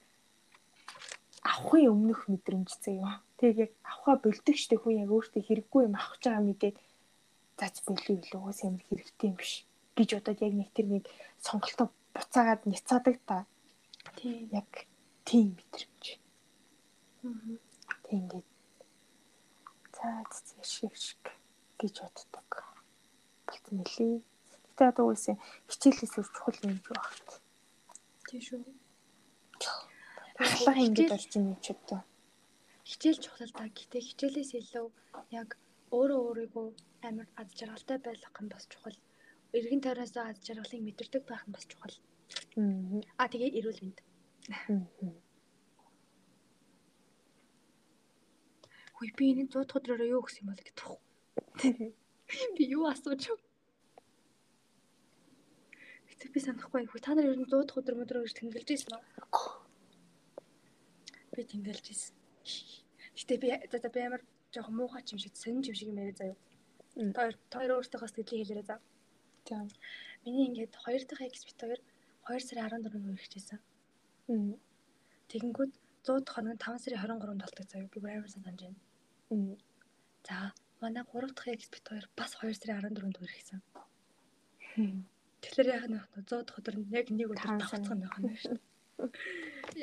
авахын өмнөх мэдрэмж заяа. Тэг яг авахаа болдог штеп хүн яг өөртөө хэрэггүй юм авах гэж байгаа мэдээд зац болив илүү уус ямар хэрэгтэй юм биш гэж бодоод яг нэг тэр нэг сонголтоо буцаагаад няцаадаг та. Тийм. Яг тийм мэдрэмж. Аа. Тийм ингээд цаад шиг шиг гэж боддог. Болтон нэлээ. Гэтэ одоо үгүй хичээлээс өөр чухал юм багт. Тийм шүү. Ахлах ингэж орж ийн ч одоо. Хичээл чухал та. Гэтэ хичээлээс илүү яг өөрөө өөрийгөө амар ад жаргалтай байх нь бас чухал эргэн тойроос аз жаргалыг мэдэрдэг байх нь бас чухал. Аа тэгээ эрүүл мэнд. Хүй би энэ 100 өдрөөрөө юу гэх юм бол гэдэг вэ? Би юу асууж вэ? Гэтэ би санахгүй хүү та нар ер нь 100 өдөр өдрөөр гэж тэмдэглэж ирсэн үү? Би тэмдэглэж ирсэн. Гэтэ би за би амар жоохон муухай юм шиг сонин юм шиг юм яриа заяа. Тэр тэр өөртөө сэтгэлийг хэлээрэй заа. За. Миний ингээд хоёр дахь экспит хоёр 2 сарын 14-нд үргэлжлэсэн. Мм. Тэгэнгүүт 100 дахь хоног 5 сарын 23-нд болдог заяа. Би амар санаж байна. За, манай 3 дахь экспит хоёр бас 2 сарын 14-нд үргэлжлэсэн. Тэгэхээр яг нэг 100 дахь өдөр яг нэг өдөр давцах нь байна шүү дээ.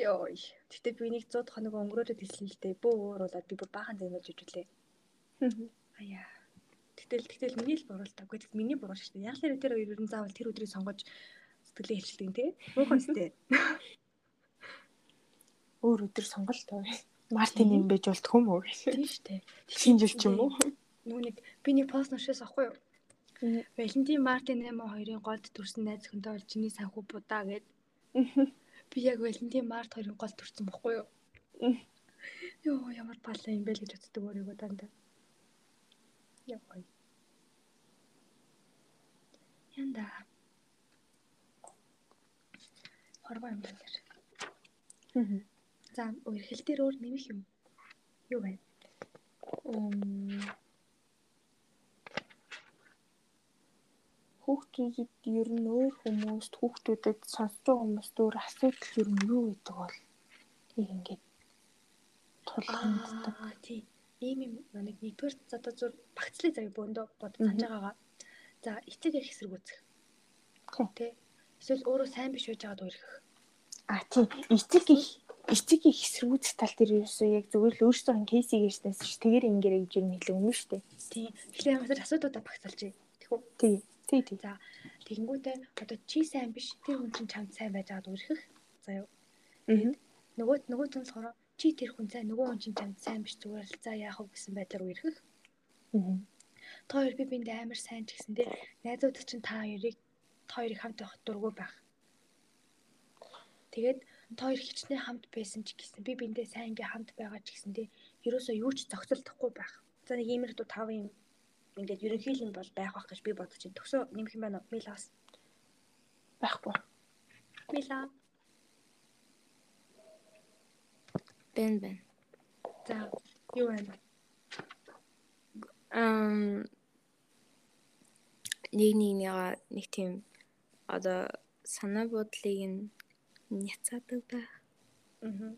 Йой. Гэтэ би нэг 100 дахь хоног өнгөрөөд хэлсэн л дээ. Бөө ууруулаад би бүр баахан зэмэлж ижүүлээ. Аяа. Гэтэл гэтэл миний л буруу л та. Гэхдээ миний буруу шүү дээ. Яг л тэр хоёр ер нь заавал тэр өдрийг сонгож сэтгэлээ хэлчихдэг тий. Муухай сте. Өөр өдөр сонголт тоо. Мартин юм байж болт хүм үү? Тийм шүү дээ. Шинэ жил ч юм уу? нэг би нэг пост уншаас ахгүй юу? Валентин Мартин 82-ын голд төрсэн найз охинтой бол чиний санхүү будаа гэд. Би яг Валентин Март 2-ын голд төрсэн бохгүй юу? Йоо ямар балаа юм бэ л гэж боддог өөрийгөө дандаа. Яа гоё. Янда. Хорвоо юм байна. Мгм. За үргэлжлэл дээр өөр нэмэх юм. Юу вэ? Ам, Хүүхдүүдэд ер нь өөр хүмүүст хүүхдүүдэд сонсож байгаа хүмүүст өөр асуудал ер нь юу гэдэг бол нэг ингээд тулгамддаг. Аа тий. Ийм юм нэг нэгдүгээр одоо зур багцлыг заяа бөөндөө бод санаж байгаагаа. За эцэг их эсэргүүцэх. Тий. Тэ. Эсвэл өөрөө сайн биш байж байгаад өөрөх. А тийм эцэг их эцэг их эсэргүүцэх тал дээр ерөөсөө яг зүгээр л өөрсдөө кейсийг ярьснаас ш тэгэр ингэрэ гэж юу нэлээ өмнө дээ. Тий. Тэгэхээр ямар ч асуудлуудаа багцалж. Тэхүү. Тий. Тий тий. За тэгэнгүүтээ одоо чи сайн биш тэр хүн чинь чамд сайн байж байгаад өөрөх. За юу. Аа. Нөгөө нөгөө хүн болохоор чи тэр хүн сайн нөгөө хүн чинь чамд сайн биш зүгээр л за яах вэ гэсэн байдлаар өөрөх. Аа. Та хоёр би бинд амар сайн ч гэсэн те найзууд чинь та хоёрыг та хоёрыг хамт байх дурггүй байх. Тэгээд та хоёр хичнээн хамт байсан ч гэсэн би биндээ сайн ингээ хамт байгаа ч гэсэн те ерөөсөө юу ч зохицолдохгүй байх. За нэг иймэрхүү тав юм ингээд ерөнхийдөө бол байх байх гэж би бодож байна. Төгсөө нэмэх юм байна уу? Милас. Байхгүй. Мила. Бэн бэн. За юу байна? Ам нэг нэг нэга нэг тийм одоо санаа бодлыг нь няцаадаг байх. Аа.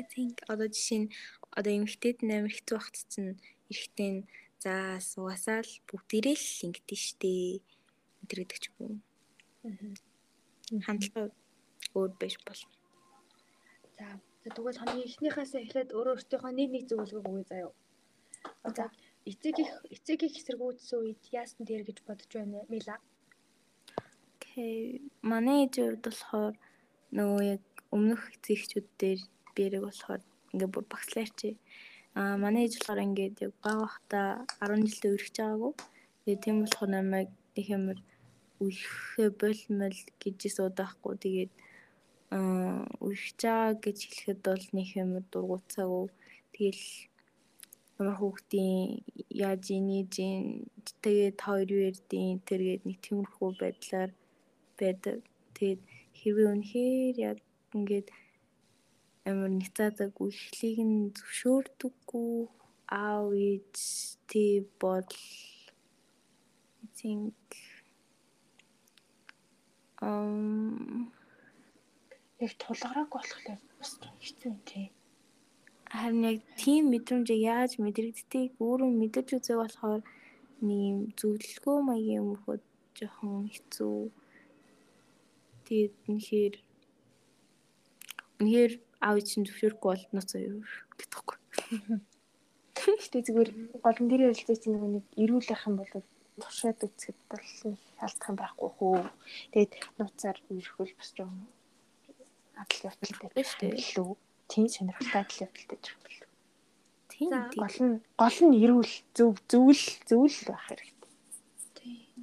I think одоо жишээ нь одоо эмэгтэйд амар хэцүү багт чинь эрэхтэй нь за суугасаа л бүгдээрээ л ингэдэж штэ өдр гэдэг ч юм уу. Хандлага өөр байж болно. За тэгвэл хамгийн эхнийхээс эхлээд өөрөө өөртөөхөө нэг нэг зөвлөгөө өгье заяа. За эцэг их эцэг их эсэргүүцсэн үед яасан дээр гэж бодож байна Мила. Окей. Манай хувьд болохоор нөгөө яг өмнөх эцэгчүүд дээр бэрэг болохоор ингээ бүр багслаарч. Аа манай ээж болохоор ингээд яг бага бахта 10 жилдээ өргөж байгаагүй. Тэгээ тийм болохоор намайг их юмэр үерхээ болмол гэж суудаахгүй. Тэгээд аа үргэж байгаа гэж хэлэхэд бол нэг юмэр дургуцаагүй. Тэгэл ямар хүүхдийн яаж инээж тэгээд хоёр үердийн тэргээд нэг тиймэрхүү байдлаар байдаг. Тэгээд хэрвээ үнэхээр яг ингээд амар няцаадаг үхлийг нь зөвшөөрдөггүй аав ээж тий бол I think um Яг тулгарааг болохоор бас хэцүү юм тий. Харин яг тийм мэдрэмжийг яаж мэдрэгддгийг өөрөө мэдэрч үзэх болохоор нэг юм зөвлөгөө маягийн юм өгөхөд жоохон хэцүү. Тэгээд үнэхээр үнэхээр аав чинь зөвшөөрөхгүй бол нуцаа юу гэдэгхгүй. Гэтэ зүгээр голон дээр ярилцаж чинь нэг эрүүл ах юм бол туршаад үзэхэд бол алдах юм байхгүй хөө. Тэгээд нууцаар үерхүүл бас жоохон адал явдалтай Биш үү? билүү. Тийм сонирхолтой адал явдалтай ч юм билүү. Тийм За. тийм. Гол нь гол нь эрүүл зөв зөвл зөвл байх хэрэгтэй. Тийм.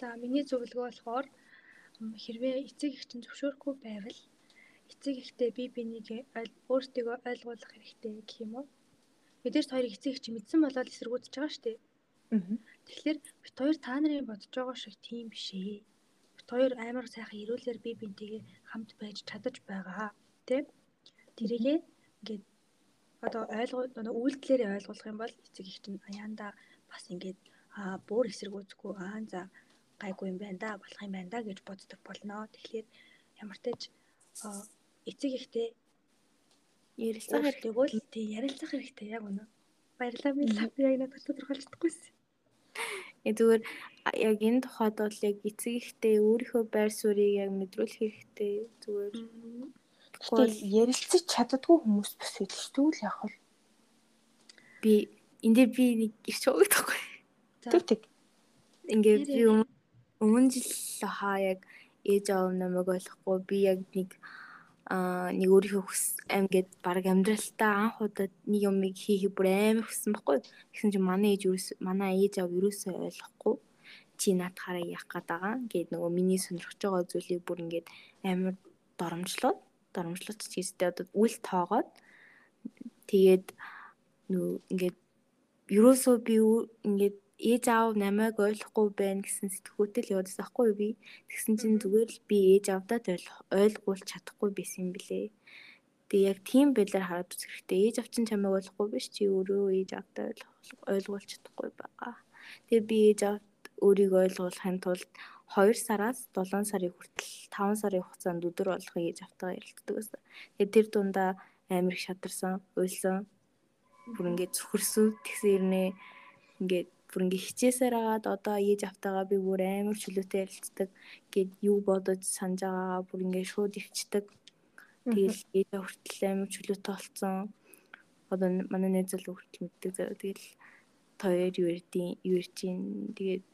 За миний зөвлөгөө болохоор хэрвээ эцэг их чинь зөвшөөрөхгүй байвал эцэг ихтэй бие биенийг ойл- өөртөө ойлгуулах хэрэгтэй гэх юм уу? Мэдээж хоёрыг эцэг их чинь мэдсэн болоод эсэргүүцэж байгаа шүү дээ. Аа. Тэгэхээр бит хоёр та нарын бодож байгаа шиг тийм биш ээ. Бит хоёр амар сайхан эрүүлэр бие биентэйгээ хамт байж чадаж байгаа. Тэ? Тэрийгээ ингээд одоо ойлгоо үйлдэлээрээ ойлгуулах юм бол эцэг их чинь аяанда бас ингээд аа бүр эсэргүүцэхгүй аа за гайгүй юм байна да болох юм байна да гэж боддог болно. Тэгэхээр ямар ч тач эцэг ихтэй Ярилцах хэрэгтэй. өөртөө л тий ярилцах хэрэгтэй яг үнэ. Баярлалаа би яг надад тодорхойлж чадахгүйсэн. Э зүгээр яг энэ тухайд бол яг эцэг ихтэй өөрийнхөө байр суурийг яг мэдрүүлэх хэрэгтэй. Зүгээр Гэтэл ярилцаж чаддгүй хүмүүс бас байдаг шүү. Тэгвэл яах вэ? би энэ дээр би нэг өгдөхгүй. За Тэг тэг. Ингээд би өмнө- жил хаа яг ээж аав намайг ойлгохгүй би яг нэг аа нэг өөрийнхөө хүс амьгээд баг амьдралтаа анх удаа нэг юмыг хийхийг бүр амар хүссэн байхгүй. Тэгсэн чинь манай ээж юус манай ээж аав юусоо ойлгохгүй чи наадахаараа яах гээд байгаа. Гээд нөгөө миний сонирхож байгаа зүйлийг бүр ингээд амар доромжлоод доромжлоод ч гэстэй одоо үл тоогоод тэгээд нөгөө ингээд ерөөсөө би ингээд ээж аав намайг ойлгохгүй байна гэсэн сэтгүүтэй л явуулсан байхгүй би. Тэгсэн чинь зүгээр л би ээж аавдаа ойлгуулж чадахгүй байсан юм блэ. Тэгээ яг тийм байдлаар хараад үзэх хэрэгтэй. Ээж аав чинь чамайг ойлгохгүй биш чи өөрөө ээж аавдаа ойлгуулж чадахгүй байгаа. Тэгээ би ээж аавд өөрийгөө ойлгуулахын тулд 2 сараас 7 сарын хүртэл 5 сарын хугацаанд өдөр болгох ээж автаа ярилцдаг байсан. Тэгээд тэр дундаа амар их шадарсан, уйлсан. Бүр ингээд зүхэрсэн тэгсэн ирнэ ингээд бүр ингээ хичээсээр агаад одоо ээж автагаа би бүр амар чөлөөтэй ярилцдаг гэд юу бодож санаж байгаагаа бүр ингээ шууд өвчдөг. Тэгэл ээж хүртэл амар чөлөөтэй болцсон. Одоо манай найз залуу хүртэл мэддэг. Тэгэл тоёр юу ярдیں۔ юу ярьчин. Тэгээд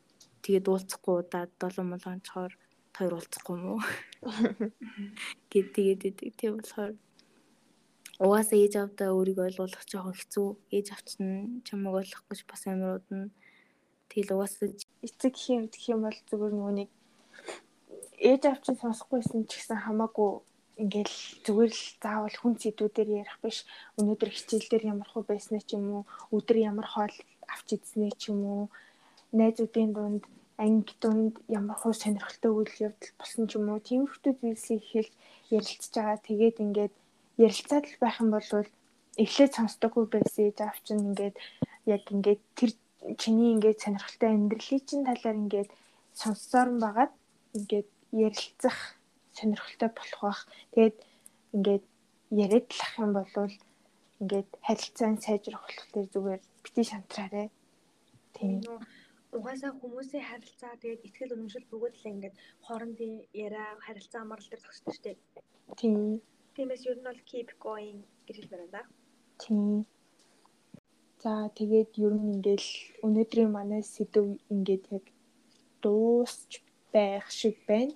тэгээд уулзахгүй удаа 7 молон цоор хоёр уулзахгүй уу? Гэт тэгээд тийм болохоор угаасаа ээж авдаа өөрийгөө ойлгуулах жоохон хэцүү. Ээж авч нь чамайг ойлгох гэж бас амар удна. Тэгэл угаасаа эцэг хийм гэх юм бол зүгээр нэг ээж авч нь сонсохгүйсэн ч гэсэн хамаагүй ингээл зүгээр л заавал хүн зэдвүүдээр ярих биш. Өнөөдөр хичээл дээр ямар хөө байснаа ч юм уу, өдөр ямар хоол авч идснээ ч юм уу, найзуудын дунд анги дунд ямар хөө сонирхолтой үйл явдал болсон ч юм уу, тиймэрхүү зүйлсийг хэлж ярилцж байгаа. Тэгээд ингээд ярилцаад л байх юм бол эхлээд сонсдоггүй байсан ээж авч нь ингээд яг ингээд тэр чиний ингээд сонирхолтой амьдралын чинь талаар ингээд сонссоор нь байгаад ингээд ярилцах сонирхолтой болох бах. Тэгээд ингээд яриад лах юм бол ингээд харилцааны сайжрах болохоор зүгээр бити шантраарэ. Тийм. Угаасаа хүмүүсийн харилцаа тэгээд ихтгэл үнэмшил бүгд л ингээд хоорондын яриа харилцаа амрал дээр зогсдог дээ. Тийм. Тиймээс ер нь бол keep going гэж хэлмээр байна. Тийм. За тэгээд ер нь ингээл өнөөдрийн манай сэдв ингээд яг дуусч байх шиг байна.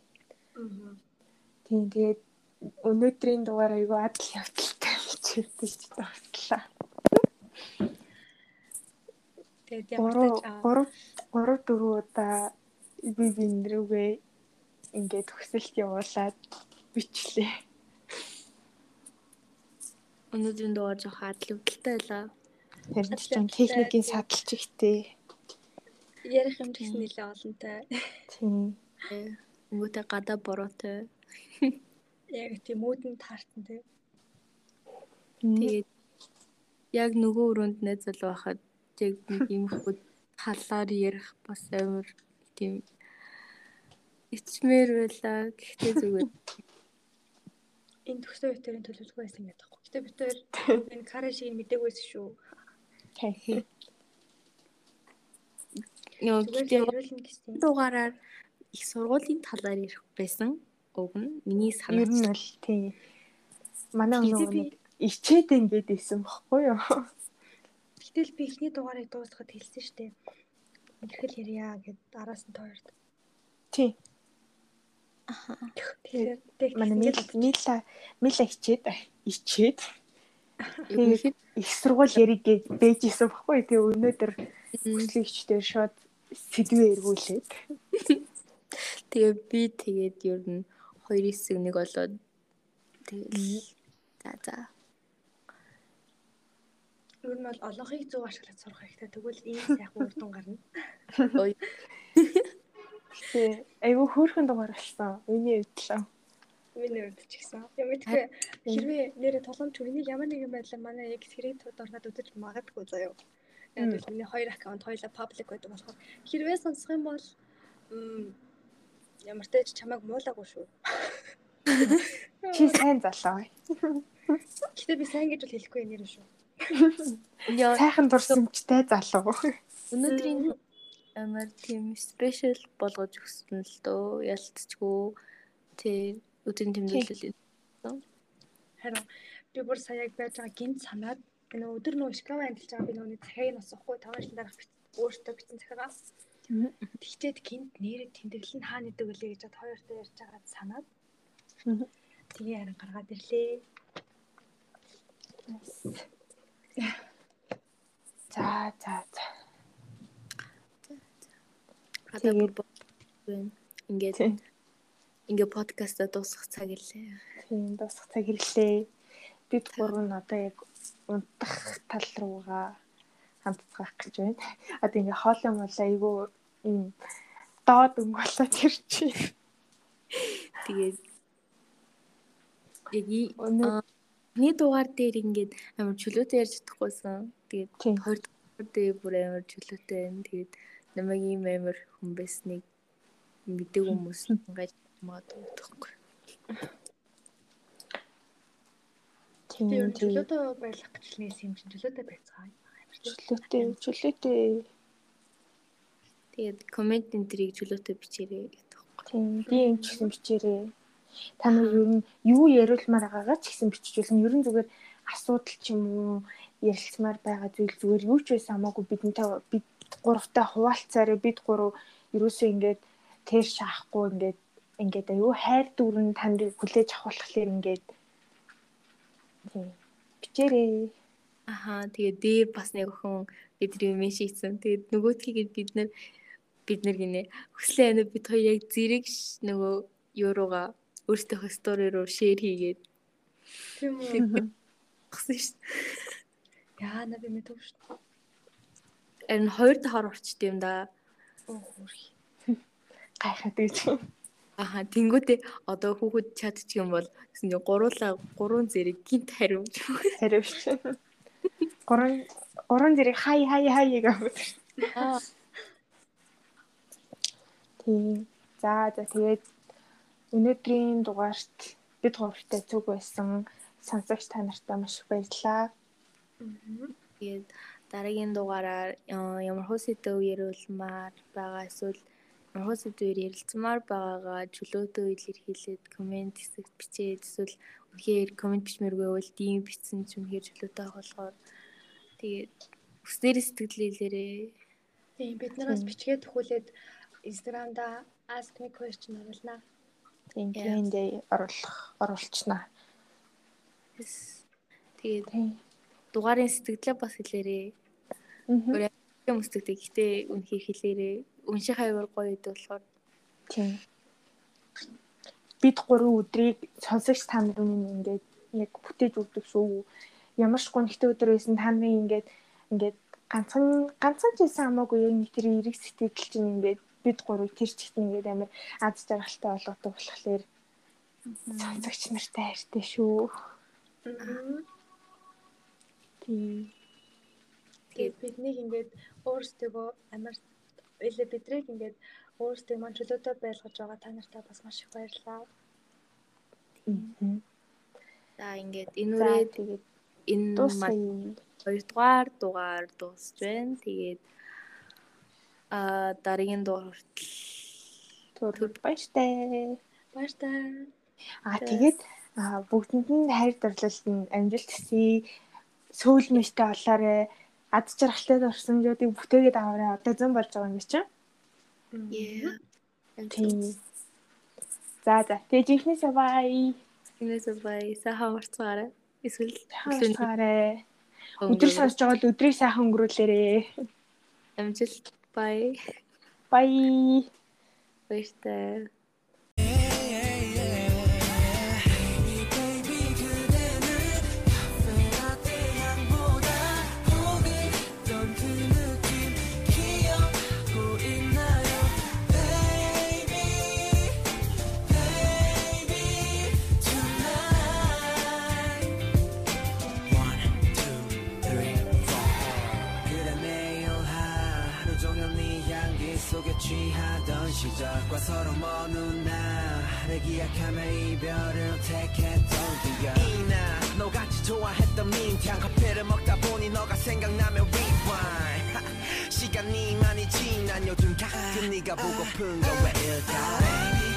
Аа. Тийм тэгээд өнөөдрийн дугаар айгүй адал явдалтай хичээлтэй ч тагслаа. Тэгээд ямар ч 3 3 4 удаа би биндрүүгээ ингээд хөсөлт явуулаад бичлээ. Өнөөдрийн дугаар жоох явдалтай байлаа. Харин ч юм техникийн садалч ихтэй. Ярих юм гэсэн нэлээ олонтой. Тийм. Өнгөтэй гадаа бороотой. Яг тийм үүдэн таарсан тий. Тэгээд яг нөгөө өрөөнд найз залуу байхад яг нэг юм хөө талаар ярих бас амар тийм ичмэр байла. Гэхдээ зүгээр энэ төгсөө битэрийн төлөвлөгөө байсан гэдэг таахгүй. Гэтэ битэр энэ карэ шиг мэдээгүй шүү. Тахи. Йоо гэдэг дугаараар их сургуулийн талаар ярих байсан. Уг нь миний санаа. Ер нь бол тийм. Манай нөгөө ичээд ингээд исэн бохгүй юу? Гэтэл би эхний дугаарыг дуусгахад хэлсэн шүү дээ. Ирхэл ярья гэд араас нь тойрд. Тий. Тэгэхээр манай мила мила мила хичээд ичээд. Тэгээд их сургууль яриг гэж бэжсэн баггүй. Тэгээ өнөөдөр хүслэгчдэр шууд сэдвээ эргүүлээд. Тэгээ би тэгээд ер нь хоёр хэсэг нэг болоод тэгэл за за Ер нь бол олонхыг зөв ашиглаж сурах хэрэгтэй. Тэгвэл ийм сайхан үр дүн гарна. Тэгээ айгүй хөөрхөн дугаар болсон. Миний хувьд л. Миний хувьд ч гэсэн. Юм мэдгүй хэрвээ нэрээ толгомч үнийг ямар нэгэн байдлаар манай яг скрин тууд орнод үзэж магадгүй заяа. Яг л миний хоёр аккаунт хоёлаа паблик байдаг болохоор хэрвээ сонсох юм бол ямар ч чамайг муулаагүй шүү. Чи сайн залуу. Гэтэ би сайн гэж бол хэлэхгүй нэр шүү. Яа сайхан дурсамжтай залуу. Өнөөдрийн амар тийм спешиал болгож өгсөн л дөө. Ялцчихгүй. Тий өдрийн тэмдэглэл харин би бүр сая яг байж байгаа гинт санаад энэ өдөр нөө шкава амжилж байгаа би нөөний цагийг нь осохгүй таван дараах өөртөө бичсэн захигаа тэгчээд гинт нэрээ тэмдэглэл нь хаана идэг үлээ гэж бод хоёртой ярьж байгаа санаад. Тэгээ харин гаргаад ирлээ. За за за. Тэгээд- байна. Ингээд Тийм. ингээд подкаста дуусгах цаг ирлээ. Тийм дуусах цаг ирлээ. Бид гурав нь одоо яг унтах тал руугаа хамтцгаах гэж байна. Одоо ингээ хоолой мол айгу юм доод өнгөлөж ирж байна. Тэгээд яг Нэг дугаар дээр ингээд амар чөлөөтэй ярьж чадахгүйсэн. Тэгээд Тийм. хоёр дугаар дээр бүр амар чөлөөтэй байна. Тэгээд намайг ийм амар хүн байсныг мэддэг хүмүүс ингээд магадгүй тахгүй. тийм чөлөөтэй нээс юм чинь чөлөөтэй байцгаа. чөлөөтэй чөлөөтэй Тэгээд комент энэ трийг чөлөөтэй бичээрэй гэдэг байхгүй. тийм би энэ ч гэсэн бичээрээ. Та нар ер нь юу яриулмаар байгаагаа ч гэсэн биччихвэл нь ер нь зүгээр асуудал ч юм уу ярилцмаар байгаа зүйл зүгээр юу ч байсан хамаагүй бидэнтэй бид гуравтай хуваалцаараа бид гурав ерөөсөө ингээд тэр шаахгүй ингээд ингээд аюу хайр дүүрэн таныг хүлээж авахлахлаар ингээд тийм бичээрээ. Аха тэгээд дээр бас нэг охин бидний мэн шийдсэн. Тэгээд нөгөөдхийг бид нар бид нар гинэ хүслээ анаа бид хоёр яг зэрэг нөгөө юурууга өөртөөхөө стори руу шеэр хийгээд Тийм үү. гсэн ш. Яа на би мэдв шүү. Харин хоёр дахаар орчд юм да. Гайхаад гэж. Аха тэнгүүтээ одоо хүүхэд чадчих юм бол гэсэн чинь гуруула гурван зэрэг гинт хариумж. Хариуч. Гурван гурван зэрэг хай хай хай гэх. Аа Тийм. За за тэгээд өнөөдрийн дугаарт бид гуравтай зүг байсан сонсогч та нартай маш их баярлалаа. тэгээд дараагийн дугаараар э, ямар хөө сэдв яриулмаар байгаа эсвэл ямар хөө сэдвээр ярилцмаар байгаагаа чөлөөтэй илэрхийлээд комент хэсэгт бичээд эсвэл үнэхээр комент бичмээргүй бол дийн бичсэн ч үнэхээр чөлөөтэй болохоор тэгээд өснөр сэтгэлээлээрээ Тийм бид нараас бичгээд төхүүлээд Instagram-да ask me question оруулнаа. Q&A оруулах оруулчнаа. тэгээд дугаарын сэтгэлээ бас хэлээрээ Мгм. Өөр юм өстөгтэй гэхдээ үнэхээр хэлээрээ унших аягаар гоё гэдэг болохоор Тийм. Бид гурван өдрийг сонсогч та нарын ингээд яг бүтээж өгдөг шүү. Ямар ч гонхтой өдөр байсан та нарын ингээд ингээд ганцхан ганцхан ч байсан хамаагүй яг нэг тэр эрэг сэтгэл чинь ингээд бид гурав тэр чигт ингээд амар аз жаргалтай болгодог болохоор сонсогч нартай хайртай шүү. Тийм. Тэгээд биднийг ингээд өөрсдөө амар эле бидрийг ингээд өөрсдөө маань чөлөөтэй байлгаж байгаа та нартай бас маш их баярлалаа. За ингээд энэ За үрээд тэгээд энэ маань дуусгая. хоёрдугаар дугаар дуусж байна. Тэгээд а дараагийн дугаар хүртэл Түр баяртай. Баяртай. Аа тэгээд бүгдэнд нь хайр дурлалт нь амжилт хүсье. Сөүл мэштэй болоорой. Ад жаргалтай дурсамжуудыг бүтээгээд аваарай. Одоо зэн болж байгаа юм чинь. Тийм. За за. Тэгээд жинхнээсээ бай. Инээс бай сайхан урцгаарай. Эсвэл Хааскаарай. Өдөр сонсож байгаа бол өдрийг сайхан өнгөрүүлээрэй. амжилт бай. Бай. Баяртай. 그 취하던 시절과 서로 먼 훗날을 기약하며 이별을 택했던 기억 이나 너같이 좋아했던 민트향 커피를 먹다 보니 너가 생각나면 rewind. 하, 시간이 많이 지난 요즘 가끔 네가 보고픈 건 왜일까